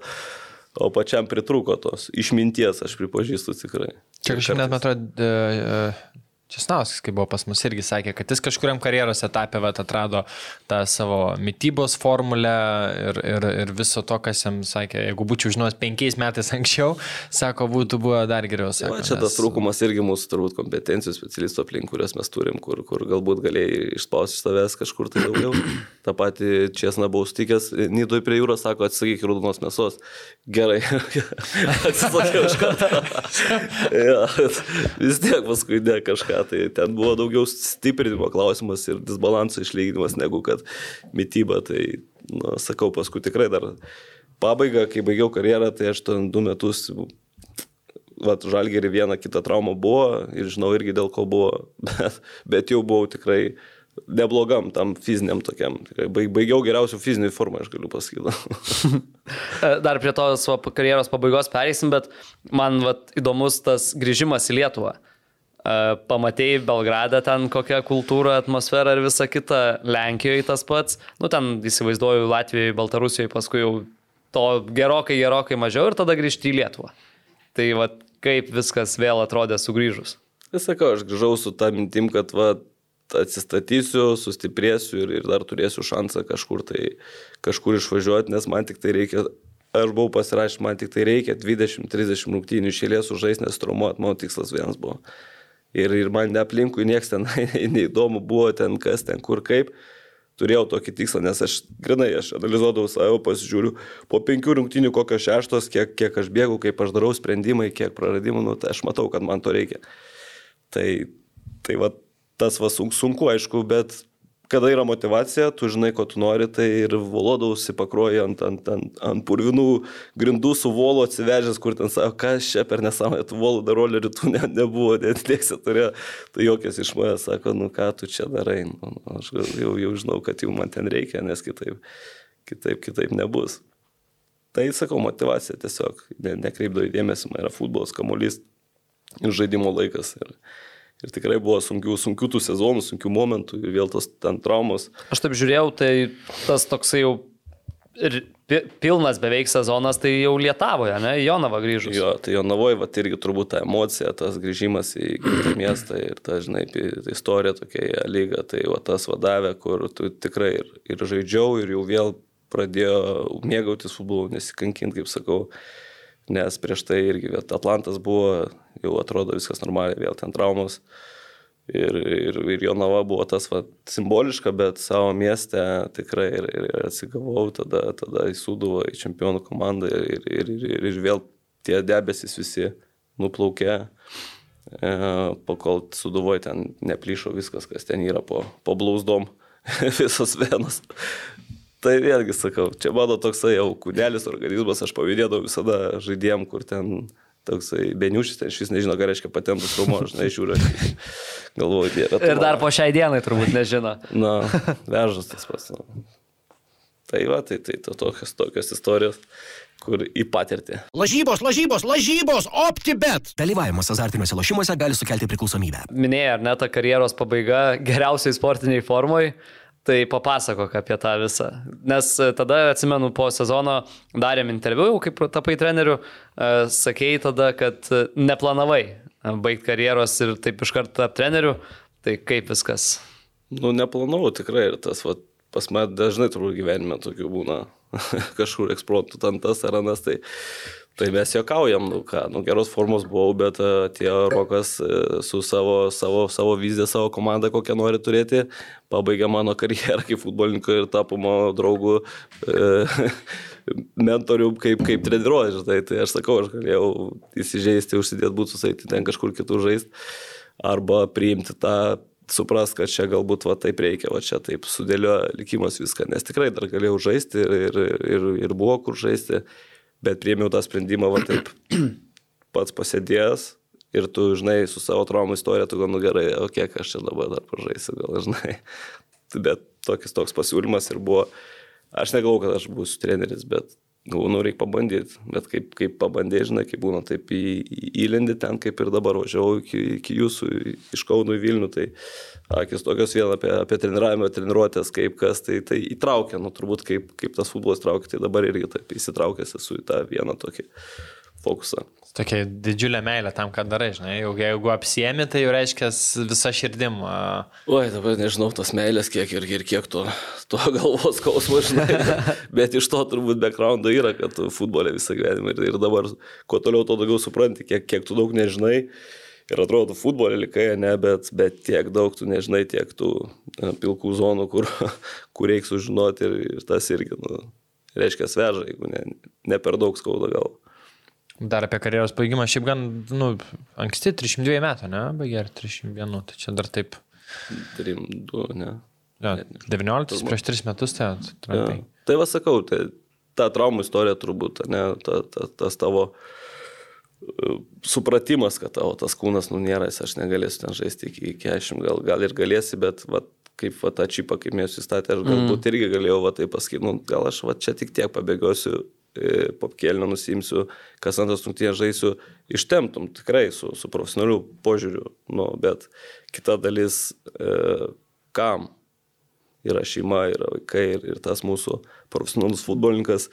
o, pačiam pritruko tos išminties, aš pripažįstu tikrai. Čia kažkaip net, man atrodo, e, Česnauskas, kai buvo pas mus, irgi sakė, kad jis kažkuriam karjeros etapė vat, atrado tą savo mytybos formulę ir, ir, ir viso to, kas jam sakė, jeigu būčiau žinojęs penkiais metais anksčiau, sako, būtų buvę dar geriau. Sako, va, čia tas trūkumas irgi mūsų turbūt kompetencijų specialistų aplink, kurias mes turim, kur, kur galbūt galėjai išspausti iš tavęs kažkur tai daugiau. Ta pati Česna buvau stikęs, Nidoj prie jūros sako, atsisakyk raudonos mėsos. Gerai, atsisakiau iš karto. ja, vis tiek paskui ne kažką, tai ten buvo daugiau stiprinimo klausimas ir disbalanso išlyginimas negu kad mytyba. Tai, nu, sakau, paskui tikrai dar pabaigą, kai baigiau karjerą, tai aš ten du metus, vat, žalgerį vieną kitą traumą buvo ir žinau irgi dėl ko buvo, bet, bet jau buvau tikrai neblogam tam fiziniam tokiam. Baigiau geriausių fizinių formą, aš galiu pasakyti. E, Dar prie tos karjeros pabaigos pereisim, bet man va, įdomus tas grįžimas į Lietuvą. Pamatėjai Belgradą ten kokią kultūrą, atmosferą ir visą kitą, Lenkijoje tas pats, nu ten įsivaizduoju Latvijoje, Baltarusijoje, paskui jau to gerokai, gerokai mažiau ir tada grįžti į Lietuvą. Tai va, kaip viskas vėl atrodė sugrįžus. Tai sakau, aš grįžau su tą mintim, kad va, atsistatysiu, sustiprėsiu ir, ir dar turėsiu šansą kažkur tai kažkur išvažiuoti, nes man tik tai reikia, aš buvau pasirašęs, man tik tai reikia 20-30 rungtynių išėlės užžaisti, nes traumuot, mano tikslas vienas buvo. Ir, ir man neaplinkui niekas ten neįdomu buvo, ten kas, ten kur kaip. Turėjau tokį tikslą, nes aš grinai, aš analizuodavau savo, pasižiūriu, po penkių rungtynių kokios šeštos, kiek, kiek aš bėgu, kaip aš darau sprendimai, kiek praradimų, nu, tai aš matau, kad man to reikia. Tai, tai va, tas va sunk- sunku, aišku, bet kada yra motivacija, tu žinai, ko tu nori, tai ir volodausi pakruoji ant, ant, ant, ant purvinų grindų su volu atsivežęs, kur ten sako, kas čia per nesąmonę, tų volų dar rolerį tu ne, nebuvo, net tiesiai turėjo, tai jokios iš manęs sako, nu ką tu čia darai, nu, aš gal jau, jau žinau, kad jau man ten reikia, nes kitaip, kitaip, kitaip nebus. Tai sakau, motivacija tiesiog, ne, nekreipdavai dėmesį, man yra futbolas, kamuolys žaidimo laikas. Ir, ir tikrai buvo sunkių, sunkių tų sezonų, sunkių momentų ir vėl tos ten traumos. Aš taip žiūrėjau, tai tas toksai jau ir pi- pilnas beveik sezonas, tai jau Lietavoje, ne, į Jonavą grįžus. Jo, tai jo navoje, va irgi turbūt ta emocija, tas grįžimas į miestą ir ta, žinai, istorija tokia į lygą, tai va tas vadovė, kur tu tikrai ir, ir žaidžiau ir jau vėl pradėjo mėgautis futbolu, nesikankinti, kaip sakau, nes prieš tai irgi Atlantas buvo, jau atrodo viskas normaliai, vėl ten traumos. Ir, ir, ir jo nava buvo tas va, simboliška, bet savo mieste tikrai ir, ir atsigavau, tada, tada įsūdavo į čempionų komandą ir, ir, ir, ir, vėl tie debesis visi nuplaukė, e, po kol suduvoju ten neplyšo viskas, kas ten yra po, po blausdom, visos venos. Tai vėlgi sakau, čia mano toksai jau kūnelis organizmas, aš pavydėdavau visada žaidėjim, kur ten toksai beniušis, ten šis nežino, ką reiškia patentus rumo, aš nežiūriu, galvoju, dieve. Ir dar po šiai dienai turbūt nežino. Na, vežas tas pats. nu. Tai va, tai, tai to, tokios, tokios istorijos, kur į patirtį. Lažybos, lažybos, lažybos, optibet. Dalyvavimas azartiniuose lošimuose gali sukelti priklausomybę. Minėjai, ar ne ta karjeros pabaiga geriausiai sportiniai formoj, tai papasakok apie tą visą. Nes e, tada, atsimenu, po sezono darėm interviu, jau kaip tapai treneriu, e, sakėjai tada, kad e, neplanavai baigti karjeros ir taip iškart tapti treneriu, tai kaip viskas. Nu, neplanavau tikrai ir tas, va, pas mane dažnai turbūt gyvenime tokių būna kažkur eksploatų ten tas ar anas, tai, tai mes juokaujam, nu ką, nu geros formos buvau, bet e, atėjo Rokas e, su savo, savo, savo viziją, savo komandą, kokią nori turėti, pabaigė mano karjerą kaip futbolininko ir tapo mano draugų e, mentorių kaip, kaip treniruojas, tai, tai aš sakau, aš galėjau įsižeisti, užsidėti būtus, eiti ten kažkur kitur žaisti, arba priimti tą suprast, kad čia galbūt va taip reikia, va čia taip sudėlioja likimas viską, nes tikrai dar galėjau žaisti ir, ir, ir, ir buvo kur žaisti, bet priėmiau tą sprendimą va taip pats pasėdėjęs ir tu, žinai, su savo traumų istorija, tu gal nu gerai, o kiek aš čia dabar dar pažaisiu, gal žinai. Bet tokis toks pasiūlymas ir buvo, aš negalvoju, kad aš būsiu treneris, bet galvoju, nu reikia pabandyti, bet kaip, kaip pabandė, žinai, kaip būna, taip į, į, įlendi ten, kaip ir dabar važiavau iki, iki jūsų, iš Kauno į Vilnių, tai akis tokios vėl apie, apie treniravimą, treniruotės, kaip kas, tai, tai įtraukia, nu turbūt kaip, kaip tas futbolas traukia, tai dabar irgi taip įsitraukęs esu į tą vieną tokį fokusą. Tokia didžiulė meilė tam, ką darai, žinai. Jau, jeigu apsiemi, tai jau reiškia visą širdim. Oi, dabar nežinau tos meilės, kiek ir, ir kiek to, to galvos skausmo, žinai. Bet iš to turbūt backgroundo yra, kad tu futbolė visą gyvenimą ir, ir dabar, kuo toliau, to daugiau supranti, kiek, kiek tu daug nežinai. Ir atrodo, futbolė likai, ne, bet, bet tiek daug tu nežinai, tiek tų e, pilkų zonų, kur, kur reikia sužinoti ir, ir tas irgi, nu, reiškia, sveža, jeigu ne, ne per daug skauda gal. Dar apie karjeros baigimą, šiaip gan, nu, anksti, 302 metų, ne, baigė ar 301, tai čia dar taip. Trim, du, ne. Jo, Net nežinau. 19 prieš 3 metus, tai Ja. trumpai. Tai va sakau, tai ta traumų istorija turbūt, ne, ta, ta, tas tavo e, supratimas, kad tavo tas kūnas nu nėra, aš negalėsiu ten žaisti iki 40, gal, gal ir galėsi, bet va, kaip va, tą čipą, kaip mėsų įstatė, aš galbūt mm. irgi galėjau va, tai pasakyti, nu, gal aš va, čia tik tiek pabėgiosiu, e, popkelnę nusimsiu, kas antras rungtynės žaisiu, ištemtum tikrai su, su profesionaliu požiūriu, nu, bet kita dalis, e, kam yra šeima, yra vaikai ir, ir tas mūsų profesionalus futbolininkas.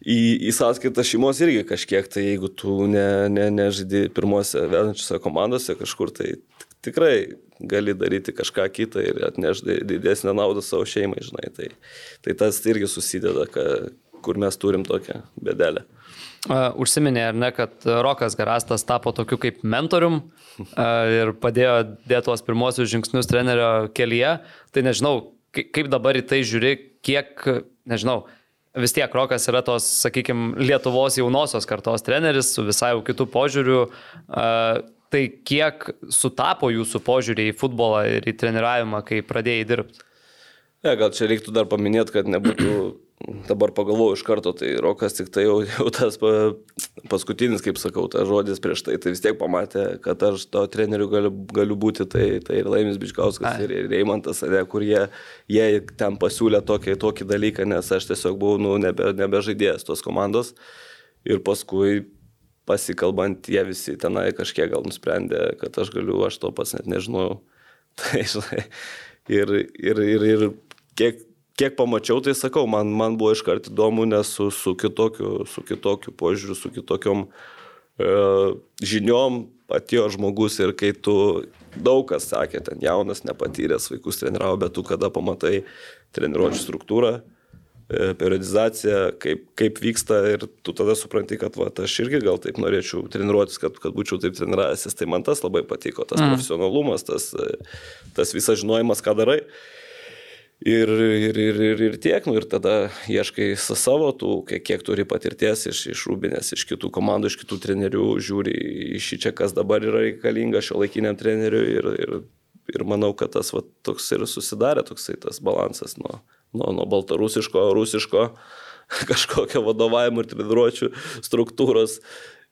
Į, į sąskaitą šeimos irgi kažkiek, tai jeigu tu ne, ne, nežaidži pirmose vedančiose komandose kažkur, tai tikrai gali daryti kažką kitą ir atnešti didesnę naudą savo šeimai, žinai. Tai, tai tas irgi susideda, ka, kur mes turim tokią bedelę. Užsiminė, ar ne, kad Rokas Garastas tapo tokiu kaip mentorium ir padėjo dėti tuos pirmosius žingsnius trenerio kelyje. Tai nežinau, kaip dabar į tai žiūri, kiek, nežinau, vis tiek Rokas yra tos, sakykime, Lietuvos jaunosios kartos treneris su visai jau kitų požiūrių. Tai kiek sutapo jūsų požiūrį į futbolą ir į treniravimą, kai pradėjai dirbti? Ne, gal čia reiktų dar paminėti, kad nebūtų dabar pagalvoju iš karto, tai Rokas tik tai jau, jau tas pa, paskutinis, kaip sakau, tas žodis prieš tai, tai vis tiek pamatė, kad aš to treneriu galiu, galiu būti, tai, tai ir Laimis Bičkauskas, ir, ir Reimantas, ne, kur jie, jie ten pasiūlė tokį, tokį dalyką, nes aš tiesiog buvau nu, nebe, nebežaidėjęs tos komandos. Ir paskui pasikalbant, jie visi tenai kažkiek gal nusprendė, kad aš galiu, aš to pats net nežinojau. Tai, žinai, ir, ir, ir, ir kiek kiek pamačiau, tai sakau, man, man buvo iškart įdomu, nes su, su, kitokiu, su kitokiu požiūriu, su kitokiom e, žiniom atėjo žmogus ir kai tu daug kas sakė, ten jaunas, nepatyręs vaikus treniravo, bet tu kada pamatai treniruočio struktūrą, e, periodizaciją, kaip, kaip vyksta ir tu tada supranti, kad va, aš irgi gal taip norėčiau treniruotis, kad, kad būčiau taip treniravęsis, tai man tas labai patiko, tas mm. profesionalumas, tas, tas visas žinojimas, ką darai. Ir, ir, ir, ir, ir tiek, nu ir tada ieškai savo, tų, kiek, kiek turi patirties iš, iš Rūbinės, iš kitų komandų, iš kitų trenerių, žiūri iš čia, kas dabar yra reikalinga šio laikiniam treneriui ir, ir, ir manau, kad tas va, toks ir susidarė, toksai tas balansas nuo, nuo, nuo baltarusiško, rusiško kažkokio vadovavimo ir treniruočio struktūros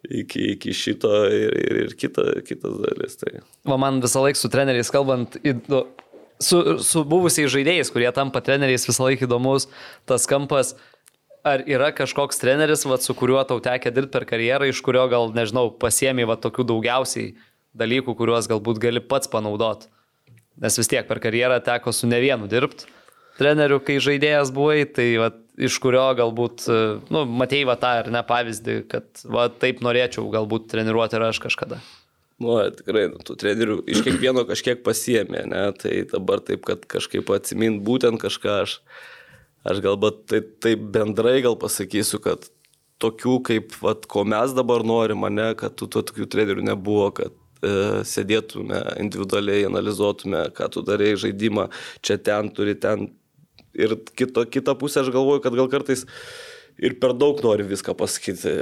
iki, iki šito ir, ir, ir kita, kitas dalis. Tai. Va, man visą laiką su treneriais kalbant, įdu, su, su buvusiais žaidėjais, kurie tampa treneriais, visą laiką įdomus tas kampas. Ar yra kažkoks treneris, vat, su kuriuo tau tekė dirbti per karjerą, iš kurio gal, nežinau, pasiemi va, tokių daugiausiai dalykų, kuriuos galbūt gali pats panaudoti? Nes vis tiek per karjerą teko su ne vienu dirbti treneriu, kai žaidėjas buvai, tai va, iš kurio galbūt, nu, matėjai va tą ar ne pavyzdį, kad va, taip norėčiau galbūt treniruoti ir aš kažkada. Nu, tikrai, nu, tų trenerių iš kiekvieno kažkiek pasiemė, ne? tai dabar taip, kad kažkaip atsimint būtent kažką aš, aš galbūt tai, taip bendrai gal pasakysiu, kad tokių kaip, vat, ko mes dabar norime, ne, kad tų to, tokių trenerių nebuvo, kad e, sėdėtume individualiai, analizuotume, ką tu darai žaidimą, čia ten turi ten. Ir kito, kitą pusę aš galvoju, kad gal kartais ir per daug nori viską pasakyti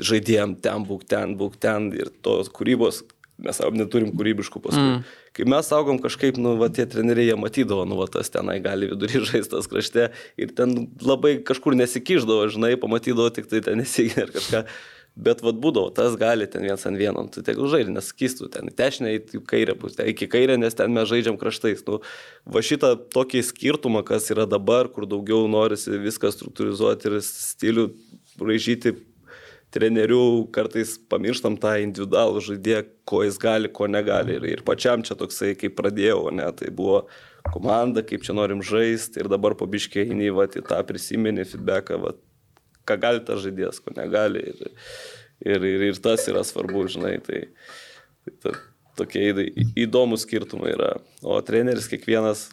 žaidėjim, ten būk, ten būk, ten ir tos kūrybos, mes neturim kūrybiškų paskui. Mm. Kai mes saugom kažkaip, nu, va, tie treneriai jie matydavo, nu, va, tas tenai gali vidury žaistas krašte ir ten labai kažkur nesikiždavo, žinai, pamatydavo tik tai ten nesigė ir kažką. Bet vad būdavo, tas gali ten vienas ant vieno, tu tegul žaidži, nes skistų ten, tešinė į kairę pusę, iki kairę, nes ten mes žaidžiam kraštais. Nu, va šitą tokį skirtumą, kas yra dabar, kur daugiau norisi viską struktūrizuoti ir stilių braižyti trenerių, kartais pamirštam tą individualų žaidėją, ko jis gali, ko negali. Ir, ir pačiam čia toksai, kaip pradėjau, ne, tai buvo komanda, kaip čia norim žaisti ir dabar pabiškiai eini, va, į tą prisiminį feedbacką, va, ką gali tas žaidėjas, ko negali. Ir, ir, ir, ir tas yra svarbu, žinai. Tai, tai ta, tokie įdomus skirtumai yra. O treneris kiekvienas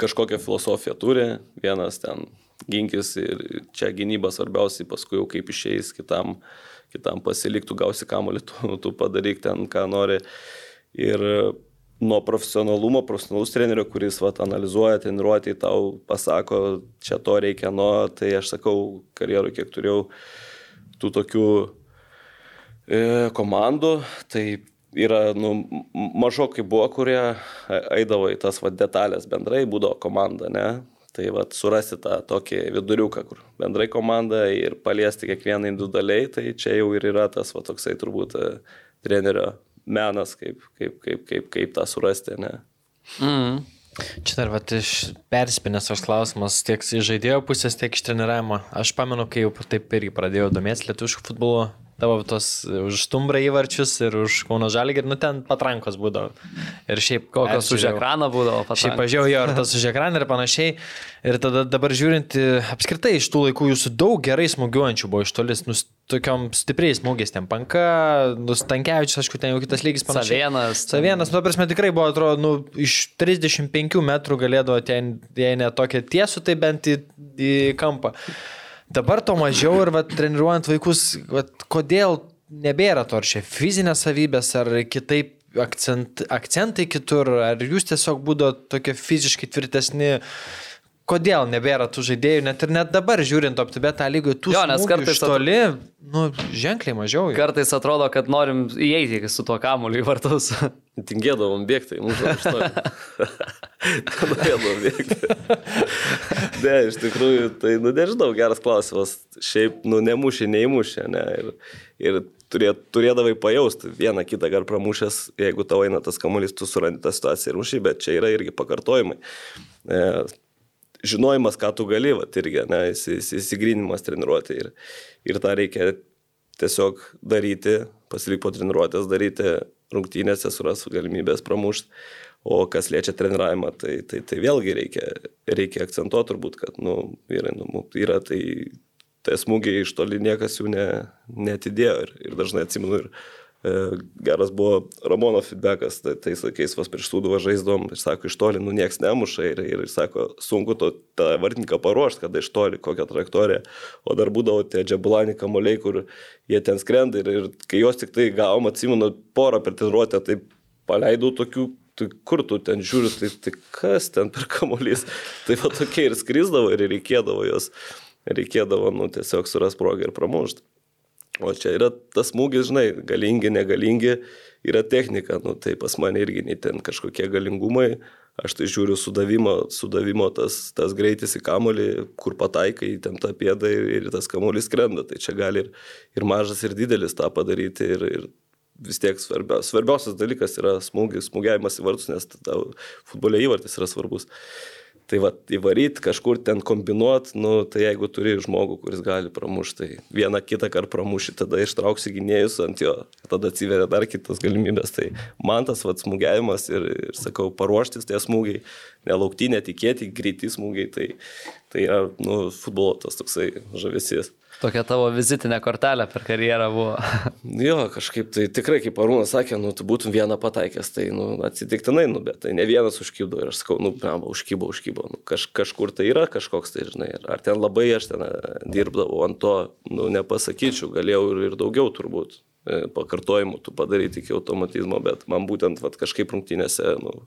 kažkokią filosofiją turi, vienas ten ginkis ir čia gynyba svarbiausiai, paskui jau kaip išeis kitam, kitam pasiliktų, gausi kamuolį, tu, tu padaryk ten, ką nori. Ir nuo profesionalumo, profesionalus trenerio, kuris vat, analizuoja treniruotį, tau pasako, čia to reikia, nuo, tai aš sakau, karjerų kiek turėjau tų tokių e, komandų, tai yra, nu, mažokai buvo, kurie eidavo į tas vat, detalės bendrai, būdavo komanda, ne? Tai va, surasti tą tokį viduriuką, kur bendrai komanda ir paliesti kiekvieną individualiai, tai čia jau ir yra tas va toksai turbūt e, trenerio menas, kaip, kaip, kaip, kaip, kaip tą surasti, ne? Mm. Čia dar vat, iš perspinės toks klausimas tiek iš žaidėjo pusės, tiek iš treniravimo. Aš pamenu, kai jau taip irgi pradėjau domėtis lietuviškų futbolo, tavo tos už stumbrą įvarčius ir už Kauno Žalį, ir nu ten patrankos būdavo. Ir šiaip kokios už ekraną būdavo patrankos. Šiaip pažiūrėjau jo, ar tas už ekraną ir panašiai. Ir tada dabar žiūrint, apskritai iš tų laikų jūsų daug gerai smūgiuojančių buvo iš tolis, nu, tokiam stipriais smūgiais, ten panka, nustankiavičius, aišku, ten jau kitas lygis panašiai. Savienas. Savienas, nu, prasme, tikrai buvo, atrodo, nu, iš 35 metrų galėdavo ten, jei ne tokia tiesų, tai bent į, į kampą. Dabar to mažiau ir vat, treniruojant vaikus, vat, kodėl nebėra to, ar čia fizinės savybės, ar kitaip akcent, akcentai kitur, ar jūs tiesiog būdo tokie fiziškai tvirtesni. Kodėl nebėra tų žaidėjų, net ir net dabar žiūrint OptiBetą lygų, tų Jo, nes kartais toli, nu, ženkliai mažiau. Jau. Kartais atrodo, kad norim įeiti su tuo kamuoliu į vartus. Tingėdavom bėgti, mūsų to. Norėdavom bėgti. ne, iš tikrųjų, tai, nu, nežinau, geras klausimas. Šiaip, nu, nemušė, neįmušė, ne. Ir, ir turė, turėdavai pajausti vieną kitą gar pramušęs, jeigu tau eina tas kamuolys, tu surandi tą situaciją ir mušį, bet čia yra irgi pakartojimai. E, žinojimas, ką tu gali, va, irgi, ne, įsigrinimas treniruoti ir, ir tą reikia tiesiog daryti, pasilik po treniruotės daryti, rungtynėse suras galimybės pramušti, o kas liečia treniravimą, tai, tai, tai vėlgi reikia, reikia akcentuoti turbūt, kad nu, yra, nu, yra tai tai smūgiai iš toli niekas jų ne, netidėjo ir, ir dažnai atsimenu ir geras buvo Ramono feedbackas, tai tais laikais vos prieš sūduvą žaisdom, ir sako, iš toli, nu nieks nemuša ir, ir sako, sunku to, tą vartininką paruošti, kada iš toli, kokią trajektoriją, o dar būdavo tie džabulani kamuoliai, kur jie ten skrenda ir, ir kai jos tik tai gavom, atsimenu, porą per treniruotę, tai paleidau tokių tai kur tu ten žiūri, tai, tai kas ten per kamuolys. Tai va tokie ir skrisdavo ir reikėdavo jos, reikėdavo, nu, tiesiog suras progą ir pramušti. O čia yra tas smūgis, žinai, galingi, negalingi, yra technika, nu, tai pas mane irgi nei ten kažkokie galingumai, aš tai žiūriu sudavimo, sudavimo tas, tas greitis į kamolį, kur pataikai, ten tą pėdą ir, ir tas kamuolys krenda, tai čia gali ir, ir mažas, ir didelis tą padaryti ir, ir vis tiek svarbia, svarbiausias dalykas yra smūgis, smūgiavimas į vartus, nes futbolė įvartis yra svarbus. Tai va, įvaryti, kažkur ten kombinuot, nu, tai jeigu turi žmogų, kuris gali pramušti, tai vieną kitą kartą pramuši, tada ištrauksi gynėjus ant jo, tada atsiveria dar kitas galimybės. Tai man tas va smūgiavimas ir, ir sakau, paruoštis tie smūgiai, nelaukti, netikėti, greiti smūgiai, tai, tai yra, nu, futbolo tas toksai žavesys. Tokia tavo vizitinė kortelė per karjerą buvo. jo, kažkaip tai tikrai, kaip Arūnas sakė, nu, tu būtum vieną pataikęs, tai nu, atsitiktinai, nu, bet tai ne vienas užkybo ir aš sakau, nu, blemba, užkybo, užkybo. Nu, kaž, kažkur tai yra kažkoks tai, žinai, ar ten labai aš ten e, dirbdavau ant to, nu, nepasakyčiau, galėjau ir, ir daugiau turbūt e, pakartojimų tų padaryti iki automatizmo, bet man būtent vat, kažkaip rungtynėse, nu,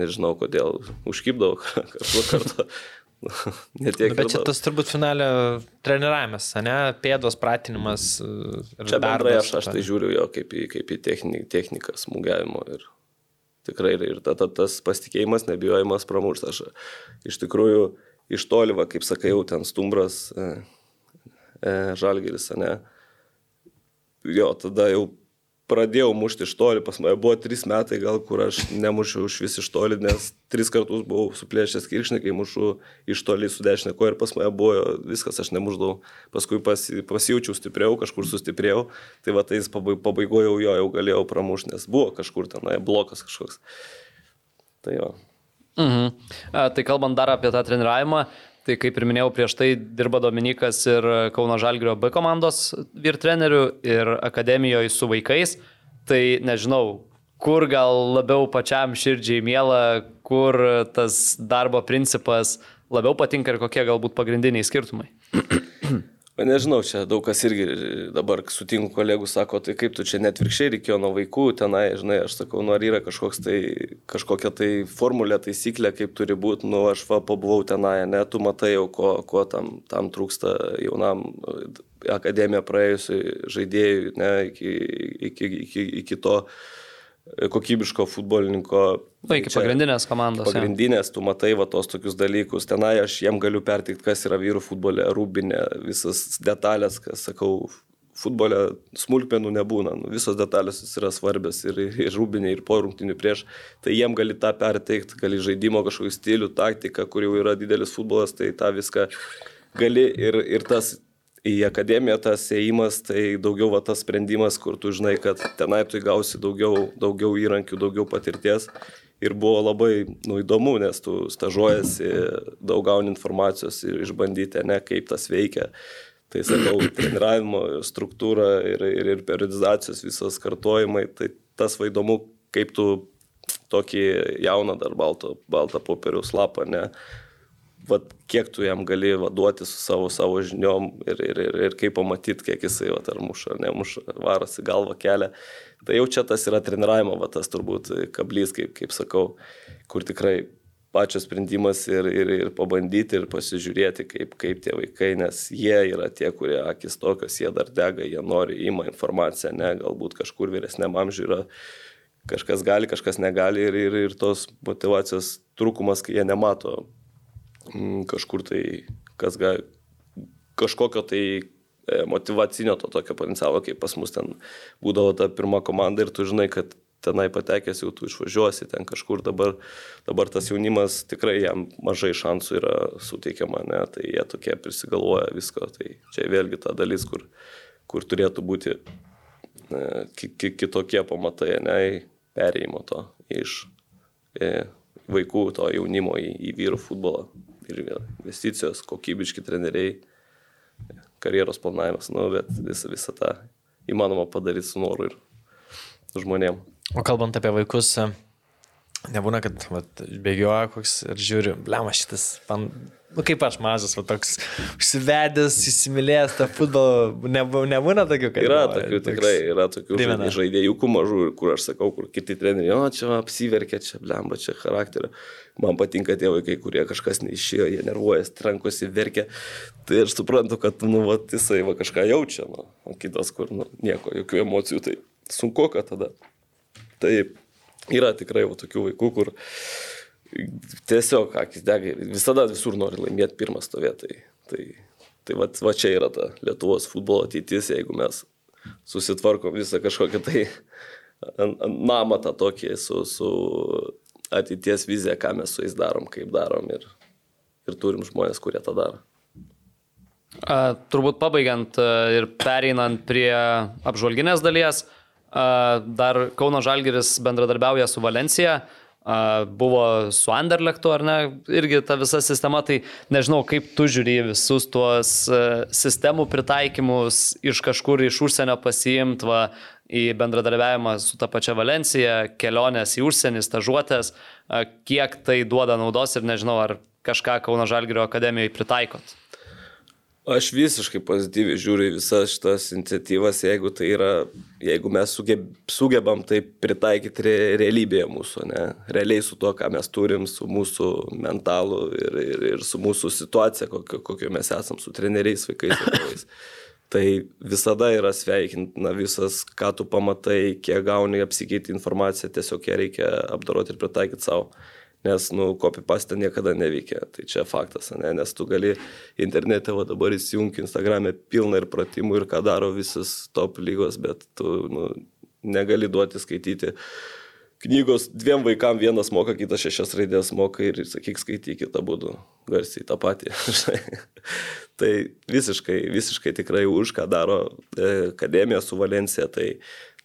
nežinau kodėl, užkybdavau kažkokį kartą. Netiek. Nu, bet čia tas turbūt finalio treniravimas, ne? Pėdos pratinimas. Čia bendrai aš, aš tai žiūriu jo kaip į, kaip į technik, techniką smūgiavimo ir tikrai ir tada tas pasitikėjimas, nebijojimas pramuštas. Aš iš tikrųjų iš toli, va, kaip sakai, jau ten stumbras, e, e, žalgeris, ne? Jo, tada jau pradėjau mušti iš toli, pas mane buvo trys metai gal, kur aš nemušiau iš vis iš toli, nes tris kartus buvau suplėšęs kiršnį, kai mušu iš toli su dešinė koja ir pas mane buvo viskas, aš nemuždavau, paskui pasi, pasijaučiau stipriau, kažkur sustiprėjau, tai va tais pabaigoje jo jau galėjau pramušti, nes buvo kažkur ten, blokas kažkoks. Tai jo. Mhm. A, tai kalbant dar apie tą treniravimą, Tai kaip ir minėjau, prieš tai dirba Dominikas ir Kauno Žalgrio B komandos vyr trenerių ir akademijoje su vaikais. Tai nežinau, kur gal labiau pačiam širdžiai mėla, kur tas darbo principas labiau patinka ir kokie galbūt pagrindiniai skirtumai. Nežinau, čia daug kas irgi dabar sutinku kolegų, sako, tai kaip tu čia net virkščiai reikėjo nuo vaikų, tenai, žinai, aš sakau, nu ar yra tai, kažkokia tai formulė, taisyklė, kaip turi būti, nu aš va pabuvau tenai, ne, tu matai jau, ko, ko tam, tam trūksta jaunam akademiją praėjusiui žaidėjui, ne, iki, iki, iki, iki to kokybiško futbolininko. Tai iki pagrindinės komandos. Pagrindinės, tu matai va tos tokius dalykus. Tenai aš jiem galiu pertikti, kas yra vyrų futbole, rūbinė, visas detalės, kas sakau, futbole smulkmenų nebūna. Nu, visos detalės yra svarbios ir, ir rūbinė, ir po rungtinių prieš. Tai jiem gali tą perteikti, gali žaidimo kažkokį stilių, taktiką, kur jau yra didelis futbolas, tai tą viską gali ir, ir tas į akademiją tas ėjimas, tai daugiau va tas sprendimas, kur tu žinai, kad tenai tu įgausi daugiau, daugiau įrankių, daugiau patirties. Ir buvo labai nu, įdomu, nes tu stažuojasi, daug gauni informacijos ir išbandyti, ne, kaip tas veikia. Tai sakau, treniravimo struktūra ir, ir, ir periodizacijos visos kartojimai, tai tas vaidomu, kaip tu tokį jauną dar baltą, baltą popieriaus lapą, ne, vat, kiek tu jam gali vaduoti su savo, savo žiniom ir, ir, ir, ir kaip pamatyti, kiek jisai vat, ar muša, ar nemuša, varosi galvą kelią. Tai jau čia tas yra treniravimo, vat, tas turbūt kablys, kaip, kaip sakau, kur tikrai pačios sprendimas ir, ir, ir pabandyti ir pasižiūrėti, kaip, kaip tie vaikai, nes jie yra tie, kurie akis tokios, jie dar dega, jie nori, ima informaciją, ne, galbūt kažkur vyresniam amžiui yra kažkas gali, kažkas negali ir, ir, ir tos motivacijos trūkumas, kai jie nemato kažkur tai, kas gali, kažkokio tai e, motivacinio to tokio potencialo, kaip pas mus ten būdavo ta pirma komanda ir tu žinai, kad tenai patekęs jau tu išvažiuosi ten kažkur. Dabar, dabar tas jaunimas tikrai jam mažai šansų yra suteikiama, ne, tai jie tokie prisigalvoja visko, tai čia vėlgi ta dalis, kur, kur turėtų būti ne, kitokie pamatai, ne, perėjimo to iš e, vaikų, to jaunimo į, į vyrų futbolą ir investicijos, kokybiški treneriai, karjeros planavimas, nu, bet visą, visą tą įmanoma padaryti su noru ir žmonėm. O kalbant apie vaikus, nebūna, kad vat, bėgioja koks ir žiūri, blema šitas, man nu, kaip aš mažas, va, toks užsivedęs, įsimylėjęs tą futbolą, nebū, nebūna tokių, kad... Yra tokių, toks... tikrai, yra tokių primena. žaidėjų mažų, kur aš sakau, kur kiti treneriai, o čia apsiverkia, čia blemba, čia charakterio. Man patinka tie vaikai, kurie kažkas neišėjo, jie nervuojas, trankosi, verkia. Tai aš suprantu, kad, nu, va, jisai va kažką jaučia, nu, o kitas, kur, nu, nieko, jokių emocijų, tai sunku, kad tada. Taip, yra tikrai va tokių vaikų, kur tiesiog akis dega, visada visur nori laimėti pirmą stovėtą. Tai, tai, tai va, va čia yra ta Lietuvos futbolo ateitis, jeigu mes susitvarkom visą kažkokią tai namą tą tokį su, su ateities vizija, ką mes su jais darom, kaip darom ir, ir turim žmonės, kurie tą daro. A, turbūt pabaigiant ir pereinant prie apžvalginės dalies, a, dar Kauno Žalgiris bendradarbiauja su Valencija buvo su Anderlechtu, ar ne, irgi ta visa sistema, tai nežinau, kaip tu žiūri visus tuos e, sistemų pritaikymus iš kažkur iš užsienio pasiimt, va, į bendradarbiavimą su ta pačia Valencija, kelionės į užsienį, stažuotės, kiek tai duoda naudos ir nežinau, ar kažką Kauno Žalgirio akademijoje pritaikot. Aš visiškai pozityviai žiūriu visas šitas iniciatyvas, jeigu tai yra, jeigu mes sugeb, sugebam tai pritaikyti re, realybėje mūsų, ne, realiai su to, ką mes turim, su mūsų mentalu ir, ir, ir su mūsų situacija, kokio, kokio mes esam, su treneriais, vaikais ir tėvais. Tai visada yra sveikintina visas, ką tu pamatai, kiek gauni apsikeiti informaciją, tiesiog ją reikia apdoroti ir pritaikyti savo nes, nu, copy-paste niekada neveikia. Tai čia faktas, ne? nes tu gali internete, o dabar įsijungti Instagram'e pilną ir pratimų ir ką daro visas top lygos, bet tu nu, negali duoti skaityti. Knygos dviem vaikam vienas moka, kitas šešias raidės moka ir sakyk skaitykit tą būdų garsiai tą patį. tai visiškai, visiškai tikrai už ką daro e, akademija su Valencija. Tai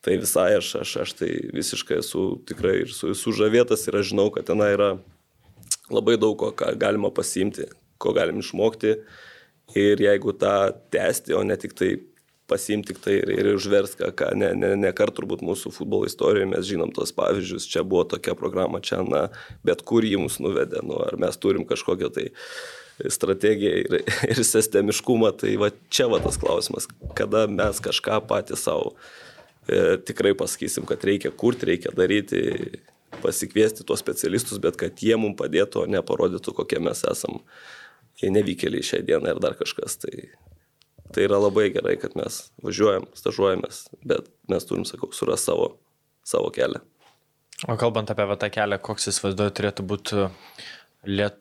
tai visai aš, aš, aš tai visiškai esu tikrai ir su, sužavėtas ir aš žinau, kad ten yra labai daug ko, ką galima pasiimti, ko galim išmokti. Ir jeigu tą tęsti, o ne tik tai pasiimti tik tai ir, ir užvers, ką, ne, ne, ne kart turbūt mūsų futbolo istorijoje mes žinom tos pavyzdžius, čia buvo tokia programa, čia, na, bet kur jį mus nuvedė, nu, ar mes turim kažkokią tai strategiją ir, ir sistemiškumą, tai va čia va tas klausimas, kada mes kažką patys savo tikrai pasakysim, kad reikia kurti, reikia daryti, pasikviesti tuos specialistus, bet kad jie mums padėtų, o ne parodytų, kokie mes esam nevykėliai šią dieną ir dar kažkas. Tai, tai yra labai gerai, kad mes važiuojam, stažuojamės, bet mes turim, sakau, surasti savo, savo kelią. O kalbant apie tą kelią, koks jis vaizduoja, turėtų būti liet,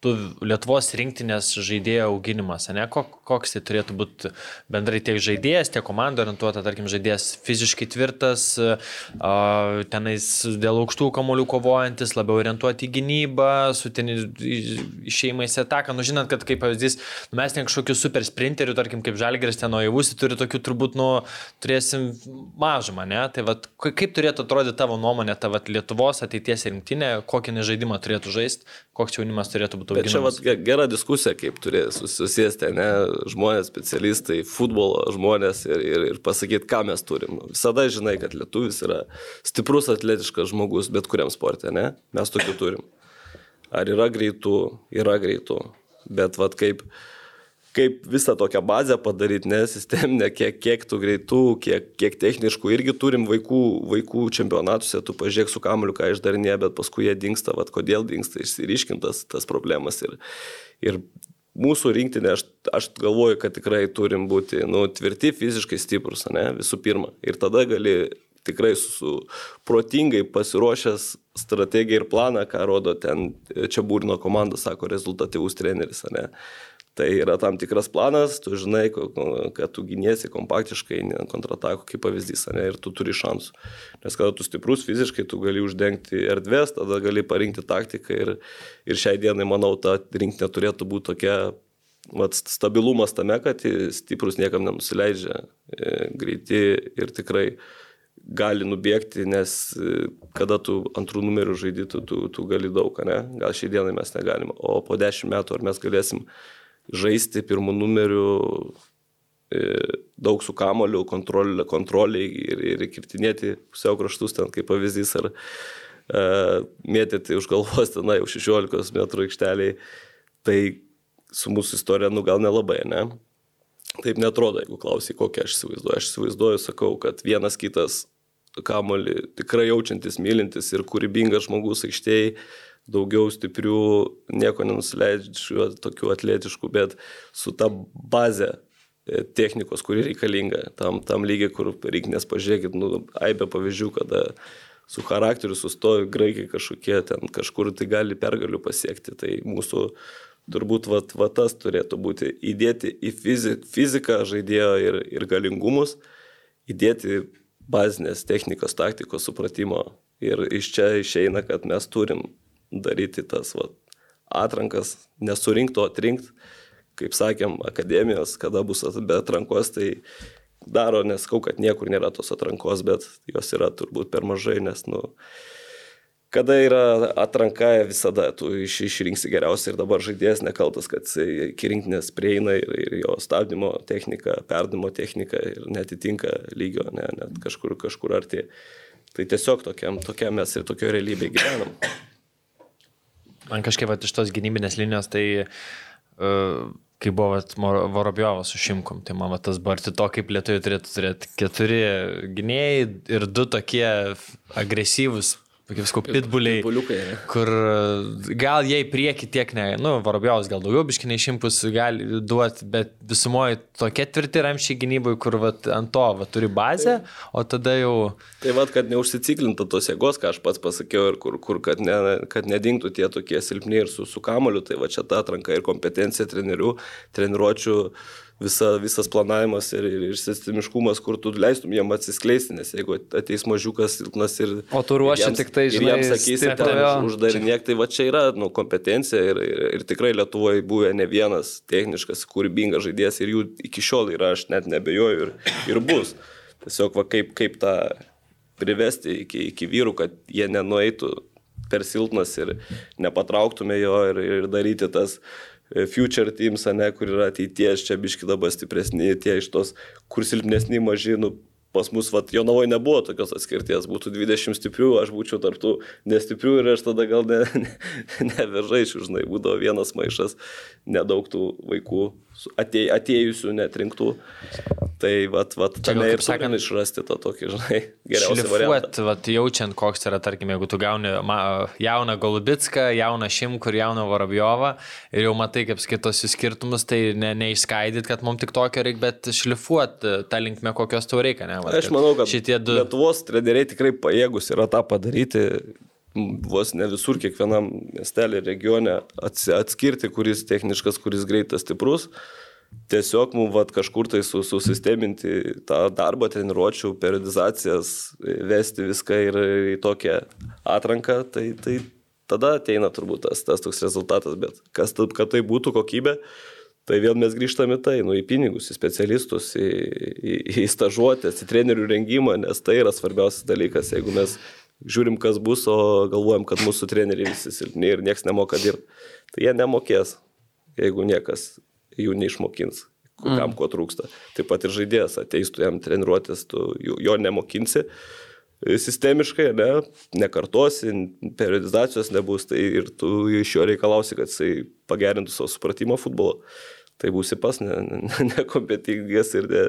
Lietu, Lietuvos rinktinės žaidėjo auginimas, ne? Koks tai turėtų būti bendrai tiek žaidėjas, tiek komanda orientuota, tarkim, žaidėjas fiziškai tvirtas, tenais dėl aukštų kamolių kovojantis, labiau orientuoti į gynybą, su ten išeimais ataką. Nu, žinot, kad kaip pavyzdys, mes ten kažkokių super sprinterių, tarkim, kaip Žalgeris ten Oivusi, turi tokių turbūt, nu, turėsim mažumą, ne? Tai vad, kaip turėtų atrodyti tavo nuomonė, tavo Lietuvos ateities rinktinė, kokį nežaidimą turėtų žaisti, koks jaunimas turėtų būti būtų Bet čia vat, gera diskusija, kaip turi susėsti, ne, žmonės, specialistai, futbolo žmonės ir, ir, ir pasakyti, ką mes turim. Visada žinai, kad lietuvis yra stiprus atletiškas žmogus, bet kuriam sportė, ne? Mes tokių turim. Ar yra greitų? Yra greitų. Bet vad kaip kaip visą tokią bazę padaryti, ne, sisteminę, kiek, kiek tų greitų, kiek, kiek techniškų. Irgi turim vaikų, vaikų čempionatuose, tu pažiūrėk su kamliu, ką išdarinė, bet paskui jie dinksta, vad kodėl dinksta, išsiriškintas tas problemas. Ir, ir mūsų rinktinė, aš, aš galvoju, kad tikrai turim būti nu, tvirti, fiziškai stiprus, ne, visų pirma. Ir tada gali tikrai su protingai pasiruošęs strategiją ir planą, ką rodo ten čia būrino komanda, sako rezultatyvus treneris, ne. Tai yra tam tikras planas, tu žinai, kad tu giniesi kompaktiškai kontratako kaip pavyzdys, ne, ir tu turi šansų. Nes kada tu stiprus fiziškai, tu gali uždengti erdvės, tada gali parinkti taktiką ir, ir šiai dienai, manau, ta rinktinė turėtų būti tokia vat, stabilumas tame, kad stiprus niekam nenusileidžia, e, greiti ir tikrai gali nubėgti, nes e, kada tu antrų numerių žaidži, tu, tu, tu gali daug, ne? Gal šiai dienai mes negalim, o po dešimt metų ar mes galėsim žaisti pirmų numerių e, daug su kamoliu, kontrolė, kontrolė ir, ir kirtinėti pusiau kraštus ten kaip pavyzdys ar e, mėtyti už galvos tenai už 16 metrų aikšteliai. Tai su mūsų istorija, nu gal nelabai, ne? Taip netrodo, jeigu klausai, kokią aš įsivaizduoju. Aš įsivaizduoju, sakau, kad vienas kitas kamolį tikrai jaučiantis, mylintis ir kūrybingas žmogus aikštėje daugiau stiprių, nieko nenusileidžiu, tokių atletiškų, bet su ta bazė e, technikos, kuri reikalinga, tam, tam lygiai, kur reikia, nes pažiūrėkit, nu, aibė pavyzdžių, kada su charakteriu sustoja graikai kažkokie ten, kažkur tai gali pergalių pasiekti. Tai mūsų turbūt vat, vat tas turėtų būti įdėti į fizik, fiziką žaidėjo ir, ir galingumus, įdėti bazinės technikos, taktikos supratimo. Ir iš čia išeina, kad mes turim daryti tas va, atrankas, nesurinkti, o atrinkti, kaip sakėm, akademijos, kada bus be atrankos, tai daro, neskau, kad niekur nėra tos atrankos, bet jos yra turbūt per mažai, nes, nu, kada yra atranka, visada tu iš, išrinksi geriausiai ir dabar žaidėjas nekaltas, kad iki rinktinės prieina ir, ir jo stabdymo technika, perdimo technika ir netitinka lygio, ne, net kažkur, kažkur arti. Tai tiesiog tokiam, tokiam mes ir tokio realybėje gyvenam. Man kažkaip vat, iš tos gynybinės linijos, tai uh, kai buvo vat, Vorobjovas su Šimkum, tai man vat, tas buvo arti to, kaip lietuviai turėtų turėti keturi gynėjai ir du tokie agresyvūs kaip sakau, pitbuliai. Kur gal jie į priekį tiek ne, nu, Varobjovas gal daugiau biškiniai šimpus gali duoti, bet visumoje tokie tvirti ramšiai gynybai, kur vat, ant to vat, turi bazę, o tada jau... Tai vad, kad neužsiciklintų tos jėgos, ką aš pats pasakiau, ir kur, kur kad, ne, kad nedingtų tie tokie silpni ir su, su kamoliu, tai va čia ta atranka ir kompetencija trenerių, treniruočių visa, visas planavimas ir, ir, ir sistemiškumas, kur tu leistum jam atsiskleisti, nes jeigu ateis mažiukas silpnas ir... O tu ruoši jiems, tik tai, žinai, jam sakysi, ten uždarinėk, tai va čia yra nu, kompetencija ir, ir, ir tikrai Lietuvoje buvę ne vienas techniškas, kūrybingas žaidėjas ir jų iki šiol yra, aš net nebejoju ir, ir bus. Tiesiog va kaip, kaip tą privesti iki, iki vyrų, kad jie nenueitų per silpnas ir nepatrauktume jo ir, ir daryti tas future teams, ne, kur yra ateities, čia biški dabar stipresni, tie iš tos, kur silpnesni maži, nu, pas mus, vat, Jonavoje nebuvo tokios atskirties, būtų 20 stiprių, aš būčiau tarptų nestiprių ir aš tada gal ne, ne, nevežaičiau, žinai, būdavo vienas maišas, nedaug tų vaikų su- atė, atėjusių netrinktų. Tai vat, vat, Čia gal, ir sakant, išrasti tą tokį, žinai, geriausią variantą. Vat, jaučiant, koks yra, tarkim, jeigu tu gauni ma, jauną Golubitską, jauną Šimkur, jauną Vorabjovą ir jau matai, kaip skaitosi skirtumus, tai ne, neišskaidyt, kad mums tik tokio reikia, bet šlifuot e, tą linkmę, kokios tau reikia. Ne? Vat, Aš manau, kad šitie du... Lietuvos treneriai tikrai pajėgus yra tą padaryti. Vos ne visur, kiekvienam miestelį, regione atskirti, kuris techniškas, kuris greitas, stiprus. Tiesiog mums vat, kažkur tai su, susisteminti tą darbą, treniruočių, periodizacijas, vesti viską ir į tokią atranką, tai, tai tada ateina turbūt tas, tas toks rezultatas, bet kas, kad tai būtų kokybė, Tai vėl mes grįžtame tai, nu, į pinigus, į specialistus, į, į, į stažuotės, į trenerių rengimą, nes tai yra svarbiausias dalykas, jeigu mes žiūrim, kas bus, o galvojam, kad mūsų treneriai visi silpni ir niekas nemoka dirbti. Tai jie nemokės, jeigu niekas jų neišmokins, ku- kam ko trūksta. Taip pat ir žaidėjas ateis, tu jam treniruotis, tu jo nemokinsi sistemiškai, ne, nekartosi, periodizacijos nebus, tai ir tu iš jo reikalausi, kad jisai pagerintų savo supratimą futbolo. Tai būsi pas nekompetingas ne, ne ir ne,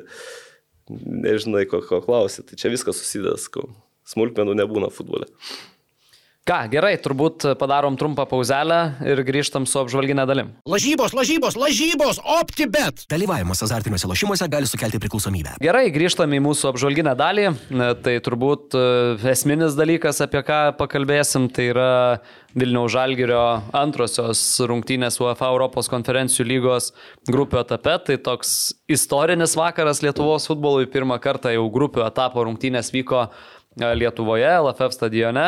nežinai, ko, ko klausi. Tai čia viskas sakau. Smulkmenų nebūna futbole. Ką, gerai, turbūt padarom trumpą pauzelę ir grįžtam su apžvalginė dalim. Lažybos, lažybos, lažybos, OptiBet. Dalyvavimas azartiniuose lošimuose gali sukelti priklausomybę. Gerai, grįžtam į mūsų apžvalginę dalį. Tai turbūt e, esminis dalykas, apie ką pakalbėsim, tai yra Vilniaus Žalgirio antrosios rungtynės UEFA Europos konferencijų lygos grupių etape. Tai toks istorinis vakaras Lietuvos futbolui. Pirmą kartą jau grupių etapo rungtynės vyko e, Lietuvoje, LFF stadione.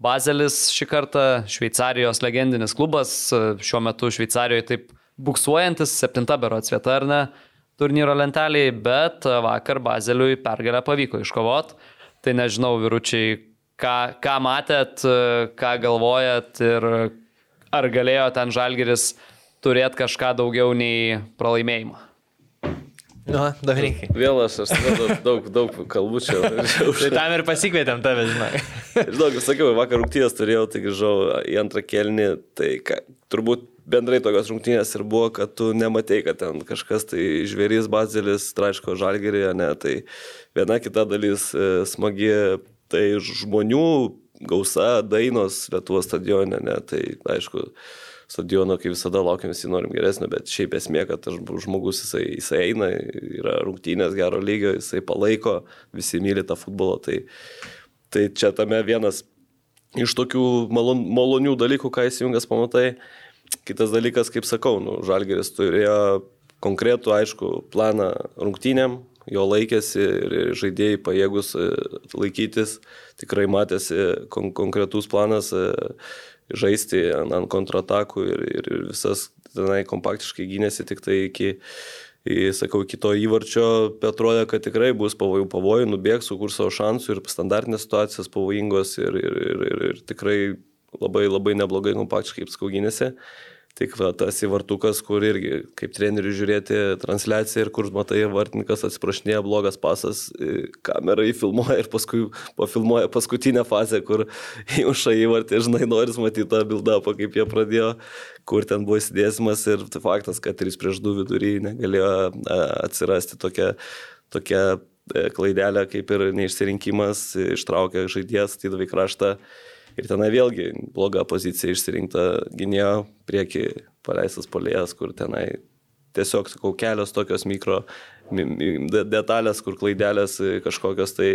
Bazelis šį kartą Šveicarijos legendinis klubas, šiuo metu Šveicarijoje taip buksuojantis, septinta berots vieta ar ne turnyro lentelėje, bet vakar Bazeliui pergalę pavyko iškovot. Tai nežinau, vyručiai, ką, ką matėt, ką galvojat ir ar galėjo ten Žalgeris turėti kažką daugiau nei pralaimėjimą. Nu, Dominikai. Vėl aš, aš daug, daug, daug kalbų čia. Tai tam ir pasikvietėm tave, žinai. Žinau, kaip sakiau, vakar rungtynės turėjau, tai grįžau į antrą kelnį, tai ką, turbūt bendrai tokios rungtynės ir buvo, kad tu nematei, kad ten kažkas tai žvėrys, bazelis, traiško žalgerį, ne, tai viena kita dalis e, smagi, tai žmonių gausa, dainos Lietuvos stadione, ne, tai aišku, stadiono, kaip visada, laukiam visi norim geresnio, bet šiaip esmė, kad žmogus jisai, jisai eina, yra rungtynės gero lygio, jisai palaiko, visi myli tą futbolą, tai, tai čia tame vienas iš tokių malon, malonių dalykų, ką įsijungęs pamatai. Kitas dalykas, kaip sakau, nu, Žalgeris turėjo konkretų, aišku, planą rungtynėm, jo laikėsi ir žaidėjai pajėgus e, laikytis, tikrai matėsi kon konkretus planas e, žaisti ant, ant kontratakų ir, ir visas tenai kompaktiškai gynėsi tik tai iki, sakau, kito įvarčio, bet atrodė, kad tikrai bus pavojų, pavojų, nubėgs, sukurs savo šansų ir standartinės situacijas pavojingos ir, ir, ir, ir, ir tikrai labai labai neblogai kompaktiškai apskauginėsi. Tik va, tas įvartukas, kur irgi kaip trenerių žiūrėti transliaciją ir kur matai vartininkas atsiprašinėja blogas pasas, e, kamera įfilmuoja ir paskui pafilmuoja paskutinę fazę, kur įmuša įvartį, žinai, noris matyti tą build-upą, kaip jie pradėjo, kur ten buvo įsidėsimas ir tai faktas, kad 3 prieš 2 vidury negalėjo a, atsirasti tokia, tokia e, klaidelė kaip ir neišsirinkimas, ištraukė žaidėjas, atidavė kraštą. Ir tenai vėlgi bloga pozicija išsirinkta gynėjo prieki paleistas polėjas, kur tenai tiesiog, sakau, kelios tokios mikro mi- mi- de- detalės, kur klaidelės e, kažkokios tai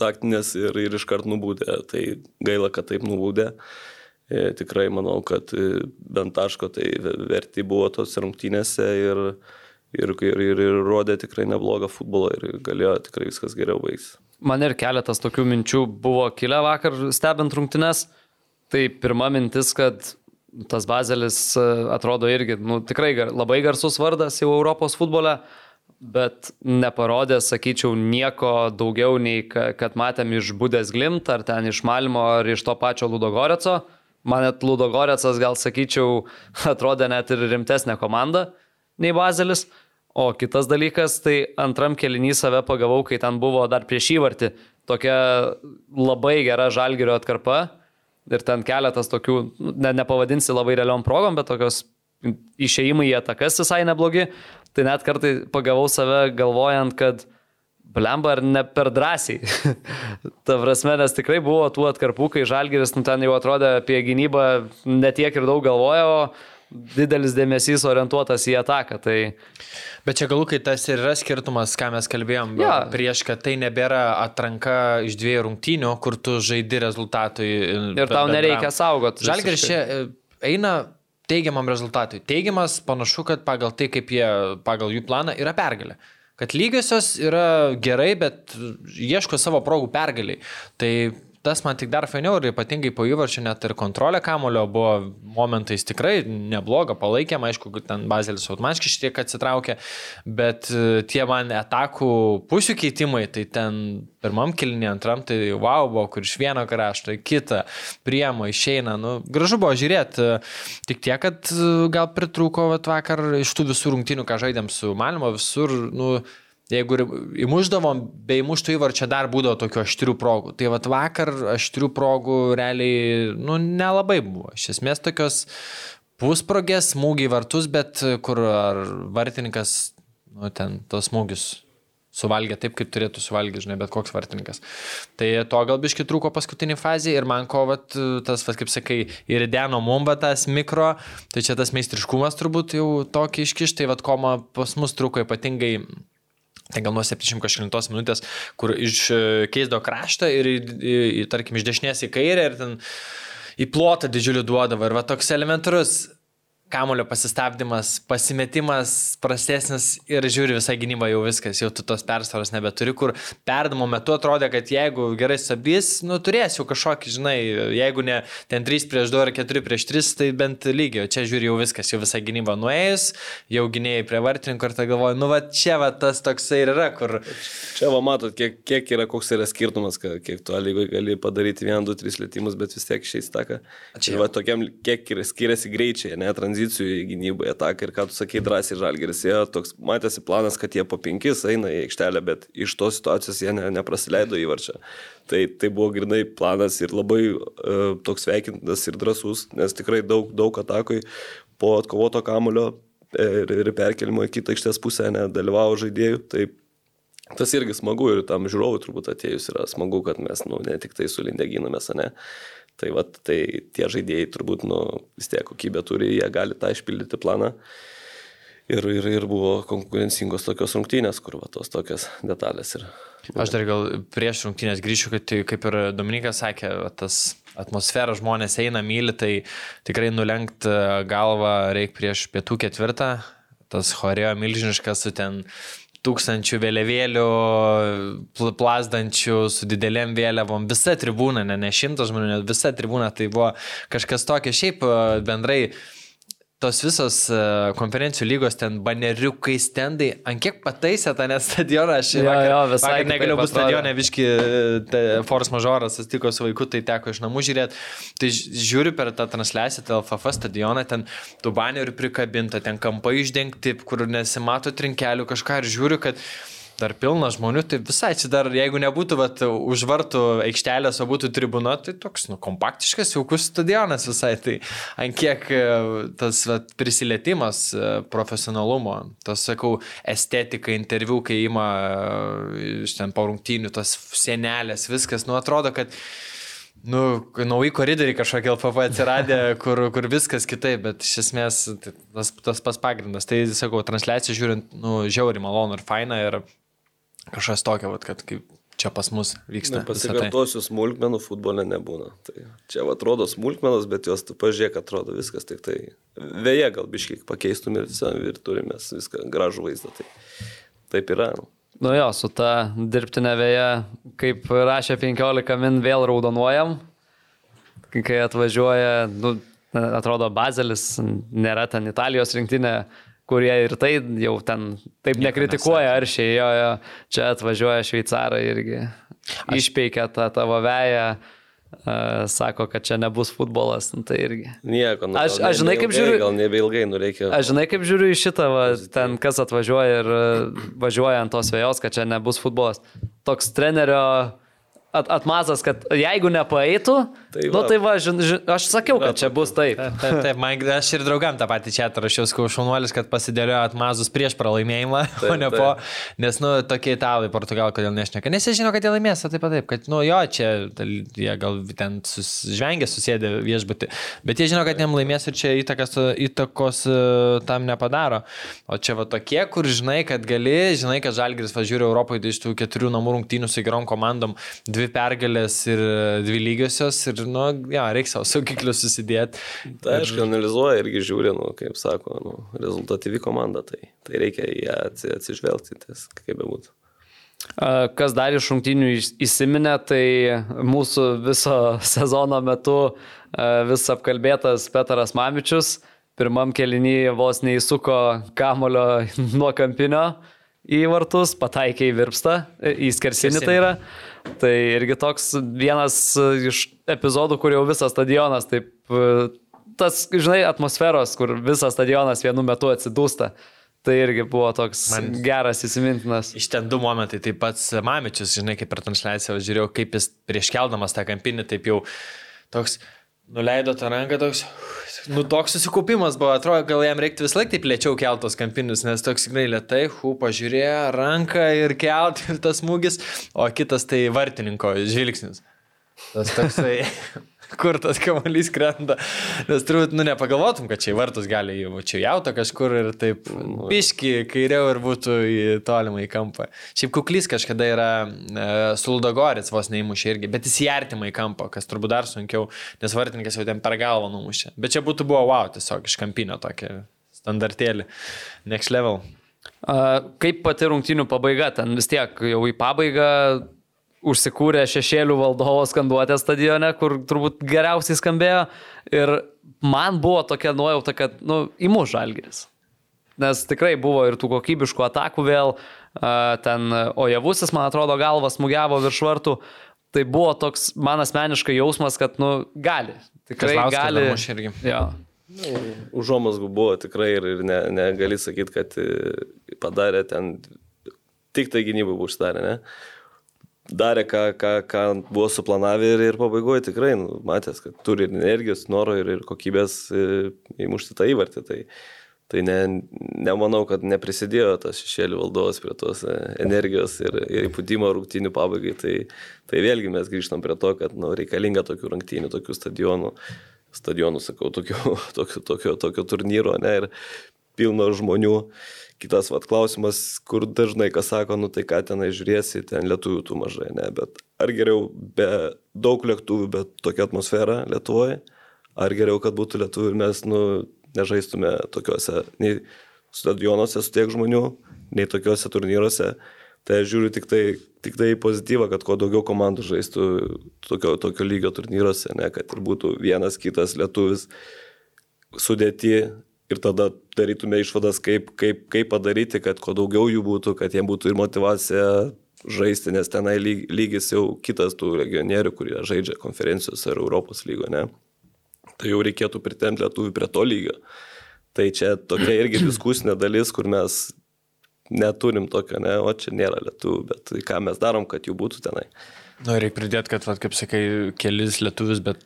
taktinės ir, ir iškart nubūdė. Tai gaila, kad taip nubūdė. E, tikrai manau, kad e, bent taško tai ve- verti buvo tos rungtynėse ir, ir, ir, ir, ir rodė tikrai neblogą futbolą ir galėjo tikrai viskas geriau baigtis. Man ir keletas tokių minčių buvo kilę vakar stebint rungtynes. Tai pirma mintis, kad tas Bazelis e, atrodo irgi, nu, tikrai labai garsus vardas jau Europos futbole, bet neparodė, sakyčiau, nieko daugiau nei ka- kad matėm iš Budės Glimt, ar ten iš Malmo, ar iš to pačio Ludogoreco. Man net Ludogorecas, gal sakyčiau, atrodė net ir rimtesnė komanda nei Bazelis. O kitas dalykas, tai antram kelinį save pagavau, kai ten buvo dar prieš įvartį tokia labai gera žalgerio atkarpa ir ten keletas tokių, nu, ne, nepavadinsi labai realiom progom, bet tokios išėjimai į atakas visai neblogi, tai net kartai pagavau save galvojant, kad Blemba ar ne per drąsiai. Ta prasme, nes tikrai buvo tų atkarpų, kai Žalgeris nu, ten jau atrodė apie gynybą netiek ir daug galvojo, o didelis dėmesys orientuotas į ataką. Tai... Bet čia galų, kai tas ir yra skirtumas, ką mes kalbėjom Jo. prieš, kad tai nebėra atranka iš dviejų rungtynių, kur tu žaidi rezultatui. Ir tau nereikia saugot. Žalgeris čia e, eina teigiamam rezultatui. Teigiamas panašu, kad pagal tai, kaip jie, pagal jų planą, yra pergalė. Kad lygiosios yra gerai, bet ieško savo progų pergaliai. Tai tas man tik dar fainiau ir ypatingai po įvarčio net ir kontrolė kamulio buvo momentais tikrai nebloga, palaikėm, aišku, ten Bazelis automatiškai šiek tiek atsitraukė, bet e, tie man atakų pusių keitimai, tai ten pirmam kilinį, antram, tai wow buvo, kur iš vieno krašto į kitą priemo, išeina, nu, gražu buvo žiūrėti, tik tiek, kad e, gal pritrūko vat, vakar iš tų visų rungtynių, ką žaidėm su Malmo, visur, nu, Jeigu ir įmuždavom, be įmuštų įvarčio dar būdavo tokių aštrių progų. Tai vad vakar aštrių progų realiai, nu, nelabai buvo. Iš esmės tokios pusprogės, smūgiai vartus, bet kur ar vartininkas, nu, ten tos smūgius suvalgė taip, kaip turėtų suvalgyti, žinai, bet koks vartininkas. Tai to gal biški trūko paskutinį fazę ir man ko, vat, tas, vat, kaip sakai, ir deno mumba tas mikro, tai čia tas meistriškumas turbūt jau tokį iškiš, tai vad ko man pas mus trūko ypatingai Ten gal nuo 70 kažkėlintos minutės, kur iškeisdo kraštą ir, į, į, į, tarkim, iš dešinės į kairę ir ten į plotą didžiulį duodavo. Ir va toks elementarus kamulio pasistabdymas, pasimetimas prastesnis ir žiūri visą gynybą jau viskas, jau tu tos persvaros nebeturi, kur perdamo metu atrodė, kad jeigu gerai sabys, nu turės jau kažkokį, žinai, jeigu ne ten 3 prieš 2 ar 4 prieš 3, tai bent lygio, čia žiūri jau viskas, jau visą gynybą nuėjus, jau gynėjai prie vartininko ir tai galvoju, nu va čia va tas toksai ir yra, kur... Čia va matot, kiek, kiek yra, koks yra skirtumas, kiek tu lygoje gali padaryti 1, 2, 3 lėtimus, bet vis tiek šiais taka. Čia va tokiam, kiek ir skiriasi greičiai, ne, tranzicijų į gynybą, į ataką ir ką tu sakai drąsiai žalgeris. Jie toks, matėsi planas, kad jie po penkis eina į aikštelę, bet iš tos situacijos jie ne, neprasileido įvarčio. Tai, tai buvo grinai planas ir labai uh, toks sveikintas ir drasus, nes tikrai daug, daug atakoj po atkovoto kamulio ir, ir perkelimo į kitą aikštės pusę nedalyvavo žaidėjų. Tai Tas irgi smagu ir tam žiūrovui turbūt atėjus yra smagu, kad mes nu, ne tik tai sulindę gynamės, ne. Tai, vat, tai tie žaidėjai turbūt nu, vis tiek kokybę turi, jie gali tą išpildyti planą. Ir, ir, ir buvo konkurencingos tokios rungtynės, kur va, tos tokios detalės. Ir, Aš dar gal prieš rungtynės grįšiu, kad tai, kaip ir Dominikas sakė, va, tas atmosfera žmonės eina, myli, tai tikrai nulenkt e, galvą reikia prieš pietų ketvirtą, tas choreo milžiniškas su ten tūkstančių vėliavėlių, pl- plazdančių su didelėm vėliavom, visa tribūna, ne, ne šimtas žmonių, net visa tribūna, tai buvo kažkas tokio, šiaip bendrai tos visos e, konferencijų lygos ten baneriukai, stendai, ant kiek pataisė tą net stadioną, aš Jo, vakar- jo, visai vakar negaliu būti stadione, viški te- Force Majoras susitiko su vaiku, tai teko iš namų žiūrėti. Tai žiūriu per tą transliaciją, tą LFF stadioną, ten tų banerių prikabinta, ten kampai išdengti, kur nesimato trinkelių kažką ir žiūriu, kad dar pilna žmonių, tai visai čia dar, jeigu nebūtų vat, už vartų aikštelės, o būtų tribuna, tai toks, nu, kompaktiškas, jaukus stadionas visai. Tai ant kiek e, tas vat, prisilietimas e, profesionalumo, tas, sakau, estetika, interviu, kai ima e, iš ten parungtinių, tas senelės, viskas, nu, atrodo, kad Nu, nauji koridoriai kažkokie LFF atsiradė, kur, kur viskas kitaip, bet iš esmės tai tas, tas pas pagrindas. Tai, sakau, transliaciją žiūrint, nu, žiauri malonu ir faina ir kažkas tokio, vat, kad kaip čia pas mus vyksta. visa tai. Pasikartosiu, smulkmenų futbole nebūna. Tai čia atrodo smulkmenos, bet jos tu pažiūrėk, atrodo viskas tik tai. Vėja gal biškiai pakeistum ir, ir turime viską gražų vaizdą. Tai taip yra. Nu. Nu jo, su ta dirbtinė vėja, kaip rašė 15 min, vėl raudonuojam. Kai atvažiuoja, nu, atrodo, Bazelis, nėra ten Italijos rinktinė, kurie ir tai jau ten taip nekritikuoja aršiai, jo, jo, čia atvažiuoja šveicarai irgi. Išpeikia tą tavo veją, uh, sako, kad čia nebus futbolas, nu, tai irgi. Nieko. Nu, Aš- aš žinai, kaip žiūriu- Gal nebeilgai, nu reikia. Aš žinai, kaip žiūriu į šitą, va, ten kas atvažiuoja ir e, važiuoja ant tos vėjos, kad čia nebus futbolas. Toks trenerio at, atmazas, kad jeigu nepaeitų, tai, Tai nu, va. tai va, žin, žin, aš sakiau, kad čia bus taip. Taip, taip, taip, man, aš ir draugam tą patį čia atrašiau, skau šaunuolis, kad pasidėliojo atmazus prieš pralaimėjimą, taip, o ne taip. po, nes, nu, tokie italai, portugalai, kodėl nešneka, nes jie žino, kad jie laimės, o taip pat taip, kad, nu, jo, čia tai jie gal ten žvengia, susėdė viešbutį, bet jie žino, kad jiem laimės ir čia įtakas, įtakos e, tam nepadaro. O čia va tokie, kur žinai, kad gali, žinai, kad Žalgiris važiuoja Europoje tai iš tų keturių namų rungtynių su gerom komandom, dvi pergalės ir e, dvi lygiosios ir, nu, jo, reikia savo saugiklius susidėti. Tai aišku, analizuoja irgi žiūri, nu, kaip sako, nu, rezultatyvi komanda, tai, tai reikia ją atsi- atsižvelgti, ties, kaip bebūtų. A, Kas dar iš šimtinių įsiminė, tai mūsų viso sezono metu a, vis apkalbėtas Petras Mamičius. Pirmam kelinį vos neįsuko kamulio nuo kampinio į vartus, pataikė į virpstą, į skersinį tai yra. Tai irgi toks vienas iš epizodų, kur jau visas stadionas taip, e, tas, žinai, atmosferos, kur visas stadionas vienu metu atsidūsta. Tai irgi buvo toks. Man- geras įsimintinas. Iš ten du momentai, tai pats Mamičius, žinai, kaip per transliaciją žiūrėjau, kaip jis prieš keldamas tą kampinį, taip jau toks nuleido tą ranką, toks, nu toks susikaupimas buvo, atrodo, gal jam reiktų vis laik taip lėčiau keltos kampinius, nes toks, žinai, lietai, hu, pažiūrėjo ranką ir kelt ir tas smūgis, o kitas tai vartininko žvilgsnis. Tas toksai, kur tas kamuolys krenta. Nes turbūt, nu, nepagalvotum, kad čia į vartus gali jau čia jauta kažkur ir taip biški kairiau ir būtų į tolimą į kampą. Šiaip kuklys kažkada yra e, Suldagorits vos neįmušė irgi, bet jis į artimą į kampą, kas turbūt dar sunkiau, nes vartininkas jau ten per galvą numušė. Bet čia būtų buvo wow, tiesiog iš kampinio tokia standartėlį. Next level. Kaip pati rungtinių pabaiga, ten vis tiek jau į pabaigą užsikūrė šešėlių valdovo skanduotė stadione, kur turbūt geriausiai skambėjo. Ir man buvo tokia nuojauta, kad, nu, įmuš žalgeris. Nes tikrai buvo ir tų kokybiškų atakų vėl, a, ten Ojavusis, man atrodo, galvas smūgiavo virš vartų. Tai buvo toks man asmeniškai jausmas, kad, nu, gali. Tikrai Kazlauskas gali. mušė irgi. Jo. Užuomasgų buvo tikrai ir, ir ne, negali sakyti, kad e, padarė ten, tik tai gynybai buvo užsidarę, ne? Darė, ką, ką, ką buvo suplanavę ir, ir pabaigoje tikrai, nu, matęs, kad turi ir energijos, noro ir, ir kokybės e, įmušti tą įvartį. Tai, tai ne, nemanau, kad neprisidėjo tas šešėlių valdovas prie tos e, energijos ir, ir įpūdimo rungtynių pabaigai. Tai, tai vėlgi mes grįžtam prie to, kad nu, reikalinga tokių rungtynių, tokių stadionų stadionų, sakau, tokio, tokio, tokio, tokio turnyro, ne, ir pilno žmonių. Kitas vat, klausimas, kur dažnai kas sako, nu tai ką tenai žiūrėsi, ten lietuvių tų mažai, ne, bet ar geriau be daug lėktuvų, bet tokia atmosfera Lietuvoje, ar geriau, kad būtų lietuvių ir mes, nu, nežaistume tokiuose, nei stadionuose su tiek žmonių, nei tokiuose turnyruose. Tai aš žiūriu tik tai, tik tai pozityvą, kad kuo daugiau komandų žaistų tokio, tokio lygio turnyruose, ne, kad ir būtų vienas kitas lietuvis sudėti ir tada darytume išvadas, kaip, kaip, kaip padaryti, kad kuo daugiau jų būtų, kad jiems būtų ir motivacija žaisti, nes tenai lyg- lygis jau kitas tų regionierių, kurie žaidžia konferencijos ar Europos lygo, ne. Tai jau reikėtų pritemti lietuvių prie to lygio. Tai čia tokia irgi diskusinė dalis, kur mes neturim tokio, ne, o čia nėra lietuvių, bet ką mes darom, kad jų būtų tenai. Nu, reikia pridėti, kad, vat, kaip sakai, kelis lietuvius, bet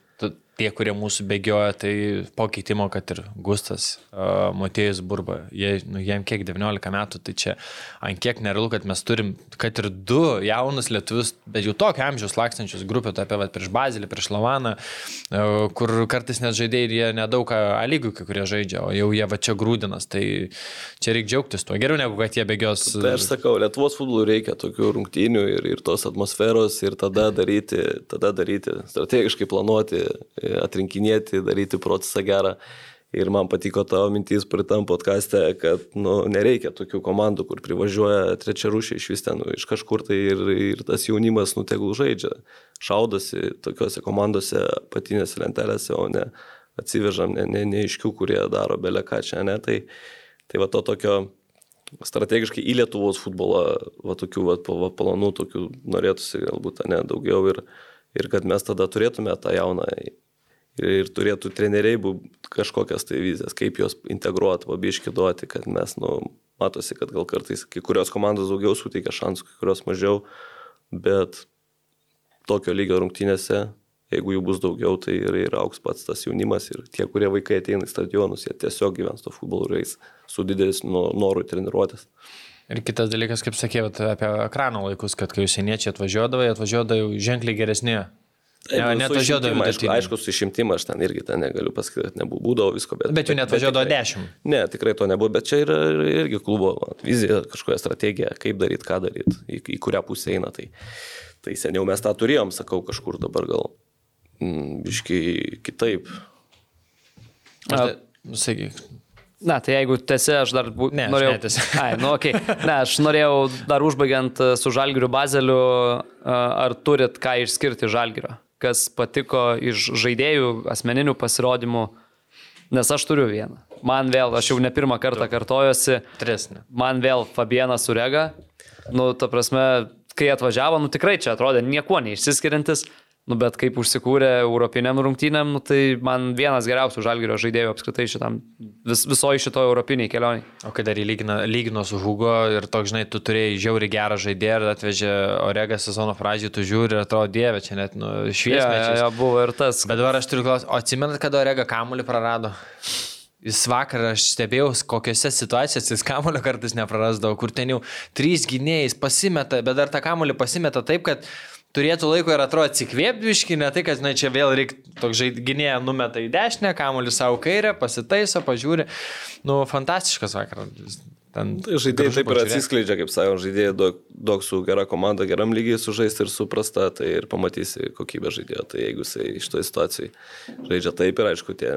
tie, kurie mūsų bėgioja, tai po keitimo, kad ir Gustas, uh, Motėjus Burba, jie, nu, jiem kiek 19 metų, tai čia ant kiek nerealu, kad mes turim, kad ir du jaunus lietuvius, bet jau tokio amžiaus lakstančius grupę, tai apie vat, prieš Bazilį, prieš Lavaną, uh, kur kartais net žaidėjai ir jie nedaug A lygių, kai kurie žaidžia, o jau jie va čia grūdinas, tai čia reikia džiaugtis tuo. Geriau negu kad jie bėgios. Tai aš sakau, Lietuvos futbolui reikia tokių rungtynių ir, ir tos atmosferos ir tada daryti, tada daryti, strategiškai planuoti, atrinkinėti, daryti procesą gerą. Ir man patiko tavo mintys pritam podkastė, kad nu, nereikia tokių komandų, kur privažiuoja trečia rūšė iš vis ten, nu, iš kažkur tai ir, ir tas jaunimas nutegul žaidžia, šaudosi tokiuose komandose patinėse lentelėse, o ne atsivežam ne, ne, neiškių, kurie daro belę ką čia, ne. Tai, tai va to tokio strategiškai į Lietuvos futbolą, va tokių va, va, planų, tokių norėtųsi galbūt ne daugiau ir, ir kad mes tada turėtume tą jauną ir, turėtų treneriai būt kažkokias tai vizijas, kaip juos integruoti, vabiški duoti, kad mes, nu, matosi, kad gal kartais kai kurios komandos daugiau suteikia šansų, kai kurios mažiau, bet tokio lygio rungtynėse, jeigu jų bus daugiau, tai ir, ir auks pats tas jaunimas ir tie, kurie vaikai ateina į stadionus, jie tiesiog gyvens to futbolo ir eis su didesniu noru treniruotis. Ir kitas dalykas, kaip sakėjau, apie ekrano laikus, kad kai užsieniečiai atvažiuodavo, atvažiuodavo ženkliai geresni. Taip, Ne, net su važiuodavo išimtim, aišku, aišku, su išimtim aš ten irgi ten negaliu pasakyti, kad nebūdavo visko, bet... Bet jų net važiuodavo tikrai- 10. Ne, tikrai to nebuvo, bet čia yra irgi klubo vizija, kažkokia strategija, kaip daryti, ką daryti, į, į kurią pusę eina. Tai, tai seniau mes tą turėjom, sakau, kažkur dabar gal mm, biškai kitaip. Aš tai, nusakyk. Na, tai jeigu tęsi, aš dar bū... Ne, aš norėjau. netęsiu. Ai, nu, okay. Ne, aš norėjau dar užbaigiant e, su Žalgiriu Bazeliu, e, ar turit ką išskirti iš Žalgirio, kas patiko iš žaidėjų, asmeninių pasirodymų, nes aš turiu vieną. Man vėl, aš jau ne pirmą kartą kartojosi, Tresnė. man vėl Fabienas Surega, nu, ta prasme, kai atvažiavo, nu tikrai čia atrodė niekuo neišsiskiriantis, nu, bet kaip užsikūrė europiniam rungtynėm, nu, tai man vienas geriausių žalgerio žaidėjų apskritai šitam, vis, visoji šito europiniai kelioniai. O kai dar įlygino lygino su Hugo ir toks, žinai, tu turėjai žiauri gerą žaidėją ir atvežė Orega sezono pradžią, tu žiūri ir atrodo, dieve, čia net nu, Ja, ja, šviesmečiais. ja, buvo ir tas. Bet dabar aš turiu klausimą, o atsimenat, kada Orega kamulį prarado? Jis vakar aš stebėjau, kokiuose situacijose jis kamulio kartais neprarasdavo, kur ten jau trys gynėjais pasimeta, bet dar tą kamulį pasimeta taip, kad turėtų laiko ir atrodo atsikvėpti, ne tai, kad na, čia vėl reikia toks žaid- gynėja numeta į dešinę, kamuolį savo kairę, pasitaiso, pažiūri. Nu, fantastiškas vakar. Ten Tai žaidėjai taip ir atsiskleidžia, kaip sakau, žaidėjai daug, daug su gera komanda, geram lygiai sužaisti ir suprasta, tai ir pamatysi kokybę žaidėjo. Tai jeigu jisai iš to situacijai žaidžia taip ir aišku, tie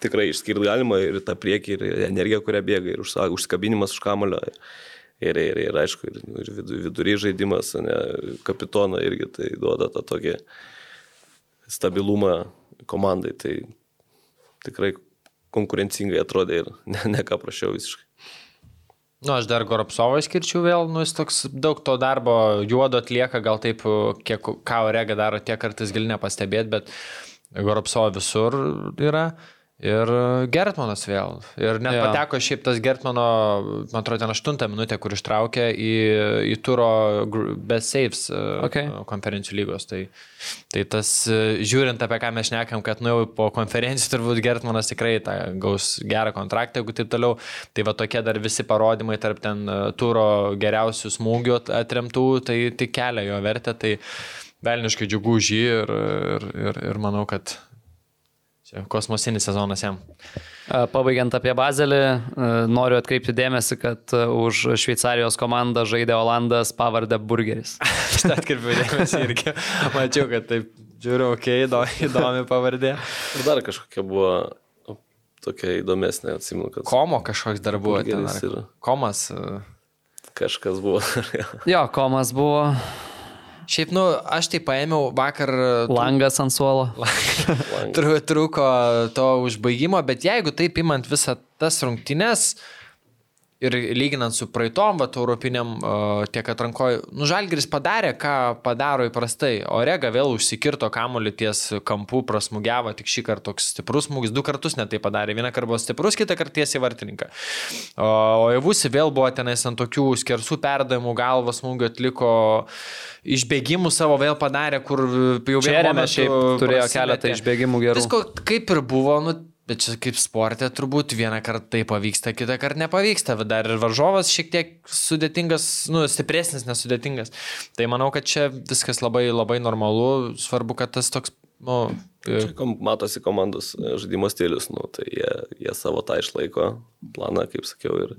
tikrai išskirti galima ir tą priekį, ir energiją, kurią bėga, ir užskabinimas už kamulio. Ir, ir, ir aišku, ir, ir vidu- vidury žaidimas, ne, kapitoną irgi tai duoda tą tokį stabilumą komandai. Tai tikrai konkurencingai atrodė ir ne, ne ką prašiau visiškai. Nu, aš dar Goropsovą skirčiau vėl, nu, jis toks daug to darbo juodo atlieka, gal taip, kiek ką Orega daro, tiek kartais gali nepastebėti, bet Goropsovo visur yra. Ir Gertmanas vėl. Ir net ja. pateko šiaip tas Gertmano, man atrodo, ten aštuntą minutę, kur ištraukė į, į turo best saves Okay. okay. konferencijų lygos. Tai, tai tas, e, žiūrint apie ką mes šnekam, kad nu jau po konferencijų turbūt Gertmanas tikrai tą gaus gerą kontraktą, jeigu taip toliau. Tai va tokie dar visi parodymai tarp ten e, turo geriausių smūgių at- atremtų, tai tik kelia jo vertę. Tai velniškai džiugu už jį ir, ir, ir, ir manau, kad čia kosmosinis sezonas jam. Pabaigiant apie Bazelį, noriu atkreipti dėmesį, kad už Šveicarijos komandą žaidė Olandas pavardę Burgeris. Aš tą atkirpiu dėmesį irgi. Mačiau, kad taip žiūriu, okei, okay, įdomi pavardė. Ir dar kažkokia buvo tokia įdomesnė, atsimenu, kad Komo kažkoks dar buvo. ten, ar- Komas. e, kažkas buvo. Jo, komas buvo, Šiaip, nu, aš tai paėmiau vakar. e, langas ant suolo. Tru, truko to užbaigimo, bet jeigu taip imant visą tas rungtynes ir lyginant su praeitom, va, europiniam tiek atrankoju, nu, Žalgiris padarė, ką padaro įprastai. Orega vėl užsikirto kamuolį ties kampu, prasmugiavo, tik šį kartą toks stiprus smūgis, du kartus netai padarė. Vieną kartą buvo stiprus, kitą kartą tiesiai vartininką. O, Evusi vėl buvo tenais ant tokių skersų perdavimų galvos smūgių atliko. Išbėgimų savo vėl padarė, kur jau vienu remė šiaip turėjo prasimetė. keletą išbėgimų gerų. Visko kaip ir buvo, nu, bet čia kaip sportė turbūt vieną kartą tai pavyksta, kitą kartą nepavyksta, bet dar ir varžovas šiek tiek sudėtingas, nu, stipresnis, nesudėtingas. Tai manau, kad čia viskas labai, labai normalu, svarbu, kad tas toks, nu, Čia kom- matosi komandos e, žaidimo stilius, nu, tai jie, jie savo tą išlaiko planą, kaip sakiau, ir,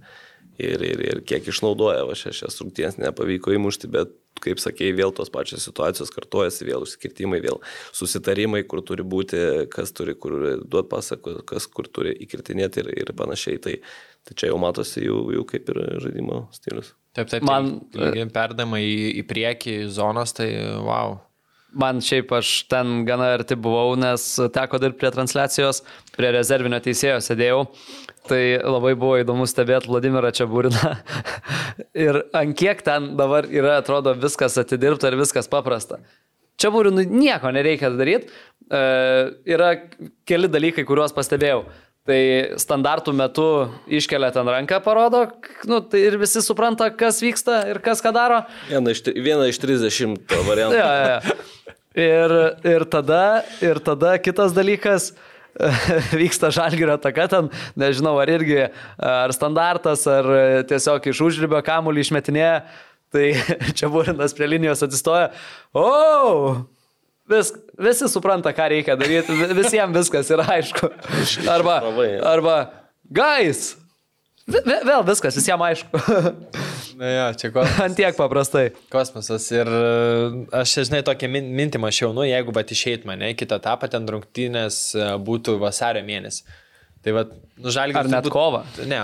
ir, ir, ir kiek išnaudoja, va šešias rungtynės nepavyko įmušti, bet, kaip sakėjai, vėl tos pačios situacijos kartojasi, vėl užsikirtimai, vėl susitarimai, kur turi būti, kas turi kur duoti pasako, kas kur turi įkirtinėti ir, ir panašiai. Tai, tai čia jau matosi jų, jų kaip ir žaidimo stilius. taip, taip, Man- Man perdama į, į priekį zonos, tai wow. Man šiaip aš ten gana arti buvau, nes teko dirbti prie transliacijos, prie rezervinio teisėjo sėdėjau. Tai labai buvo įdomu stebėti Vladimirą Čiaburiną. ir ant kiek ten dabar yra, atrodo, viskas atidirbta ir viskas paprasta. Čiaburinui nieko nereikia daryti. E, yra keli dalykai, kuriuos pastebėjau. Tai standartų metu iškelia ten ranką, parodo, nu, tai ir visi supranta, kas vyksta ir kas ką daro. Viena iš, viena iš 30 variantų. Ja, ja. Ir, ir, tada, ir tada kitas dalykas, vyksta žalgerio taka ten, nežinau, ar irgi, ar standartas, ar tiesiog iš užribio kamuolį išmetinėja, tai čia būrinas prie linijos atsistoja. O! Oh! Vis, visi supranta, ką reikia daryti, visiems viskas yra aišku. Arba, arba guys, vėl viskas, visiems aišku. Na, ja, čia kosmosas. Antiek paprastai. Kosmosas. Ir e, aš, žinai, tokią mintį mačiau, nu, jeigu bat išeit mane, kitą etapą ten rungtynės e, būtų vasario mėnesį. Tai va, nu, žalgiris. Ar net kovo? Ne,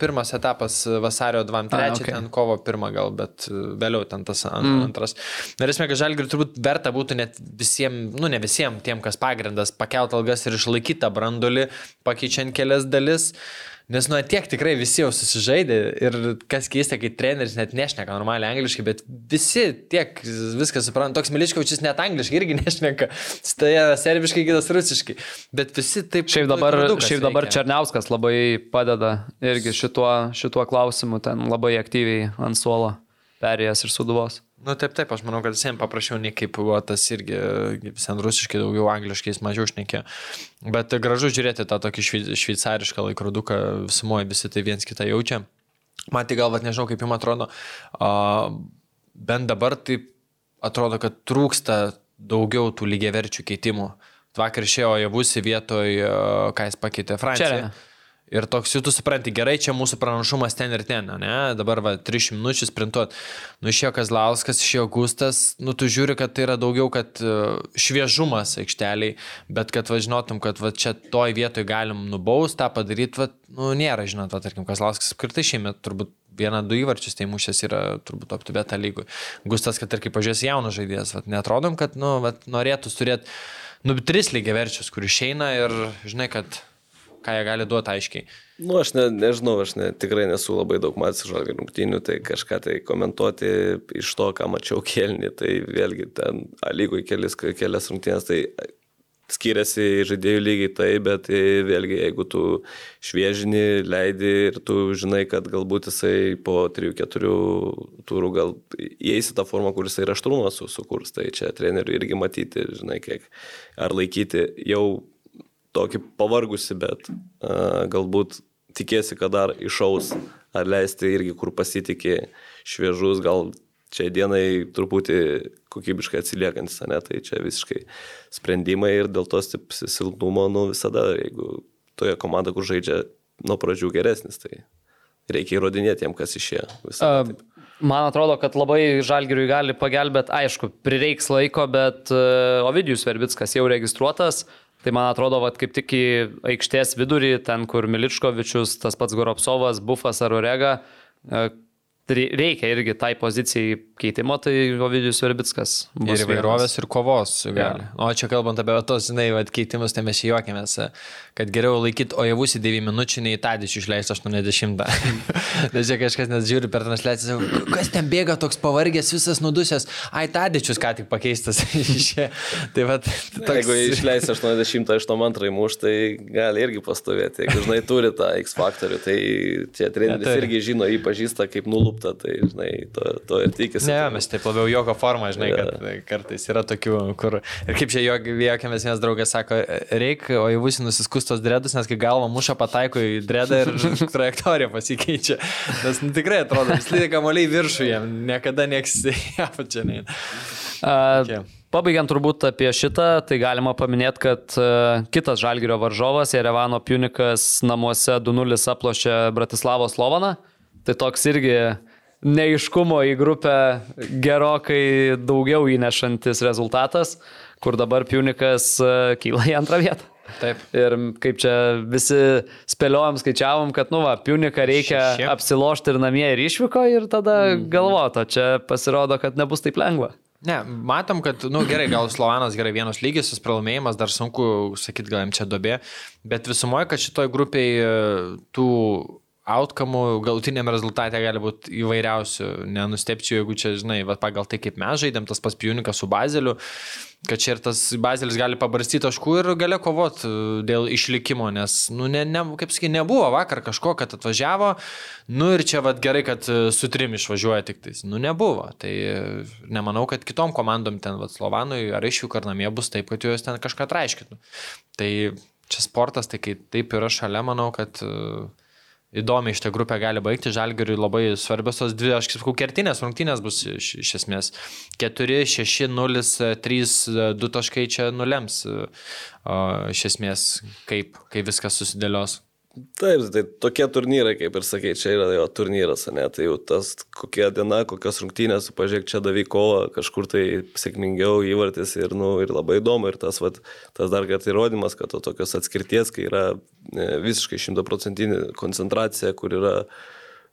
pirmas etapas vasario 2-3, okay. ten kovo 1 gal, bet e, vėliau ten tas mm. antras. Norėsime, kad žalgiris turbūt verta būtų net visiems, nu ne visiems tiem, kas pagrindas, pakelt algas ir išlaikyti tą brandulį, pakeičiant kelias dalis. Uh, Nes nuo tiek tikrai visi jau susižaidė ir kas keista, kai treneris net nešneka normaliai angliškai, bet visi tiek viską supranta. Toks Miliškovičius net angliškai irgi nešneka, stai serbiškai, kitas rusiškai. Bet visi taip. Šiaip dabar, šiaip dabar Černiauskas labai padeda irgi šituo, šituo klausimu, ten labai aktyviai ant suolo perėjęs ir suduvos. Nu taip, taip, aš manau, kad visiems paprašiau, nei kaip buvo tas irgi, sen rusiškai daugiau angliškai, jis mažiau šnekė. Bet gražu žiūrėti tą tokį šveicarišką laikroduką, visumoje visi tai viens kitą jaučia. Man tai galvat nežinau, kaip jums atrodo, bent dabar tai atrodo, kad trūksta daugiau tų lygiaverčių keitimų. Vakar išėjo Javusi vietoj, ką jis pakeitė Franciją. Čia. Ir toks jau tu supranti, gerai, čia mūsų pranašumas ten ir ten, ne? Dabar va, 300 minučių sprintuot. Nu, išėjo Kazlauskas, išėjo Gustas, nu, tu žiūri, kad tai yra daugiau, kad uh, šviežumas aikšteliai, bet kad važinotum, kad va, čia toj vietoj galim nubaust, tą padaryti, va, nu, nėra, žinot, va, tarkim, Kazlauskas skirtai šiemet turbūt vieną, du įvarčius tai mušęs yra turbūt optibeta lygui. Gustas, kad ir kaip pažiūrės jaunas žaidėjas, va, netrodom, kad, nu, va, norėtų turėti, nu, tris lygiai verčius, kur išeina ir, žinai, kad ką jie gali duoti aiškiai. Nu, aš ne, nežinau, aš ne, tikrai nesu labai daug matęs žalgių rungtynių, tai kažką tai komentuoti iš to, ką mačiau kelnį, tai vėlgi ten lygoj kelias, kelias rungtynės, tai skiriasi žaidėjų lygiai tai, bet vėlgi jeigu tu šviežini, leidi ir tu žinai, kad galbūt jisai po 3-4 turų gal įeisi tą formą, kuris yra aštrumą sukurs, tai čia treneriui irgi matyti, žinai, kiek ar laikyti jau tokį pavargusi, bet uh, galbūt tikėsi, kad dar išaus, ar leisti irgi, kur pasitikė šviežus, gal čia dienai truputį kokybiškai atsiliekantis, ne, tai čia visiškai sprendimai ir dėl to silpnumo, nu visada, jeigu toje komandoje, kur žaidžia nuo pradžių geresnis, tai reikia įrodinėti jiem, kas išėjo. Uh, Man atrodo, kad labai žalgiriui gali pagelbėti, aišku, prireiks laiko, bet uh, Ovidijus Verbickas jau registruotas, Tai man atrodo, kad kaip tik į aikštės vidurį, ten kur Miličkovičius, tas pats Goropsovas, Bufas ar Orega, e, reikia irgi tai pozicijai keitimo, tai Ovidijus Verbickas. Ir įvairovės, ir kovos gali. Ja. O čia kalbant apie tos, žinai, vat, keitimus, tai mes juokėmės, kad geriau laikyti Ojavus į 9 minučių, nei Tadičių išleisti 80. Nes čia kažkas net žiūri per transliaciją, kas ten bėga toks pavargęs, visas nudusęs, ai Tadičius ką tik pakeistas. tai vat, toks... Jeigu išleisi 80, 82 muš, tai gali irgi pastovėti. Jeigu, žinai, turi tą X faktorių, tai čia treneris irgi žino, jį pažįsta kaip nulupta, tai, žinai, to, to ir tikisi. Ne, mes taip labiau joko formą, žinai, yeah. kad kartais yra tokių, kur ir kaip čia juokėmės, vienas draugas sako, reikia, o jau būsi nusiskustos dredus, nes kai galva muša pataiko į dredą ir trajektorija pasikeičia. Nes nu, tikrai atrodo, vis lieka moliai viršų jam, niekada nieks apačia neina. Uh, Pabaigiant turbūt apie šitą, tai galima paminėti, kad uh, kitas Žalgirio varžovas, Jerevano Punikas, namuose 2-0 aplošė Bratislavos Lovaną. Tai toks irgi neiškumo į grupę gerokai daugiau įnešantis rezultatas, kur dabar Punikas e, kyla į antrą vietą. Taip. Ir kaip čia visi spėliojom, skaičiavom, kad, nu, va, Puniką reikia Šešie. apsilošti ir namie ir išvyko ir tada mm. galvoto, čia pasirodo, kad nebus taip lengva. Ne, matom, kad, na nu, gerai, gal Slovanas gerai vienas lygis, jis pralaimėjimas, dar sunku sakyti, gal jam čia dobė, bet visumoje, kad šitoj grupiai tų outcome galutiniam rezultatė gali būti įvairiausių. Nenustepčiau, jeigu čia, žinai, va, pagal tai, kaip mes žaidėm, tas pas Piunikas su Bazeliu, kad čia ir tas Bazelis gali pabarstyti taškų ir gali kovoti dėl išlikimo, nes, nu, ne, ne, kaip sakai, nebuvo vakar kažko, kad atvažiavo, nu ir čia vad gerai, kad e, su trim išvažiuoja tik tais, nu nebuvo. Tai e, nemanau, kad kitom komandom ten, vad Slovanui ar iš jų karnamie bus taip, kad juos ten kažką traiškitų. Tai čia sportas, tai kai taip yra šalia, manau, kad uh, įdomiai šitą grupę gali baigti. Žalgiriui labai svarbios tos dvi, aš kaip sakau, kertinės rungtynės bus iš, iš esmės. 4, 6, 0, 3, 2 taškai čia nulems iš esmės, kaip, kaip viskas susidėlios. Taip, tai tokie turnyrai, kaip ir sakai, čia yra jo turnyras, ne, tai jau tas kokia diena, kokios rungtynės, pažiūrėk, čia davy kovą, kažkur tai sėkmingiau įvartis ir, nu, ir labai įdomu, ir tas, vat, tas dar kad įrodymas, kad to tokios atskirties, kai yra ne, visiškai šimtaprocentinė koncentracija, kur yra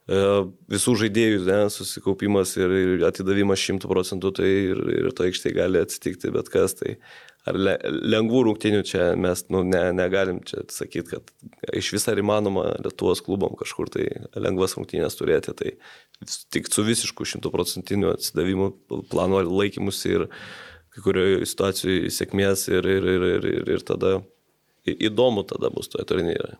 e, visų žaidėjų ne, susikaupimas ir, ir atidavimas šimtų procentų, tai ir, ir to aikštėje gali atsitikti bet kas. Tai ar le, lengvų rungtinių čia mes nu, ne, negalim čia sakyti, kad iš vis ar įmanoma Lietuvos klubom kažkur tai lengvas rungtinės turėti. Tai tik su visišku šimtuprocentiniu atsidavimu, plano laikymus ir kai kurioje situacijoje sėkmės ir, ir, ir, ir, ir, ir tada įdomu tada bus toje turnyre.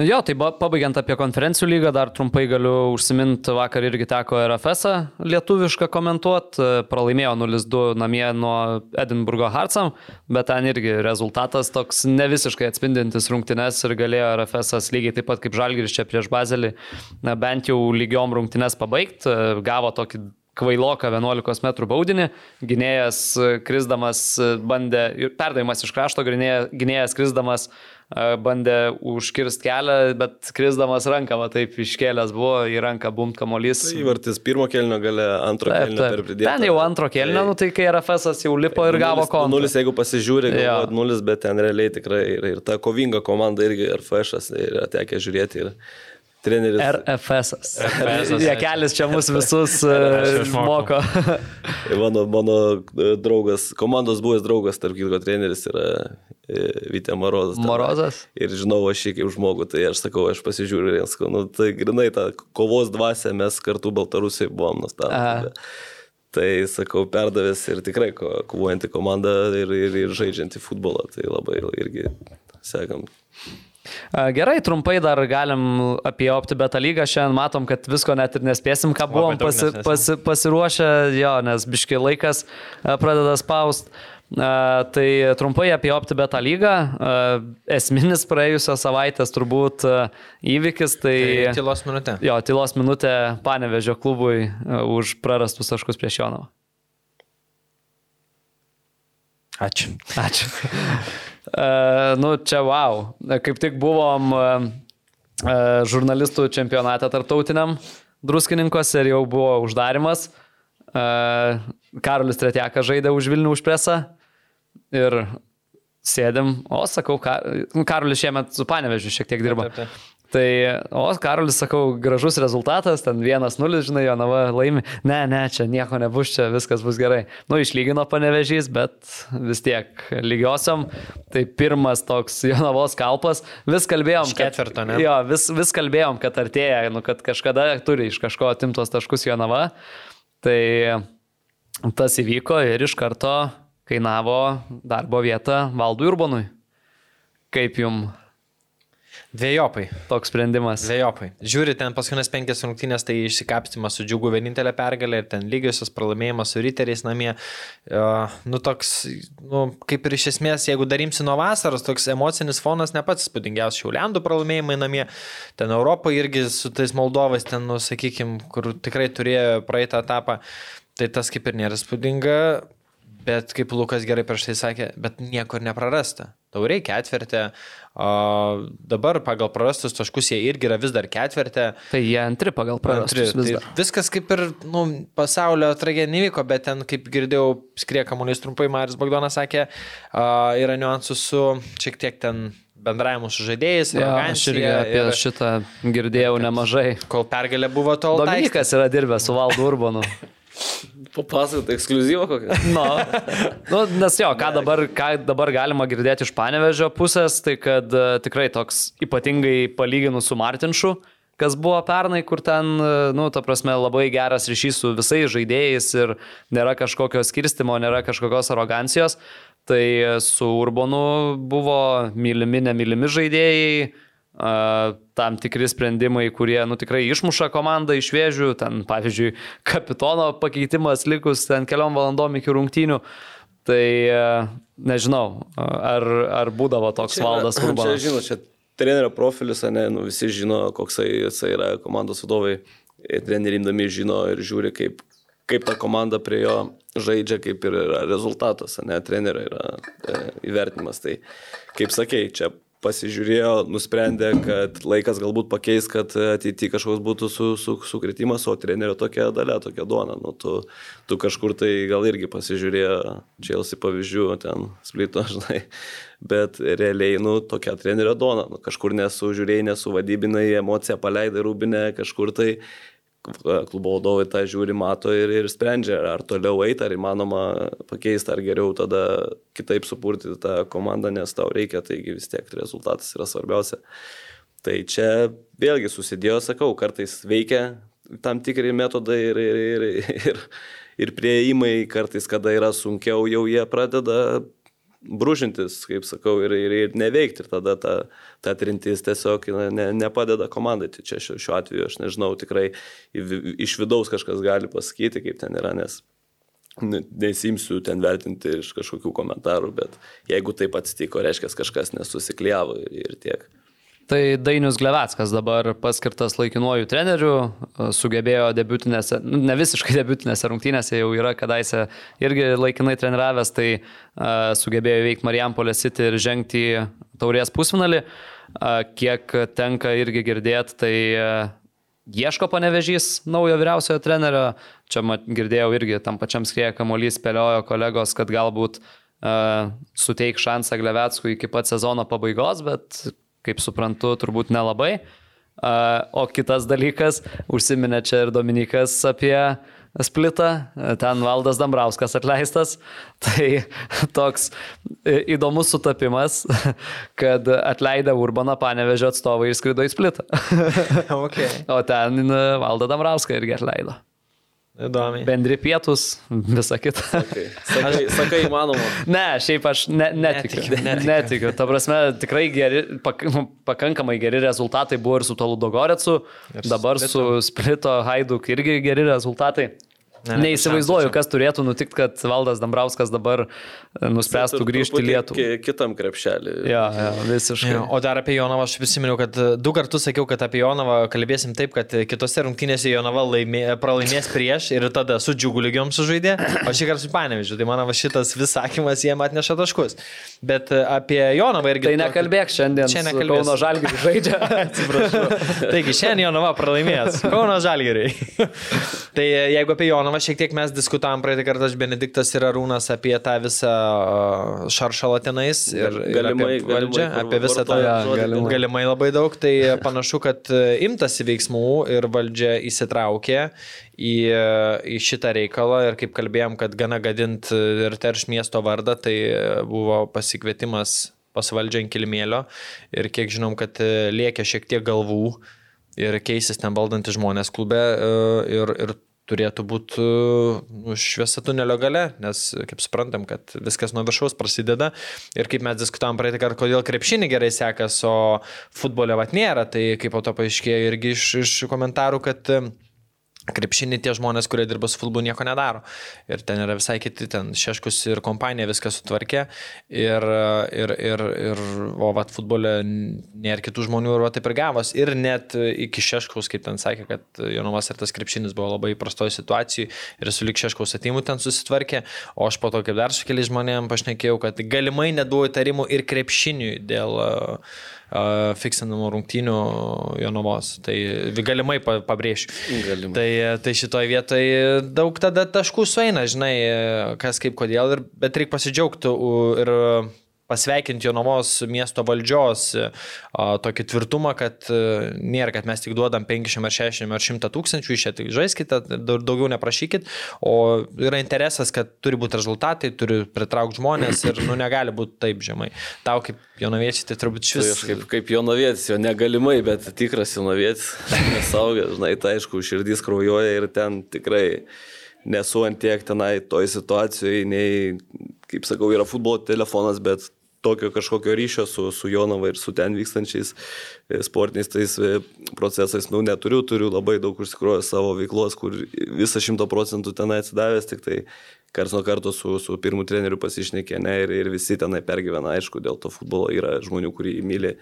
Jo, tai pabaigiant apie konferencijų lygą, dar trumpai galiu užsiminti, vakar irgi teko RFS lietuvišką komentuoti, pralaimėjo 0-2 namie nuo Edinburgo Hartsam, bet ten irgi rezultatas toks ne visiškai atspindintis rungtynes ir galėjo RFS lygiai taip pat kaip Žalgiris čia prieš Bazelį, na, bent jau lygiom rungtynes pabaigti, gavo tokį kvailoką 11 m baudinį, gynėjas krisdamas bandė, perdavimas iš krašto, gynėjas krisdamas bandė užkirsti kelią, bet krisdamas ranką, va taip iškėlęs buvo į ranką bumt kamolys. Tai įvartis pirmo kelnio gale, antro taip, kelnio per pridėtą. Ten jau antro kelnio, tai, nu, tai kai RFS jau lipo ir gavo kontą. Nulis, jeigu pasižiūri, galvoju, nulis, bet ten realiai tikrai ir, ir ta kovinga komanda irgi RFS yra tekę žiūrėti. Ir, Treneris. RFS. Jekelis čia mus visus uh, moko. mano, mano e, draugas, komandos buvęs draugas, tarp kitko treneris yra e, Vytė Morozas. Morozas. Ir žinau aš jį kaip žmogų, tai aš sakau, aš pasižiūriu ir sakau, nu, tai grinai tą kovos dvasę mes kartu Baltarusiai buvom nustatę. Tai sakau, perdavęs ir tikrai kovojanti komanda ir, ir, ir žaidžianti futbolą, tai labai irgi sekam Gerai, trumpai dar galim apie OptiBeta lygą. Šiandien matom, kad visko net ir nespėsim, ką buvom pasi, pasi, pasiruošę, jo, nes biški laikas pradeda spaust. Tai trumpai apie OptiBeta lygą. Esminis praėjusios savaitės turbūt įvykis. Tai, tai tylos minutė. Jo, tylos minutė panevežio klubui už prarastus taškus prieš Jonavą. Ačiū. Ačiū. Nu, čia wow. Kaip tik buvom žurnalistų čempionate tartautiniam druskininkose ir jau buvo uždarimas. Karolis Tretjakas žaidė už Vilnių užpresą ir sėdim, o sakau, Kar... Karolis šiemet su Panevežiu šiek tiek dirba. Taip, taip, taip. Tai, o, Karolis, sakau, gražus rezultatas, ten 1-0, žinai, Jonava laimi. Ne, ne, čia nieko nebus, čia viskas bus gerai. Nu, išlygino panevežys, bet vis tiek lygiosiom. Tai pirmas toks Jonavos kalpas. Vis kalbėjom, kad... Ketvirto, ne? Jo, vis, vis kalbėjom, kad artėja, nu, kad kažkada turi iš kažko atimtos taškus Jonava. Tai tas įvyko ir iš karto kainavo darbo vietą Valdui Urbonui. Kaip jums Dviejopai. Toks sprendimas. Dviejopai. Žiūri, ten paskutinės penkias rungtynės, tai išsikapstimas su džiugu vienintelė pergalė ir ten lygiosios pralaimėjimas su riteriais namie. Uh, nu, toks, nu, kaip ir iš esmės, jeigu darimsi nuo vasaros, toks emocinis fonas ne pats spūdingiausias šiauliandų pralaimėjimai namie. Ten Europoje irgi su tais Moldovais, ten, nu, sakykime, kur tikrai turėjo praeitą etapą. Tai tas kaip ir nėra spūdinga, bet kaip Lukas gerai prieš tai sakė, bet niekur neprarasta. Tauriai ketvirtė, o dabar pagal prarastus taškus jie irgi yra vis dar ketvirtė. Tai jie antri pagal prarastus. Antri, vis tai viskas kaip ir nu, pasaulio tragedija nevyko, bet ten, kaip girdėjau, skrie kamuolys trumpai, Marius Bagdonas sakė, o, yra niuansų su šiek tiek ten bendravimu su žaidėjais. Ja, aš irgi apie ir... šitą girdėjau nemažai. Kol pergalė buvo tol. Dominikas yra dirbęs su Valdu Urbanu. Papasakot, ekskluzyvą kokią. No. Nu, nes jo, ką dabar, ką dabar galima girdėti iš panevežio pusės, tai kad uh, tikrai toks ypatingai palyginus su Martinšu, kas buvo pernai, kur ten, nu, ta prasme, labai geras ryšys su visais žaidėjais ir nėra kažkokio skirstimo, nėra kažkokios arogancijos. Tai su Urbonu buvo mylimi, nemylimi žaidėjai, tam tikri sprendimai, kurie nu, tikrai išmuša komandą iš vėžių, ten pavyzdžiui, kapitono pakeitimas likus ten keliom valandom iki rungtynių. Tai nežinau, ar, ar būdavo toks čia, valdas Urbanas. Čia, žinau, čia trenerio profilis, ne, nu, visi žino, koks jisai yra komandos vadovai, trenerimdami žino ir žiūri, kaip, kaip ta komanda prie jo žaidžia, kaip ir yra rezultatas, ne, trenerio yra e, įvertinimas. Tai kaip sakei, čia pasižiūrėjo, nusprendė, kad laikas galbūt pakeis, kad ateityje kažkoks būtų su, su, sukritimas, o trenerio tokia dalė, tokia duona. Nu, tu, tu kažkur tai gal irgi pasižiūrėjo, Chelsea pavyzdžių, ten splito, žinai, bet realiai, nu, tokia trenerio duona. Nu, kažkur nesužiūrėjai, nesuvadybinai, emociją paleidai rūbinę, kažkur tai klubo vadovai tą žiūri, mato ir, ir sprendžia, ar toliau eiti, ar įmanoma pakeisti, ar geriau tada kitaip supurti tą komandą, nes tau reikia, taigi vis tiek rezultatas yra svarbiausia. Tai čia vėlgi susidėjo, sakau, kartais veikia tam tikri metodai ir, ir, ir, ir, ir prieimai, kartais, kada yra sunkiau, jau jie pradeda brūžintis, kaip sakau, ir, ir, ir neveikti. Ir tada ta, ta trintis tiesiog ne, nepadeda komandai. Tai čia šiuo atveju aš nežinau, tikrai iš vidaus kažkas gali pasakyti, kaip ten yra, nes nesimsiu ten vertinti iš kažkokių komentarų, bet jeigu taip atsitiko, reiškia, kažkas nesusikliavo ir tiek. Tai Dainius Glevetskas dabar paskirtas laikinuoju treneriu, sugebėjo debutinėse, ne visiškai debutinėse rungtynėse, jau yra kadaise irgi laikinai treniravęs, tai uh, sugebėjo veikti Marijampolė City ir žengti į taurės pusfinalį. Uh, kiek tenka irgi girdėti, tai ieško panevežys naujo vyriausiojo trenerio. Čia mat, girdėjau irgi tam pačiam skrėje kamuolys spėliojo kolegos, kad galbūt uh, suteik šansą Glevetskui iki pat sezono pabaigos, bet kaip suprantu, turbūt nelabai. O kitas dalykas, užsiminė čia ir Dominikas apie splitą, ten Valdas Dambrauskas atleistas. Tai toks įdomus sutapimas, kad atleidę Urbaną panevežė atstovai išskrido į splitą. Okay. O ten Valdą Dambrauską irgi atleido. Įdomiai. Bendri pietus, visa kita. Sakai, sakai, sakai įmanoma. ne, šiaip aš ne, netikiu. Netikiu, netikiu. netikiu. Ta prasme, tikrai geri, pak, pakankamai geri rezultatai buvo ir su Tolu Dogorecu, dabar su Splito Haiduk irgi geri rezultatai. Ne, Neįsivaizduoju, kas turėtų nutikti, kad Valdas Dambrauskas dabar e, nuspręstų grįžti į Lietuvą. Kitam krepšelį. Ja, ja, visiškai. Ja, o dar apie Jonavą aš prisiminiau, kad e, du kartus sakiau, kad apie Jonavą kalbėsim taip, kad kitose rungtynėse Jonava laimė, pralaimės prieš ir tada su džiugu lygiom sužaidė, o šį kartą su Panevižiu. Tai mano šitas vis sakymas jiem atneša taškus. Bet e, apie Jonavą irgi. Tai nekalbėk šiandien. Šiandien nekalbėk. Kauno Žalgirį žaidžia. Atsiprašau. Taigi šiandien Jonava pralaimės. Kauno Žalgiriai. tai jeigu apie Jonavą Jonava šiek tiek mes diskutavom praeitą kartą, aš Benediktas ir Arūnas apie tą visą šaršalą tenais ir, galimai, ir apie valdžią, galimai, apie visą tą galimai. galimai labai daug, tai panašu, kad e, imtasi veiksmų ir valdžia įsitraukė į, į šitą reikalą. Ir kaip kalbėjom, kad gana gadint ir terš miesto vardą, tai buvo pasikvietimas pas valdžią kilmėlio ir kiek žinom, kad liekia šiek tiek galvų ir keisis ten valdantys žmonės klube ir, ir turėtų būti nu, šviesa tunelio gale, nes kaip suprantam, kad viskas nuo viršaus prasideda. Ir kaip mes diskutavom praeitą kartą, kodėl krepšinį gerai sekas, o futbolė vat nėra, tai kaip po to paaiškėjo irgi iš, iš komentarų, kad krepšinį tie žmonės, kurie dirba su futbolu, nieko nedaro. Ir ten yra visai kiti, ten Šeškus ir kompanija viską sutvarkė. Ir, ir, ir, ir o vat futbole nėra kitų žmonių ir va taip ir gavos. Ir net iki Šeškaus, kaip ten sakė, kad Jonovas ir tas krepšinis buvo labai prastoje situacijoje ir su lik Šeškaus atimu ten susitvarkė. O aš po to, kaip dar su keliais žmonėmis pašnekėjau, kad galimai neduoju įtarimų ir krepšiniui dėl uh, fiksinamų rungtynių Jonavos. Tai galimai pabrėšiu. Galimai. Tai, tai šitoje vietoje daug tada taškų sueina, žinai, kas kaip kodėl, ir, bet reikia pasidžiaugti ir pasveikinti Jonavos miesto valdžios a, tokį tvirtumą, kad a, nėra, kad mes tik duodam 50 ar 60 ar 100 tūkstančių, iš čia tik žaiskite, daugiau neprašykit, o yra interesas, kad turi būti rezultatai, turi pritraukti žmonės ir nu, negali būti taip žemai. Tau kaip jonaviečiai tai turbūt Tai šis... aš kaip, kaip jonavietis, jo negalimai, bet tikras jonavietis, nesaugęs, žinai, tai aišku, širdys kraujuoja ir ten tikrai nesu ant tiek tenai toj situacijoje, nei, kaip sakau, yra futbolo telefonas, bet tokio kažkokio ryšio su, su Jonava ir su ten vykstančiais e, sportiniais tais e, procesais, nu, neturiu, turiu labai daug užsikrovęs savo veiklos, kur visą šimto procentų tenai atsidavęs, tik tai kars nuo karto su, su pirmu treneriu pasišnekė, ne, ir, ir visi tenai pergyvena, aišku, dėl to futbolo yra žmonių, kurį myli.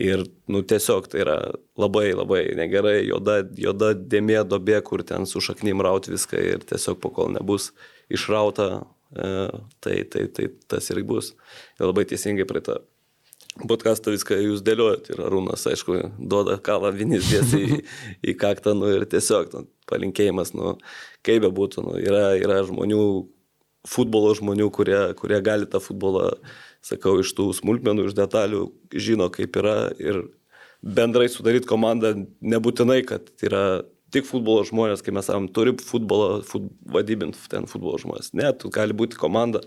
Ir, nu, tiesiog tai yra labai, labai negerai, juoda, juoda dėmė dobė, kur ten su šaknim raut viską ir tiesiog po kol nebus išrauta, tai, tai, tai tas ir bus. Ir labai teisingai prie to podcastą viską jūs dėliojat ir Arūnas, aišku, duoda kalą vinis tiesiai į, į kaktą, nu ir tiesiog nu, palinkėjimas, nu, kaip be būtų, nu, yra, yra žmonių, futbolo žmonių, kurie, kurie gali tą futbolą, sakau, iš tų smulkmenų, iš detalių, žino kaip yra ir bendrai sudaryti komandą nebūtinai, kad yra tik futbolo žmonės, kai mes sakom, turi futbolą, fut, vadybinti ten futbolo žmonės. Ne, tu gali būti komanda,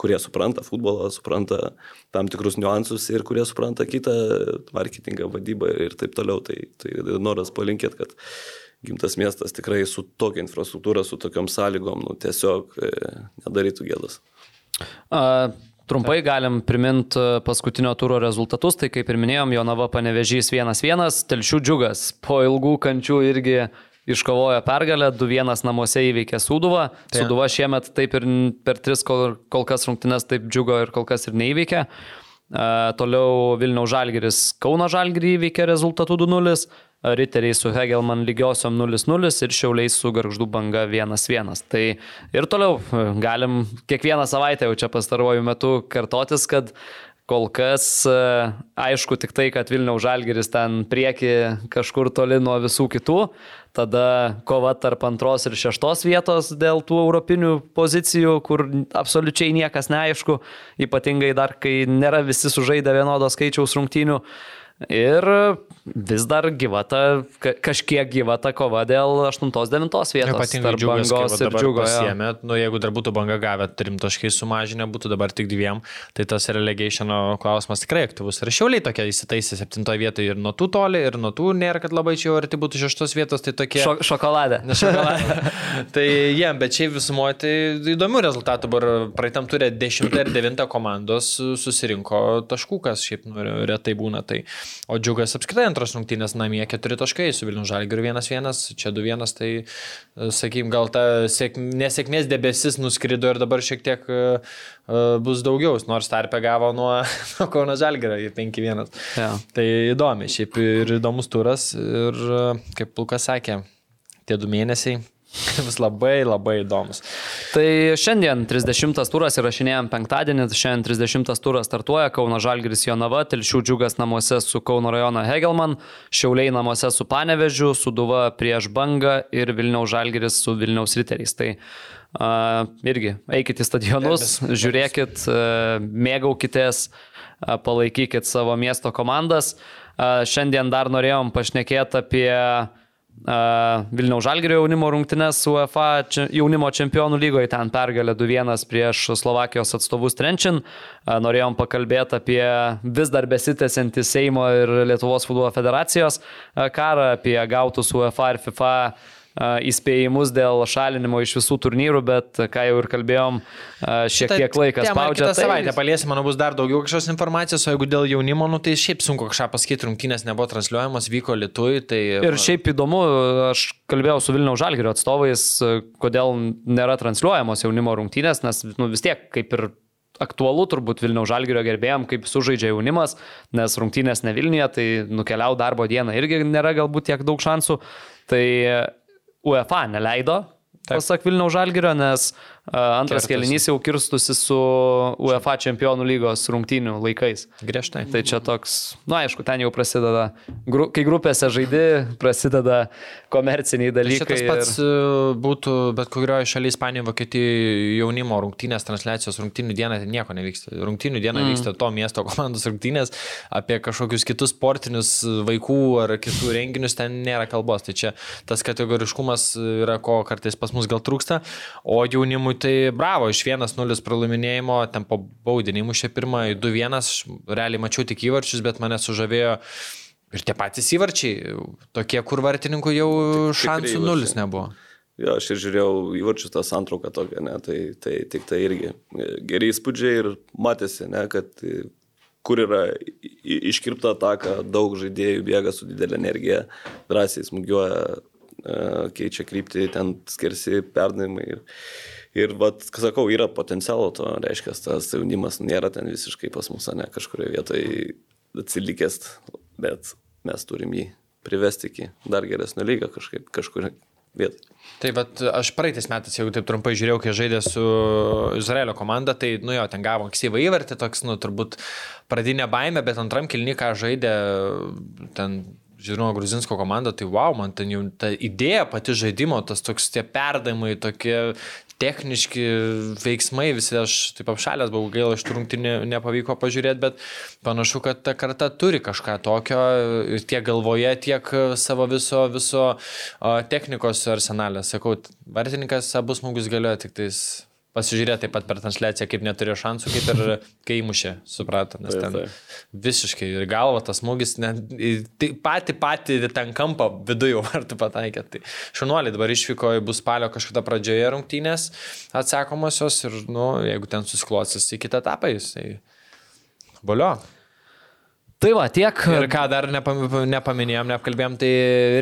kurie supranta futbolą, supranta tam tikrus niuansus ir kurie supranta kitą marketingą, vadybą ir taip toliau. Tai, tai noras palinkėti, kad gimtas miestas tikrai su tokia infrastruktūra, su tokiam sąlygom, nu, tiesiog e, nedarytų gėdas. A, Trumpai galim priminti paskutinio turo rezultatus, tai kaip ir minėjom, Jonava panevežys 1-1, Telšių džiugas po ilgų kančių irgi iškovojo pergalę, 2-1 namuose įveikė Sūduvą. Tai- Sūduva šiemet taip ir per tris kol, kol kas rungtynes taip džiugo ir kol kas ir neįveikė. Uh, toliau Vilniaus Žalgiris Kauno Žalgirį įveikė rezultatų 2-0, Riteriai su Hegelman lygiosiom 0-0 ir Šiauliai su Garždų banga 1-1. Tai ir toliau galim kiekvieną savaitę jau čia pastaruoju metu kartotis, kad kol kas e, aišku tik tai, kad Vilniaus Žalgiris ten prieki kažkur toli nuo visų kitų, tada kova tarp antros ir šeštos vietos dėl tų europinių pozicijų, kur absoliučiai niekas neaišku, ypatingai dar kai nėra visi sužaidę vienodo skaičiaus rungtynių. Ir vis dar gyva ta, ka- kažkiek gyva ta kova dėl 8-9 vietos. Ypatingai va ir dabar džiugo. jo. pasiemė, nu jeigu dar būtų banga gavę trim taškais sumažinę, būtų dabar tik dviem, tai tas relegationo klausimas tikrai aktyvus. Ir šiauliai tokia įsitaisė septintoje vietoje ir nuo tų toli, ir nuo tų nėra, kad labai čia jau arti būtų šeštos vietos, tai tokie... Šo, šokoladė. Ne šokoladą. tai jiem, bet šiaip visumoje tai įdomių rezultatų. Dabar praeitam turė 10 ir 9 komandos susirinko taškų, kas šiaip nu, retai būna. Tai. O džiugas apskritai antros rungtynės namie 4 taškai su Vilnių Žalgiriu 1-1, čia 2-1, tai sakykim, gal ta sėk, nesėkmės debesis nuskrido ir dabar šiek tiek uh, bus daugiau, nors tarpę gavo nuo, nuo Kauno Žalgirio į 5-1. Jo. Tai įdomi, šiaip ir įdomus turas ir, e, kaip Lukas sakė, tie du mėnesiai bus labai labai įdomus. Tai šiandien 30 turas įrašinėjom penktadienį, šiandien 30 turas startuoja Kauno Žalgiris Jonava, Telšių džiugas namuose su Kauno rajono Hegelman, Šiauliai namuose su Panevežiu, Suduva prieš Bangą ir Vilniaus Žalgiris su Vilniaus Riteriais. Tai uh, irgi eikit į stadionus, žiūrėkit, uh, mėgaukitės, uh, palaikykit savo miesto komandas. Uh, šiandien dar norėjom pašnekėti apie Uh, Vilniaus Žalgirio jaunimo rungtynes UEFA jaunimo čempionų lygoje, ten pergalė 2-1 prieš Slovakijos atstovus Trenčin. Norėjom pakalbėti apie vis dar besitęsiantį Seimo ir Lietuvos futbolo federacijos karą, apie gautus UEFA ir FIFA įspėjimus dėl šalinimo iš visų turnyrų, bet, ką jau ir kalbėjom, šiek tiek laikas spaudžia. Kitą savaitę paliesim, manau, bus dar daugiau kažkokios informacijos, o jeigu dėl jaunimo, nu, tai šiaip sunku kažką pasakyti, rungtynės nebuvo transliuojamos, vyko Lietuvai, tai... Ir šiaip įdomu, aš kalbėjau su Vilniaus Žalgirio atstovais, kodėl nėra transliuojamos jaunimo rungtynės, nes nu, vis tiek kaip ir aktualu turbūt Vilniaus Žalgirio gerbėjom, kaip sužaidžia jaunimas, nes rungtynės ne Vilniuje, tai nukeliau darbo dieną irgi nėra galbūt tiek daug šansų. Tai UEFA neleido pasak Vilniaus Žalgirio, nes a, antras kelinys jau kirstusi su UEFA čempionų lygos rungtynių laikais. Griežtai. Tai čia toks, na aišku, ten jau prasideda, gru, kai grupėse žaidi, prasideda komerciniai dalykai. Šitas pats ir... būtų bet kurioje šalyje, Ispanijoje, Vokietijoje jaunimo rungtynės, transliacijos rungtynių dieną ten nieko nevyksta. Rungtynių dieną mm. vyksta to miesto komandos rungtynės, apie kažkokius kitus sportinius vaikų ar kitų renginius ten nėra kalbos. Tai čia tas kategoriškumas yra, ko kartais pas mus gal trūksta. O jaunimui tai bravo, iš 1-0 pralaiminėjimo, ten po baudinimų šią pirmą 2-1, aš realiai mačiau tik įvarčius, bet mane sužavėjo. Ir tie patys įvarčiai, tokie, kur vartininkų jau Tik- šansų nulis nebuvo. Jo, aš ir žiūrėjau įvarčius tą santrauką tokią, ne, tai, tai tik tai irgi e, geri įspūdžiai ir matėsi, ne, kad e, kur yra iškirpta ataka, daug žaidėjų bėga su didelė energija, drąsiai smūgiuoja, e, keičia kryptį, ten skersi perdavimai. Ir, ir vat, sakau, yra potencialo to, reiškia, tas jaunimas nėra ten visiškai pas mus, ne, kažkurioje vietoje atsilikęs, bet mes turim jį privesti iki dar geresnio lygio kažkaip, kažkur vietoj. Tai bet aš praeitais metais, jeigu taip trumpai žiūrėjau, kai žaidė su Izraelio komanda, tai, nu jo, ten gavo ankstyvą įvartį, toks, nu, turbūt pradinė baime, bet antram kilniką žaidė ten žinoma, Gruzinsko komanda, tai wow, man ten jau ta idėja pati žaidimo, tas toks tie perdavimai, tokie techniški veiksmai, visi aš taip apšalęs buvau, gaila, iš rungtynį nepavyko pažiūrėti, bet panašu, kad ta karta turi kažką tokio tiek galvoje, tiek savo viso, viso technikos arsenalė. Sakau, vartininkas abu smūgius galėjo tik tais pasižiūrėti taip pat per transliaciją, kaip neturėjo šansų, kaip ir kai įmušė, suprato, nes Taip, ten taip. visiškai ir galva tas smūgis, tai pati pati ten kampą viduje vartų pataikė. Tai šunuoliai dabar išvyko, bus spalio kažkada pradžioje rungtynės atsakomosios ir, nu, jeigu ten susiklosis į kitą etapą, jis, tai bolio. Tai va, tiek. Ir ką dar nepam, nepaminėjom, neapkalbėjom, tai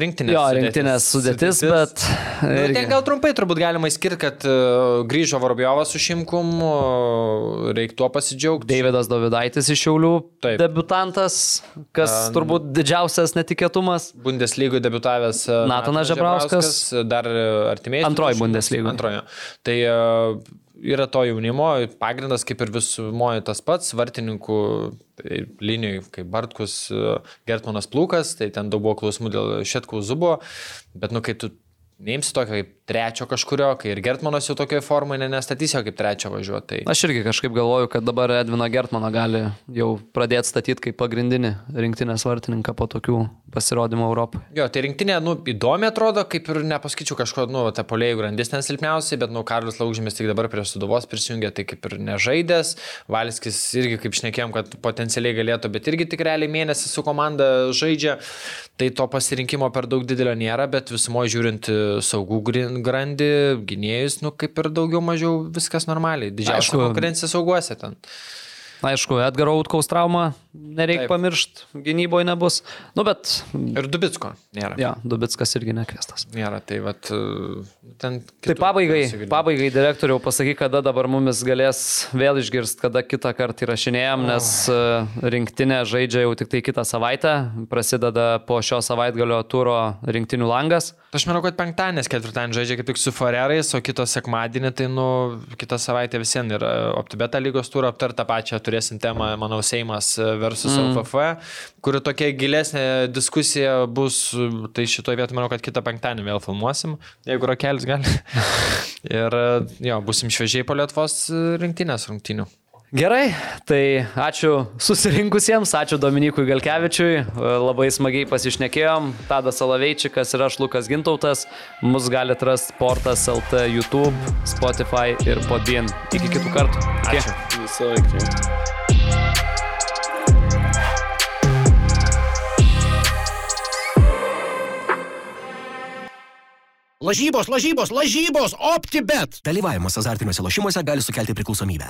rinktinės. Jo, rinktinės sudėtis, bet... Nu, irgi- ten gal trumpai turbūt galima išskirti, kad uh, grįžo Vorobjovas su Šimkum, tuo pasidžiaugti. Davidas Davidaitis iš Šiaulių, Taip. debutantas, kas Am. turbūt didžiausias netikėtumas. Bundeslygoje debutavęs uh, Natanas Žebrauskas. dar uh, artimiai. Antroji Bundeslygoje. Antrojo. Tai uh, yra to jaunimo, pagrindas kaip ir visumoje tas pats, vartininkų tai linijų kaip Bartkus, Gertmanas Plūkas, tai ten daug buvo klausimų dėl Šetkų Zubo, bet nu kai tu neimsi tokio kaip trečio kažkurio, kai ir Gertmanas jau tokioje formoje nestatysi jo kaip trečio važiuoti. Tai... Aš irgi kažkaip galvoju, kad dabar Edvino Gertmaną gali jau pradėti statyti kaip pagrindinį rinktinės vartininką po tokių pasirodymų Europoje. Jo, tai rinktinė, nu, įdomi atrodo, kaip ir nepasakyčiau kažko, nu, ta polėjų grandis ten silpniausiai, bet, nu, Karlis Laukžymis tik dabar prie Suduvos prisijungė, tai kaip ir nežaidęs. Valskis irgi, kaip šnekėjom, kad potencialiai galėtų, bet irgi tik realiai mėnesį su komanda žaidžia. Tai to pasirinkimo per daug didelio nėra, bet visumoje žiūrint e, saugų grin- grandį, gynėjus, nu, kaip ir daugiau mažiau viskas normaliai. Didžiausia konkurencija sauguose ten. Aišku, Edgaro Utkaus trauma nereikia pamiršti, gynyboje nebus. Nu, bet, Ir Dubitsko nėra. ja, Dubitskas irgi nekviestas. Nėra, tai vat, e, ten. Tai pabaigai, pabaigai direktoriau pasakyk, kada dabar mumis galės vėl išgirsti, kada kitą kartą įrašinėjom, nes e, rinktinė žaidžia jau tik tai kitą savaitę, prasideda po šio savaitgalio turo rinktinių langas. Aš manau, kad penktadienis, ketvirtadienis žaidžia kaip tik su Forerais, o kitą sekmadienį, tai, nu, kitą savaitę visiems yra OptiBeta lygos turą aptarti tą pačią, turėsim temą, manau, Seimas versus mm. LFF, kuri tokia gilesnė diskusija bus, tai šitoje vietoje manau, kad kitą penktadienį vėl filmuosim, jeigu rakelis gali. Ir jo, busim šviežiai po Lietuvos rinktinės rungtinių. Gerai, tai ačiū susirinkusiems, ačiū Dominikui Galkevičiui, labai smagiai pasišnekėjom, Tadas Salaveičikas ir aš Lukas Gintautas, mus galite rasti portas LT, YouTube, Spotify ir Podbean. Iki kitų kartų. Iki. Ačiū. Visą laiką. Lažybos, lažybos, lažybos, optibet. Dalyvavimas azartiniuose lošimuose gali sukelti priklausomybę.